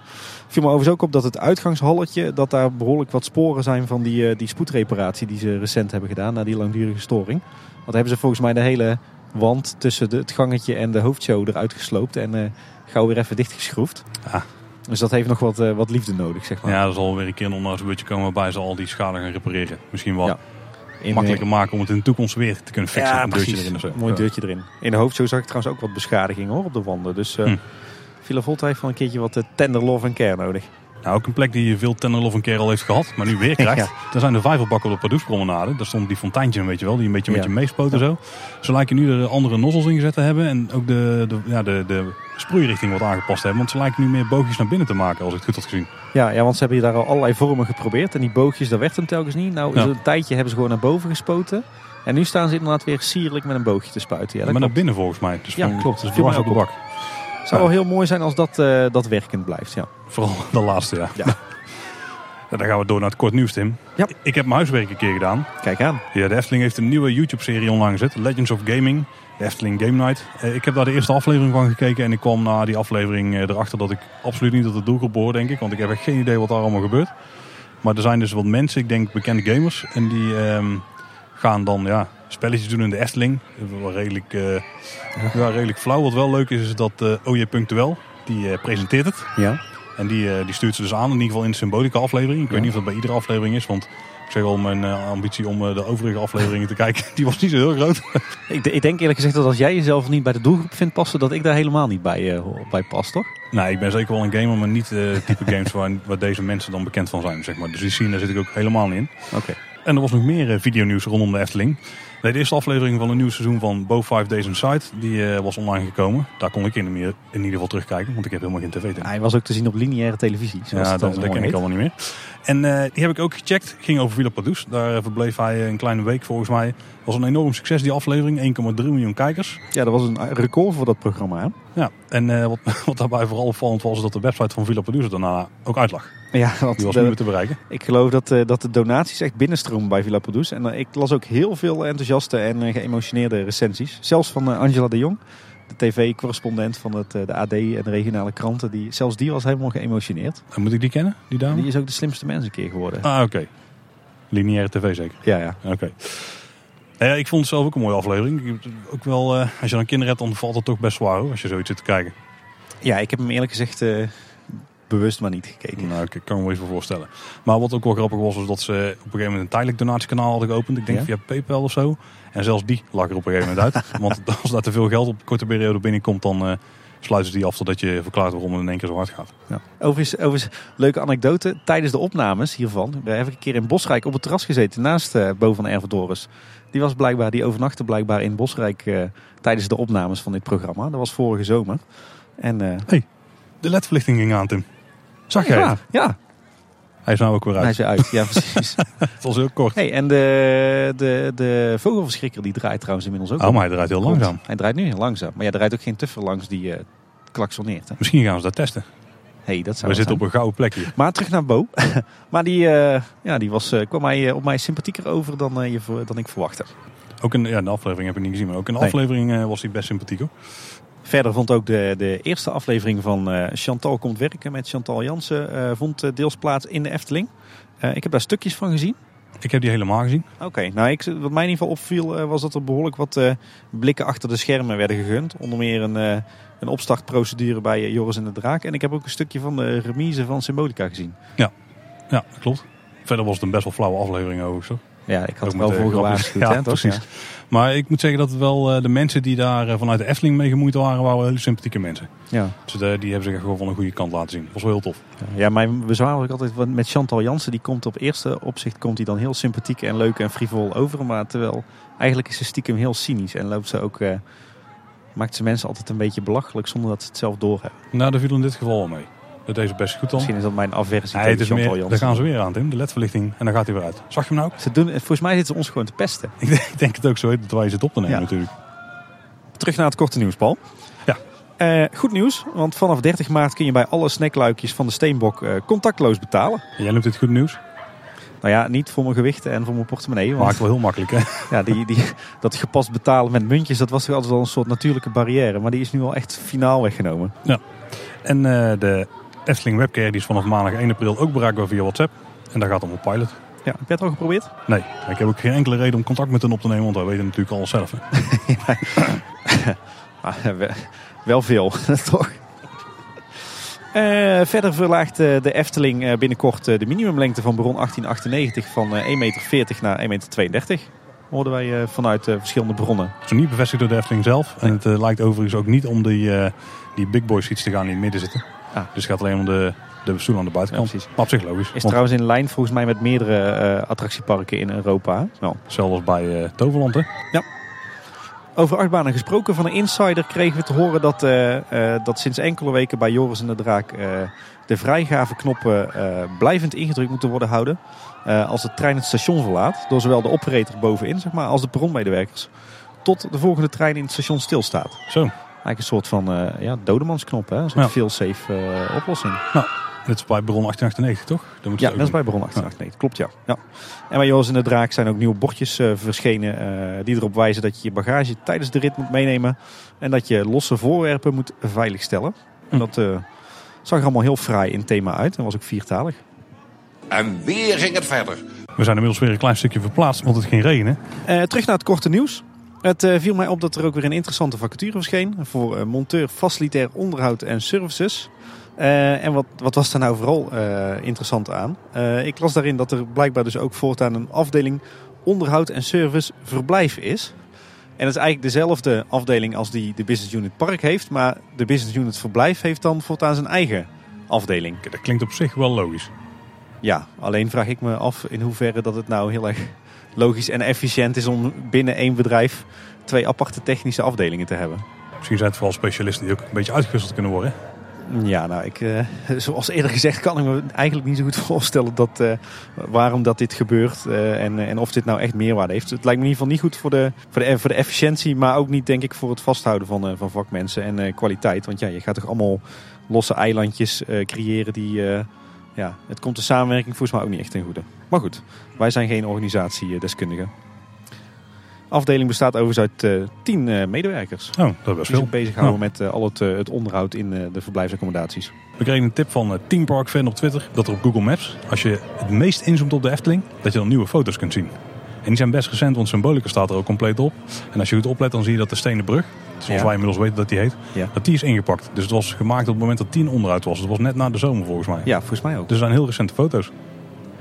Viel me overigens ook op dat het uitgangshalletje, dat daar behoorlijk wat sporen zijn van die, eh, die spoedreparatie die ze recent hebben gedaan na die langdurige storing. Want hebben ze volgens mij de hele wand tussen de, het gangetje en de hoofdshow eruit gesloopt en eh, gauw weer even dichtgeschroefd. Ah. Dus dat heeft nog wat, wat liefde nodig, zeg maar. Ja, er zal weer een keer een onnodig komen waarbij ze al die schade gaan repareren. Misschien wel Ja. In, makkelijker maken om het in de toekomst weer te kunnen fixen. Ja, een deurtje erin of zo. Mooi Ja. deurtje erin. In de hoofdshow zag ik trouwens ook wat beschadigingen hoor, op de wanden. Dus uh, Hm. Villa Volta heeft wel een keertje wat eh, tender love en care nodig. Nou, ook een plek die veel tender of een keer al heeft gehad, maar nu weer krijgt. Ja. Daar zijn de vijverbakken op de Pardoespromenade. Daar stond die fonteintje, weet je wel, die een beetje met Ja. je meespoten zo. Zo lijken nu de andere nozzels ingezet te hebben en ook de, de, ja, de, de sproeirichting wat aangepast hebben. Want ze lijken nu meer boogjes naar binnen te maken, als ik het goed had gezien. Ja, ja, want ze hebben hier daar al allerlei vormen geprobeerd. En die boogjes, daar werd hem telkens niet. Nou, Ja. een tijdje hebben ze gewoon naar boven gespoten. En nu staan ze inderdaad weer sierlijk met een boogje te spuiten. Ja, dat maar naar binnen volgens mij. Dus Ja, van- klopt. Mij mij op de bak. Het zou wel heel mooi zijn als dat, eh, dat werkend blijft. Ja. Vooral de laatste, ja. Ja. Ja, Dan gaan we door naar het kort nieuws, Tim. Ja. Ik heb mijn huiswerk een keer gedaan. Kijk aan. Ja, de Efteling heeft een nieuwe YouTube-serie online gezet. Legends of Gaming. De Efteling Game Night. Eh, Ik heb daar de eerste aflevering van gekeken. En ik kwam na die aflevering eh, erachter dat ik absoluut niet tot de doelgroep behoor, denk ik. Want ik heb echt geen idee wat daar allemaal gebeurt. Maar er zijn dus wat mensen, ik denk bekende gamers. En die ehm, gaan dan ja, spelletjes doen in de Efteling. Wel redelijk, eh, ja, redelijk flauw. Wat wel leuk is, is dat eh OJ Punctuel, die presenteert het. Ja. En die, die stuurt ze dus aan, in ieder geval in de symbolica aflevering. Ik Ja. weet niet of dat bij iedere aflevering is, want ik zeg al, mijn ambitie om eh, de overige afleveringen te kijken, die was niet zo heel groot. Ik, ik denk eerlijk gezegd dat als jij jezelf niet bij de doelgroep vindt passen, dat ik daar helemaal niet bij, eh, bij pas, toch? nee, ik ben zeker wel een gamer, maar niet eh, het type games waar, waar deze mensen dan bekend van zijn. Zeg maar. Dus die scene daar zit ik ook helemaal niet in. Oké. En er was nog meer eh, videonieuws rondom de Efteling. Nee, de eerste aflevering van een nieuw seizoen van Bo 5 Days Inside, die was online gekomen. Daar kon ik in, in ieder geval terugkijken, want ik heb helemaal geen tv. Hij was ook te zien op lineaire televisie. Zoals Ja, dat, dat ken ik allemaal niet meer. En eh, die heb ik ook gecheckt. Ging over Villa. Daar eh, verbleef hij een kleine week volgens mij. Was een enorm succes die aflevering. 1,3 miljoen kijkers. Ja, dat was een record voor dat programma. Hè? Ja. En eh, wat, wat daarbij vooral opvallend was, is dat de website van Villa daarna ook uitlag. Ja, want Die was de- niet meer te bereiken. ik geloof dat, eh, dat de donaties echt binnenstromen bij Villa Padus. En eh, ik las ook heel veel enthousiaste en eh, geëmotioneerde recensies. Zelfs van eh, Angela de Jong, tv-correspondent van het, eh, de AD en de regionale kranten. Die, zelfs die was helemaal geëmotioneerd. En moet ik die kennen, die dame? Die is ook de slimste mens een keer geworden. Ah, oké. Lineaire tv zeker. Ja, ja. Oké. Nou ja, ik vond het zelf ook een mooie aflevering. Ook wel, eh, als je dan kinderen hebt, dan valt het toch best zwaar hoor, als je zoiets zit te kijken. ja, ik heb hem eerlijk gezegd eh, bewust maar niet gekeken. Nou, ik kan me wel voor voorstellen. Maar wat ook wel grappig was, was dat ze op een gegeven moment een tijdelijk donatiekanaal hadden geopend. Ik denk Ja? via PayPal of zo. En zelfs die lag er op een gegeven moment uit. Want als daar te veel geld op een korte periode binnenkomt, dan eh, sluiten ze die af totdat je verklaart waarom het in één keer zo hard gaat. Ja. Overigens, overigens, leuke anekdote. Tijdens de opnames hiervan heb ik een keer in Bosrijk op het terras gezeten naast eh Bo van Ervedoris. Die was blijkbaar, die overnachtte blijkbaar in Bosrijk eh, tijdens de opnames van dit programma. Dat was vorige zomer. En eh, De ledverlichting ging aan, Tim. Zag jij ja, het? ja, Hij is nou ook weer hij uit. is eruit. Ja, precies. Het was heel kort. hey, en de, de, de vogelverschrikker die draait trouwens inmiddels ook. Oh, maar hij draait heel langzaam. Hij draait nu heel langzaam. Maar ja, er rijdt ook geen tuffer langs die eh klaksoneert. Hè? Misschien gaan ze dat testen. Hey, dat zou We zitten op een gouden plek hier. Maar terug naar Bo. maar die, eh, ja, die was, eh, kwam mij, op mij sympathieker over dan, je, dan ik verwachtte. Ook in ja, de aflevering heb ik niet gezien, maar ook in de Nee. aflevering was hij best sympathiek hoor. Verder vond ook de, de eerste aflevering van eh, Chantal komt werken met Chantal Jansen eh, vond eh, deels plaats in de Efteling. Ik heb daar stukjes van gezien. Ik heb die helemaal gezien. Oké, nou ik, wat mij in ieder geval opviel was dat er behoorlijk wat blikken achter de schermen werden gegund. Onder meer een, een opstartprocedure bij Joris en de Draak. En ik heb ook een stukje van de remise van Symbolica gezien. Ja, dat klopt. Verder was het een best wel flauwe aflevering zo. Ja, ik had Ook er wel voor gewaarschuwd. Ja, hè, toch? precies. Maar ik moet zeggen dat wel eh, de mensen die daar eh, vanuit de Efteling mee gemoeid waren, waren hele sympathieke mensen. Ja. Dus eh, die hebben zich echt gewoon van een goede kant laten zien. Dat was wel heel tof. Ja, mijn bezwaar was ook altijd met Chantal Jansen. Die komt op eerste opzicht komt hij dan heel sympathiek en leuk en frivol over. Maar terwijl eigenlijk is ze stiekem heel cynisch. En loopt ze ook, maakt ze mensen altijd een beetje belachelijk zonder dat ze het zelf doorhebben. Nou, dat viel in dit geval wel mee. Dat deze best goed dan. Misschien is dat mijn aversie Nee, tegen Chantal Jansen. daar gaan ze weer aan, Tim. De ledverlichting. En dan gaat hij weer uit. Zag je hem nou ook? Ze doen, volgens mij zitten ze ons gewoon te pesten. Ik denk, ik denk het ook zo terwijl je zit op te nemen Ja. natuurlijk. Terug naar het korte nieuws, Paul. Ja. Eh, goed nieuws, want vanaf 30 maart kun je bij alle snackluikjes van de Steenbok eh, contactloos betalen. En jij noemt dit goed nieuws? Nou ja, niet voor mijn gewichten en voor mijn portemonnee. Maakt Want wel heel makkelijk, hè? ja, die, die, dat gepast betalen met muntjes, dat was toch altijd wel een soort natuurlijke barrière. Maar die is nu al echt finaal weggenomen. En eh, de Efteling Webcare die is vanaf maandag 1 april ook bereikbaar via WhatsApp. En daar gaat om op pilot. Ja, heb je het al geprobeerd? Nee, ik heb ook geen enkele reden om contact met hen op te nemen, want wij weten natuurlijk alles zelf. Wel veel, toch? Eh, verder verlaagt eh, de Efteling eh, binnenkort de minimumlengte van Baron 1898 van eh, 1,40 meter naar 1,32 meter. Hoorden wij vanuit verschillende bronnen. Het is niet bevestigd door de Efteling zelf. En het lijkt overigens ook niet om die, die big boy seats te gaan die in het midden zitten. Ah. Dus het gaat alleen om de, de stoel aan de buitenkant. Ja, precies. maar op zich logisch. Is trouwens in lijn volgens mij met meerdere eh, attractieparken in Europa. Nou, als bij eh, Toverland, hè? over achtbanen gesproken, van een insider kregen we te horen dat, eh, dat sinds enkele weken bij Joris en de Draak de vrijgaveknoppen eh, blijvend ingedrukt moeten worden houden. als de trein het station verlaat. Door zowel de operator bovenin zeg maar, als de perronmedewerkers. Tot de volgende trein in het station stilstaat. Zo. Eigenlijk een soort van eh ja, dodemansknop. Hè? Een soort Ja. fail-safe eh, oplossing. Dit is bij Baron 1898, toch? Dan moet Ja, dat is bij Baron 1898. Klopt, ja. ja. En bij Joris en de Draak zijn ook nieuwe bordjes eh, verschenen. eh, die erop wijzen dat je je bagage tijdens de rit moet meenemen. En dat je losse voorwerpen moet veiligstellen. En Hm. dat eh, zag er allemaal heel fraai in thema uit. En was ook viertalig. En weer ging het verder. We zijn inmiddels weer een klein stukje verplaatst, want het ging regenen. Eh, terug naar het korte nieuws. Het eh, viel mij op dat er ook weer een interessante vacature verscheen. Voor eh, monteur facilitair onderhoud en services. Eh, en wat, wat was daar nou vooral interessant aan? Ik las daarin dat er blijkbaar dus ook voortaan een afdeling onderhoud en service verblijf is. En dat is eigenlijk dezelfde afdeling als die de Business Unit Park heeft. Maar de Business Unit Verblijf heeft dan voortaan zijn eigen afdeling. Dat klinkt op zich wel logisch. Ja, alleen vraag ik me af in hoeverre dat het nou heel erg logisch en efficiënt is om binnen één bedrijf twee aparte technische afdelingen te hebben. Misschien zijn het vooral specialisten die ook een beetje uitgewisseld kunnen worden. Ja, nou, ik, eh, zoals eerder gezegd kan ik me eigenlijk niet zo goed voorstellen dat, eh, waarom dat dit gebeurt eh, en, en of dit nou echt meerwaarde heeft. Het lijkt me in ieder geval niet goed voor de, voor de, voor de efficiëntie, maar ook niet denk ik voor het vasthouden van, van vakmensen en kwaliteit. Want ja, je gaat toch allemaal losse eilandjes creëren die... ja, het komt de samenwerking volgens mij ook niet echt ten goede. Maar goed, wij zijn geen organisatiedeskundigen. afdeling bestaat overigens uit eh, tien eh, medewerkers. Oh, dat is Die veel. zich bezighouden met eh, al het, het onderhoud in de verblijfsaccommodaties. We kregen een tip van Team Park Fan op Twitter dat er op Google Maps, als je het meest inzoomt op de Efteling, dat je dan nieuwe foto's kunt zien. En die zijn best recent, want Symbolica staat er ook compleet op. En als je goed oplet, dan zie je dat de Stenen Brug, zoals Ja. wij inmiddels weten dat die heet, Ja. dat die is ingepakt. Dus het was gemaakt op het moment dat 10 onderuit was. Het was net na de zomer volgens mij. Ja, volgens mij ook. Dus er zijn heel recente foto's.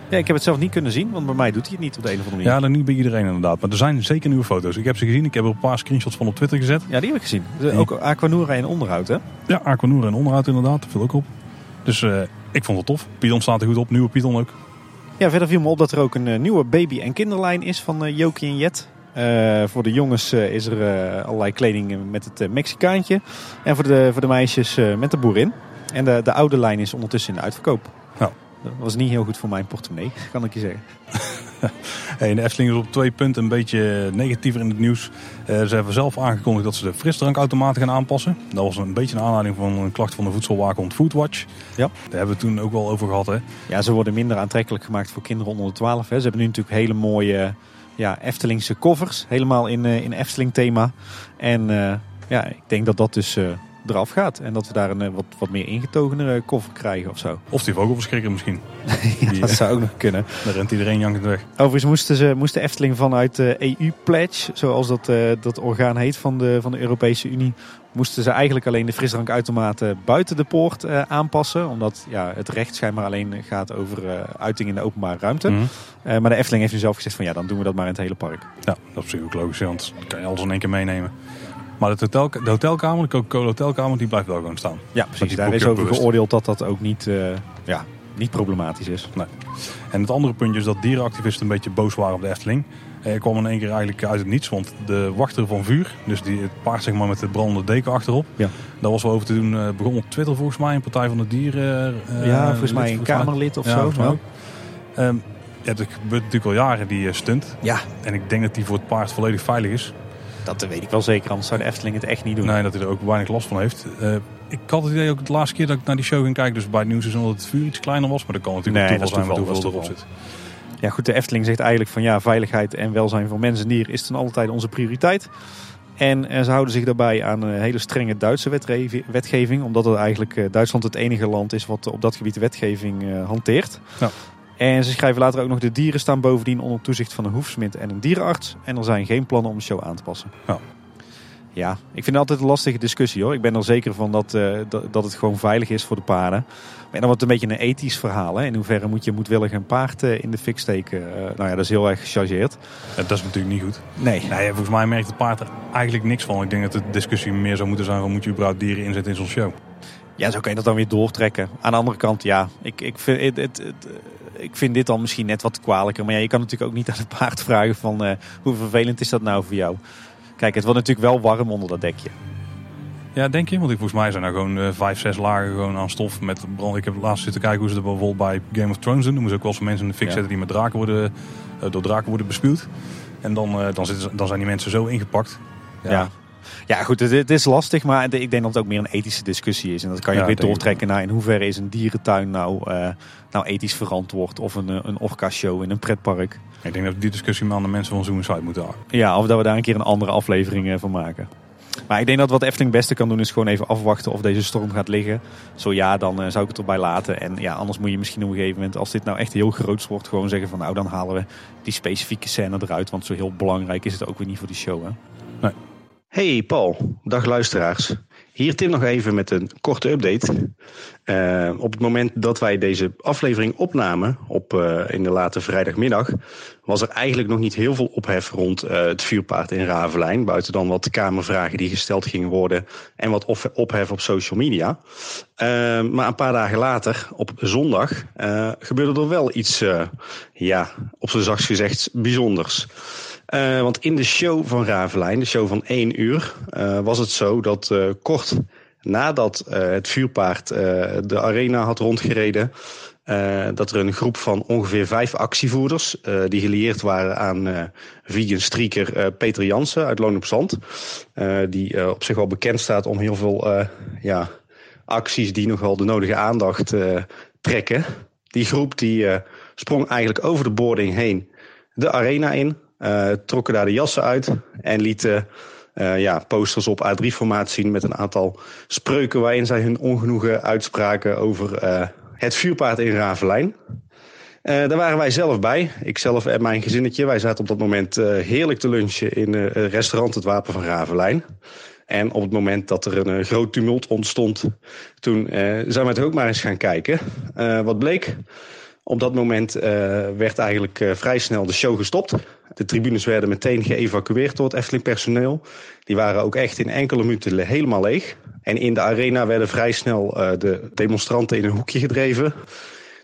Ja, ik heb het zelf niet kunnen zien, want bij mij doet hij het niet op de een of andere manier. Ja, dan niet bij iedereen inderdaad. Maar er zijn zeker nieuwe foto's. Ik heb ze gezien. Ik heb er een paar screenshots van op Twitter gezet. Ja, die heb ik gezien. Ook Aquanura en onderhoud, hè? Ja, Aquanura en onderhoud inderdaad. Dat viel ook op. Dus eh, ik vond het tof. Python staat er goed op. Nieuwe Python ook. Ja, verder viel me op dat er ook een eh, nieuwe baby- en kinderlijn is van eh Jokie en Jet. Voor de jongens is er allerlei kleding met het Mexicaantje. En voor de, voor de meisjes met de boerin. En de, de oude lijn is ondertussen in de uitverkoop. Dat was niet heel goed voor mijn portemonnee, kan ik je zeggen. Hey, de Efteling is op twee punten een beetje negatiever in het nieuws. Eh, ze hebben zelf aangekondigd dat ze de frisdrankautomaten gaan aanpassen. Dat was een beetje een aanleiding van een klacht van de voedselwaakhond Foodwatch. Ja. Daar hebben we het toen ook wel over gehad. Hè? Ja, ze worden minder aantrekkelijk gemaakt voor kinderen onder de 12. Hè. Ze hebben nu natuurlijk hele mooie ja, Eftelingse covers. Helemaal in, eh, in Efteling thema. En eh, ja, ik denk dat dat dus eraf gaat. En dat we daar een eh, wat, wat meer ingetogenere cover krijgen of zo. Of die vogelverschrikker misschien. Ja, Die, dat eh, zou ook nog kunnen. Daar rent iedereen jankend weg. Overigens moesten, ze, moest de Efteling vanuit de EU-pledge, zoals dat, eh, dat orgaan heet van de, van de Europese Unie, moesten ze eigenlijk alleen de frisdrankautomaten buiten de poort eh, aanpassen. Omdat ja, het recht schijnbaar alleen gaat over eh uiting in de openbare ruimte. Mhm. Eh, maar de Efteling heeft nu zelf gezegd van ja, dan doen we dat maar in het hele park. Ja, dat is zich ook logisch. Want dan kan je alles in één keer meenemen. Maar het hotel, de hotelkamer, de Coca-Cola hotelkamer, die blijft wel gewoon staan. Ja, precies. Daar is over bewust. geoordeeld dat dat ook niet, eh, ja, niet problematisch is. En het andere puntje is dat dierenactivisten een beetje boos waren op de Efteling. Er kwam in één keer eigenlijk uit het niets, want de wachter van vuur, dus die, het paard zeg maar met de brandende deken achterop, Ja. daar was wel over te doen. eh, begon op Twitter volgens mij, een Partij van de Dieren. eh, ja, volgens mij een Kamerlid of Ja, zo. Ja. ook. Ehm, gebeurt natuurlijk al jaren, die eh, stunt. ja, En ik denk dat die voor het paard volledig veilig is. Dat weet ik wel zeker. Anders zou de Efteling het echt niet doen. Nee, dat hij er ook weinig last van heeft. Eh, ik had het idee ook de laatste keer dat ik naar die show ging kijken, dus bij het nieuws is dat het vuur iets kleiner was. Maar dat kan natuurlijk Nee, toeval zijn toeval, hoeveel erop zit. Ja, goed, de Efteling zegt eigenlijk van ja, veiligheid en welzijn van mens en dier is ten alle tijde onze prioriteit. En eh, ze houden zich daarbij aan een hele strenge Duitse wetgeving, omdat het eigenlijk eh, Duitsland het enige land is wat op dat gebied wetgeving hanteert. Ja. En ze schrijven later ook nog de dieren staan bovendien onder toezicht van een hoefsmid en een dierenarts. En er zijn geen plannen om de show aan te passen. Ja. Ja, ik vind het altijd een lastige discussie hoor. Ik ben er zeker van dat, eh, dat, dat het gewoon veilig is voor de paarden. Maar dan wordt het een beetje een ethisch verhaal. Hè? In hoeverre moet je moedwillig een paard eh, in de fik steken? Eh, nou ja, dat is heel erg gechargeerd. Ja, dat is natuurlijk niet goed. Nee. Nee, volgens mij merkt het paard er eigenlijk niks van. Ik denk dat de discussie meer zou moeten zijn van moet je überhaupt dieren inzetten in zo'n show. Ja, zo kan je dat dan weer doortrekken. Aan de andere kant, ja, ik, ik, vind, het, het, het, ik vind dit dan misschien net wat kwalijker. Maar ja, je kan natuurlijk ook niet aan het paard vragen van eh, hoe vervelend is dat nou voor jou? Kijk, het wordt natuurlijk wel warm onder dat dekje. Ja, denk je? Want ik, volgens mij zijn er gewoon eh, vijf, zes lagen gewoon aan stof met brand. Ik heb laatst zitten kijken hoe ze dat bijvoorbeeld bij Game of Thrones doen. Dan moeten ze ook wel eens mensen in de fik Ja. zetten die met draken worden, eh, door draken worden bespuwd. En dan, dan, zitten dan zijn die mensen zo ingepakt. Ja. Ja, goed, het, het is lastig, maar ik denk dat het ook meer een ethische discussie is. En dat kan je Ja, weer doortrekken naar in hoeverre is een dierentuin nou, eh, nou ethisch verantwoord. Of een, een orka-show in een pretpark. Ik denk dat we die discussie maar aan de mensen van Zoom Inside moeten houden. Ja, of dat we daar een keer een andere aflevering eh, van maken. Maar ik denk dat wat Efteling het beste kan doen is gewoon even afwachten of deze storm gaat liggen. Zo ja, dan eh, zou ik het erbij laten. En ja, anders moet je misschien op een gegeven moment, als dit nou echt heel groots wordt, gewoon zeggen van nou dan halen we die specifieke scène eruit. Want zo heel belangrijk is het ook weer niet voor die show. Hè? Hey Paul, dag luisteraars. Hier Tim nog even met een korte update. Eh, op het moment dat wij deze aflevering opnamen, op, eh, in de late vrijdagmiddag, was er eigenlijk nog niet heel veel ophef rond eh, het vuurpaard in Ravelijn. Buiten dan wat kamervragen die gesteld gingen worden en wat ophef op social media. Maar een paar dagen later, op zondag, gebeurde er wel iets, ja, op zijn zachtst gezegd, bijzonders. Eh, want in de show van Ravelijn, de show van één uur, eh, was het zo dat eh, kort nadat het vuurpaard de arena had rondgereden, dat er een groep van ongeveer vijf actievoerders, die gelieerd waren aan vegan streaker Peter Jansen uit Loon op Zand, die op zich wel bekend staat om heel veel ja, acties die nogal de nodige aandacht trekken. Die groep die sprong eigenlijk over de boarding heen de arena in, trokken daar de jassen uit en lieten eh, ja, posters op A3-formaat zien met een aantal spreuken waarin zij hun ongenoegen uitspraken over eh, het vuurpaard in Ravelijn. Eh, daar waren wij zelf bij. Ikzelf en mijn gezinnetje. Wij zaten op dat moment eh, heerlijk te lunchen in eh, het restaurant Het Wapen van Ravelijn. En op het moment dat er een eh, groot tumult ontstond, toen eh, zijn we het ook maar eens gaan kijken. Eh, wat bleek? Op dat moment eh, werd eigenlijk eh, vrij snel de show gestopt. De tribunes werden meteen geëvacueerd door het Efteling personeel. Die waren ook echt in enkele minuten le- helemaal leeg. En in de arena werden vrij snel eh, de demonstranten in een hoekje gedreven.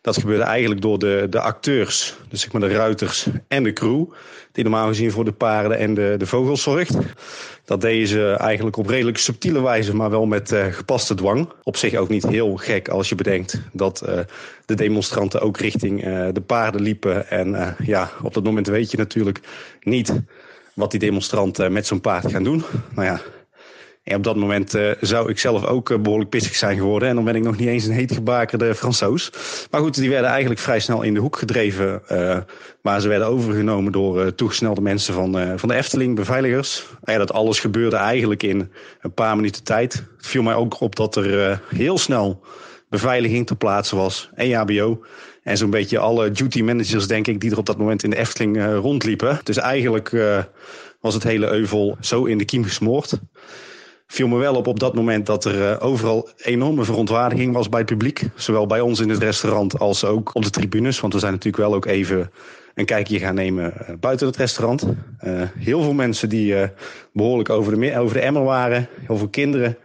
Dat gebeurde eigenlijk door de, de acteurs, dus zeg maar de ruiters en de crew, die normaal gezien voor de paarden en de, de vogels zorgt. Dat deden ze eigenlijk op redelijk subtiele wijze, maar wel met eh, gepaste dwang. Op zich ook niet heel gek als je bedenkt dat eh, de demonstranten ook richting eh, de paarden liepen. En ja, op dat moment weet je natuurlijk niet wat die demonstranten met zo'n paard gaan doen. Nou ja, en op dat moment eh, zou ik zelf ook eh, behoorlijk pissig zijn geworden. En dan ben ik nog niet eens een heet gebakerde Fransoos. Maar goed, die werden eigenlijk vrij snel in de hoek gedreven. eh, maar ze werden overgenomen door eh, toegesnelde mensen van, van de Efteling, beveiligers. En ja, dat alles gebeurde eigenlijk in een paar minuten tijd. Het viel mij ook op dat er heel snel beveiliging ter plaatse was. En JBO. En zo'n beetje alle duty managers, denk ik, die er op dat moment in de Efteling rondliepen. Dus eigenlijk was het hele euvel zo in de kiem gesmoord viel me wel op op dat moment dat er eh, overal enorme verontwaardiging was bij het publiek. Zowel bij ons in het restaurant als ook op de tribunes. Want we zijn natuurlijk wel ook even een kijkje gaan nemen eh, buiten het restaurant. Eh, heel veel mensen die eh, behoorlijk over de, over de emmer waren. Heel veel kinderen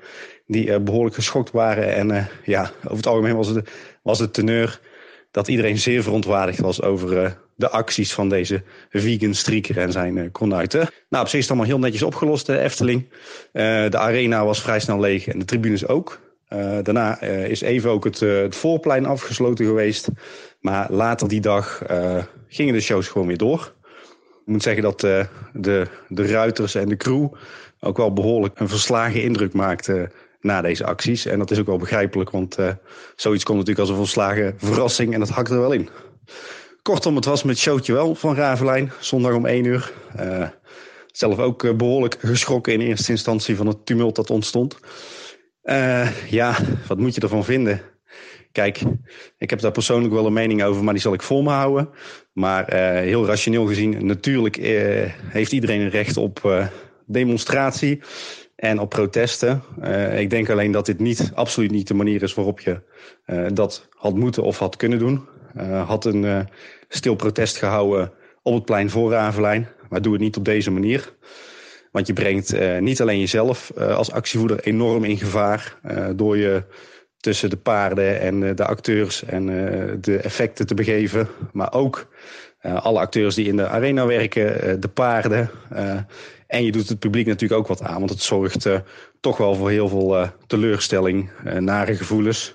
die eh, behoorlijk geschokt waren. En ja, over het algemeen was het, was het teneur dat iedereen zeer verontwaardigd was over eh, de acties van deze vegan streaker en zijn uh, konuiten. Nou, op zich is het allemaal heel netjes opgelost, de Efteling. de arena was vrij snel leeg en de tribunes ook. daarna is even ook het, het voorplein afgesloten geweest. Maar later die dag gingen de shows gewoon weer door. Ik moet zeggen dat de, de ruiters en de crew ook wel behoorlijk een verslagen indruk maakten na deze acties. En dat is ook wel begrijpelijk, want uh, zoiets komt natuurlijk als een volslagen verrassing en dat hakt er wel in. Kortom, het was met showtje wel van Ravelijn, zondag om 1 uur. Uh, zelf ook uh, behoorlijk geschrokken in eerste instantie van het tumult dat ontstond. ja, wat moet je ervan vinden? Kijk, ik heb daar persoonlijk wel een mening over, maar die zal ik voor me houden. Maar heel rationeel gezien, natuurlijk heeft iedereen een recht op demonstratie en op protesten. Uh, ik denk alleen dat dit niet, absoluut niet de manier is waarop je uh, dat had moeten of had kunnen doen. Uh, had een stil protest gehouden op het plein voor Ravelijn. Maar doe het niet op deze manier. Want je brengt niet alleen jezelf als actievoerder enorm in gevaar door je tussen de paarden en de acteurs en de effecten te begeven. Maar ook alle acteurs die in de arena werken, de paarden en je doet het publiek natuurlijk ook wat aan, want het zorgt uh, toch wel voor heel veel uh, teleurstelling, uh, nare gevoelens,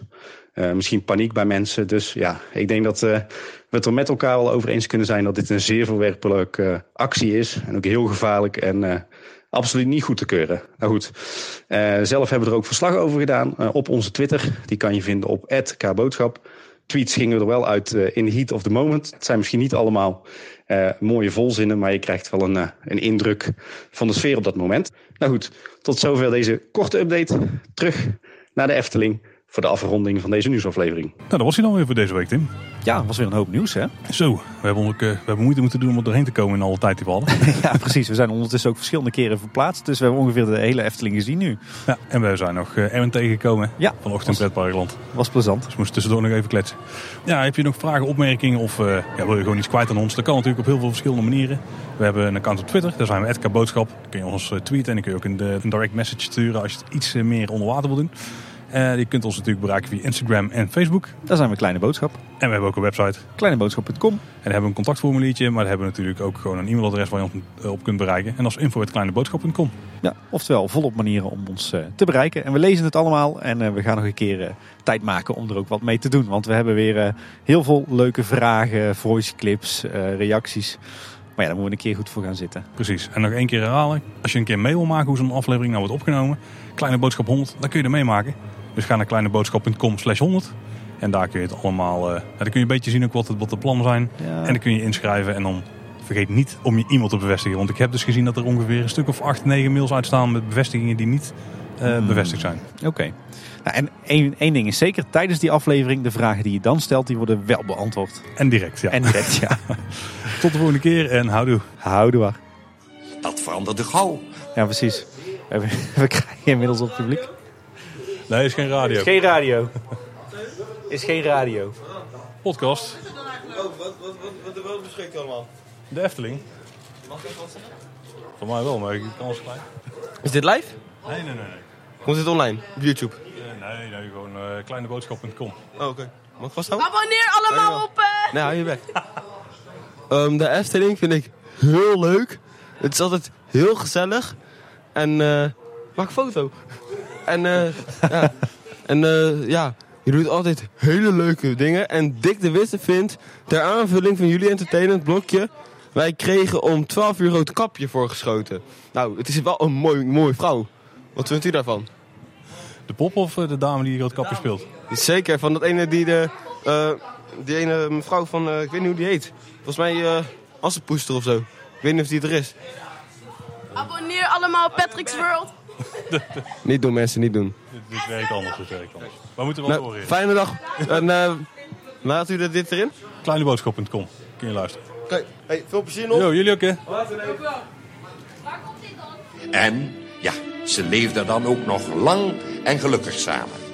misschien paniek bij mensen. Dus ja, ik denk dat we het er met elkaar wel over eens kunnen zijn dat dit een zeer verwerpelijke actie is. En ook heel gevaarlijk en absoluut niet goed te keuren. Nou goed, zelf hebben we er ook verslag over gedaan op onze Twitter. Die kan je vinden op @kboodschap. Tweets gingen er wel uit in the heat of the moment. Het zijn misschien niet allemaal uh, mooie volzinnen, maar je krijgt wel een, uh, een indruk van de sfeer op dat moment. Nou goed, tot zover deze korte update. Terug naar de Efteling voor de afronding van deze nieuwsaflevering. Nou, dat was hij dan weer voor deze week, Tim. Ja, was weer een hoop nieuws, hè? Zo, we hebben, ook, uh, we hebben moeite moeten doen om er doorheen te komen in alle tijd die we hadden. ja, precies. We zijn ondertussen ook verschillende keren verplaatst. Dus we hebben ongeveer de hele Efteling gezien nu. Ja, en we zijn nog uh, Erwin tegengekomen ja, vanochtend in Pretparkland. Was plezant. Dus we moesten tussendoor nog even kletsen. Ja, heb je nog vragen, opmerkingen of uh, ja, wil je gewoon iets kwijt aan ons? Dat kan natuurlijk op heel veel verschillende manieren. We hebben een account op Twitter, daar zijn we Edka Boodschap. Dan kun je ons tweeten en dan kun je ook een, een direct message sturen als je het iets meer onder water wil doen. Uh, je kunt ons natuurlijk bereiken via Instagram en Facebook. Daar zijn we Kleine Boodschap. En we hebben ook een website. Kleineboodschap.com. En dan hebben we een contactformuliertje, maar we hebben natuurlijk ook gewoon een e-mailadres waar je ons eh, op kunt bereiken. En is info.kleineboodschap.com. Ja, oftewel volop manieren om ons uh, te bereiken. En we lezen het allemaal en uh, we gaan nog een keer tijd maken om er ook wat mee te doen. Want we hebben weer heel veel leuke vragen, voice clips, reacties. Maar ja, daar moeten we een keer goed voor gaan zitten. Precies. En nog één keer herhalen. Als je een keer mee wil maken hoe zo'n aflevering nou wordt opgenomen. Kleine Boodschap 100, dan kun je er meemaken. Dus ga naar kleineboodschap.com slash 100. En daar kun je het allemaal... Uh, dan kun je een beetje zien ook wat, het, wat de plannen zijn. Ja. En dan kun je inschrijven en dan vergeet niet om je e-mail te bevestigen. Want ik heb dus gezien dat er ongeveer een stuk of 8, 9 mails uitstaan met bevestigingen die niet uh, hmm. bevestigd zijn. Oké. Okay. Nou, en één, één ding is zeker, tijdens die aflevering, de vragen die je dan stelt, die worden wel beantwoord. En direct, ja. En direct, ja. Tot de volgende keer en houdoe. Houdoe. Dat veranderde gauw. Ja, precies. We, we krijgen inmiddels op het publiek. Nee, is geen radio. Is geen radio. Is geen radio. Podcast. Oh, wat, wat, wat, u allemaal? De Efteling. Mag ik wat zeggen? Voor mij wel, maar ik kan alles gelijk. Is dit live? Nee, nee, nee. nee. Komt dit online? Op YouTube? Nee, nee, gewoon uh, kleineboodschap.com. Oh, oké. Okay. Mag ik vasthouden? Abonneer allemaal op... Uh... Nee, hou je weg. um, de Efteling vind ik heel leuk. Het is altijd heel gezellig. En uh, maak een foto. En, uh, ja. en uh, ja, je doet altijd hele leuke dingen. En Dick de Witte vindt, ter aanvulling van jullie entertainment blokje... wij kregen om 12 uur rood kapje voorgeschoten. Nou, het is wel een mooi, mooie vrouw. Wat vindt u daarvan? De pop of eh, de dame die rood kapje speelt? Zeker, van dat ene die de... Uh, die ene mevrouw van, uh, ik weet niet hoe die heet. Volgens mij uh, Assenpoester of zo. Ik weet niet of die er is. Abonneer allemaal op Patrick's World. niet doen mensen, niet doen. Dit, werkt anders, dit werkt anders. Maar moeten we wel nou, Fijne dag. en uh, laat u dit erin? Kleineboodschap.com. Kun je luisteren. Oké, okay. hey, veel plezier nog. Jo, jullie ook hè? Waar komt dit dan? En ja, ze leefden dan ook nog lang en gelukkig samen.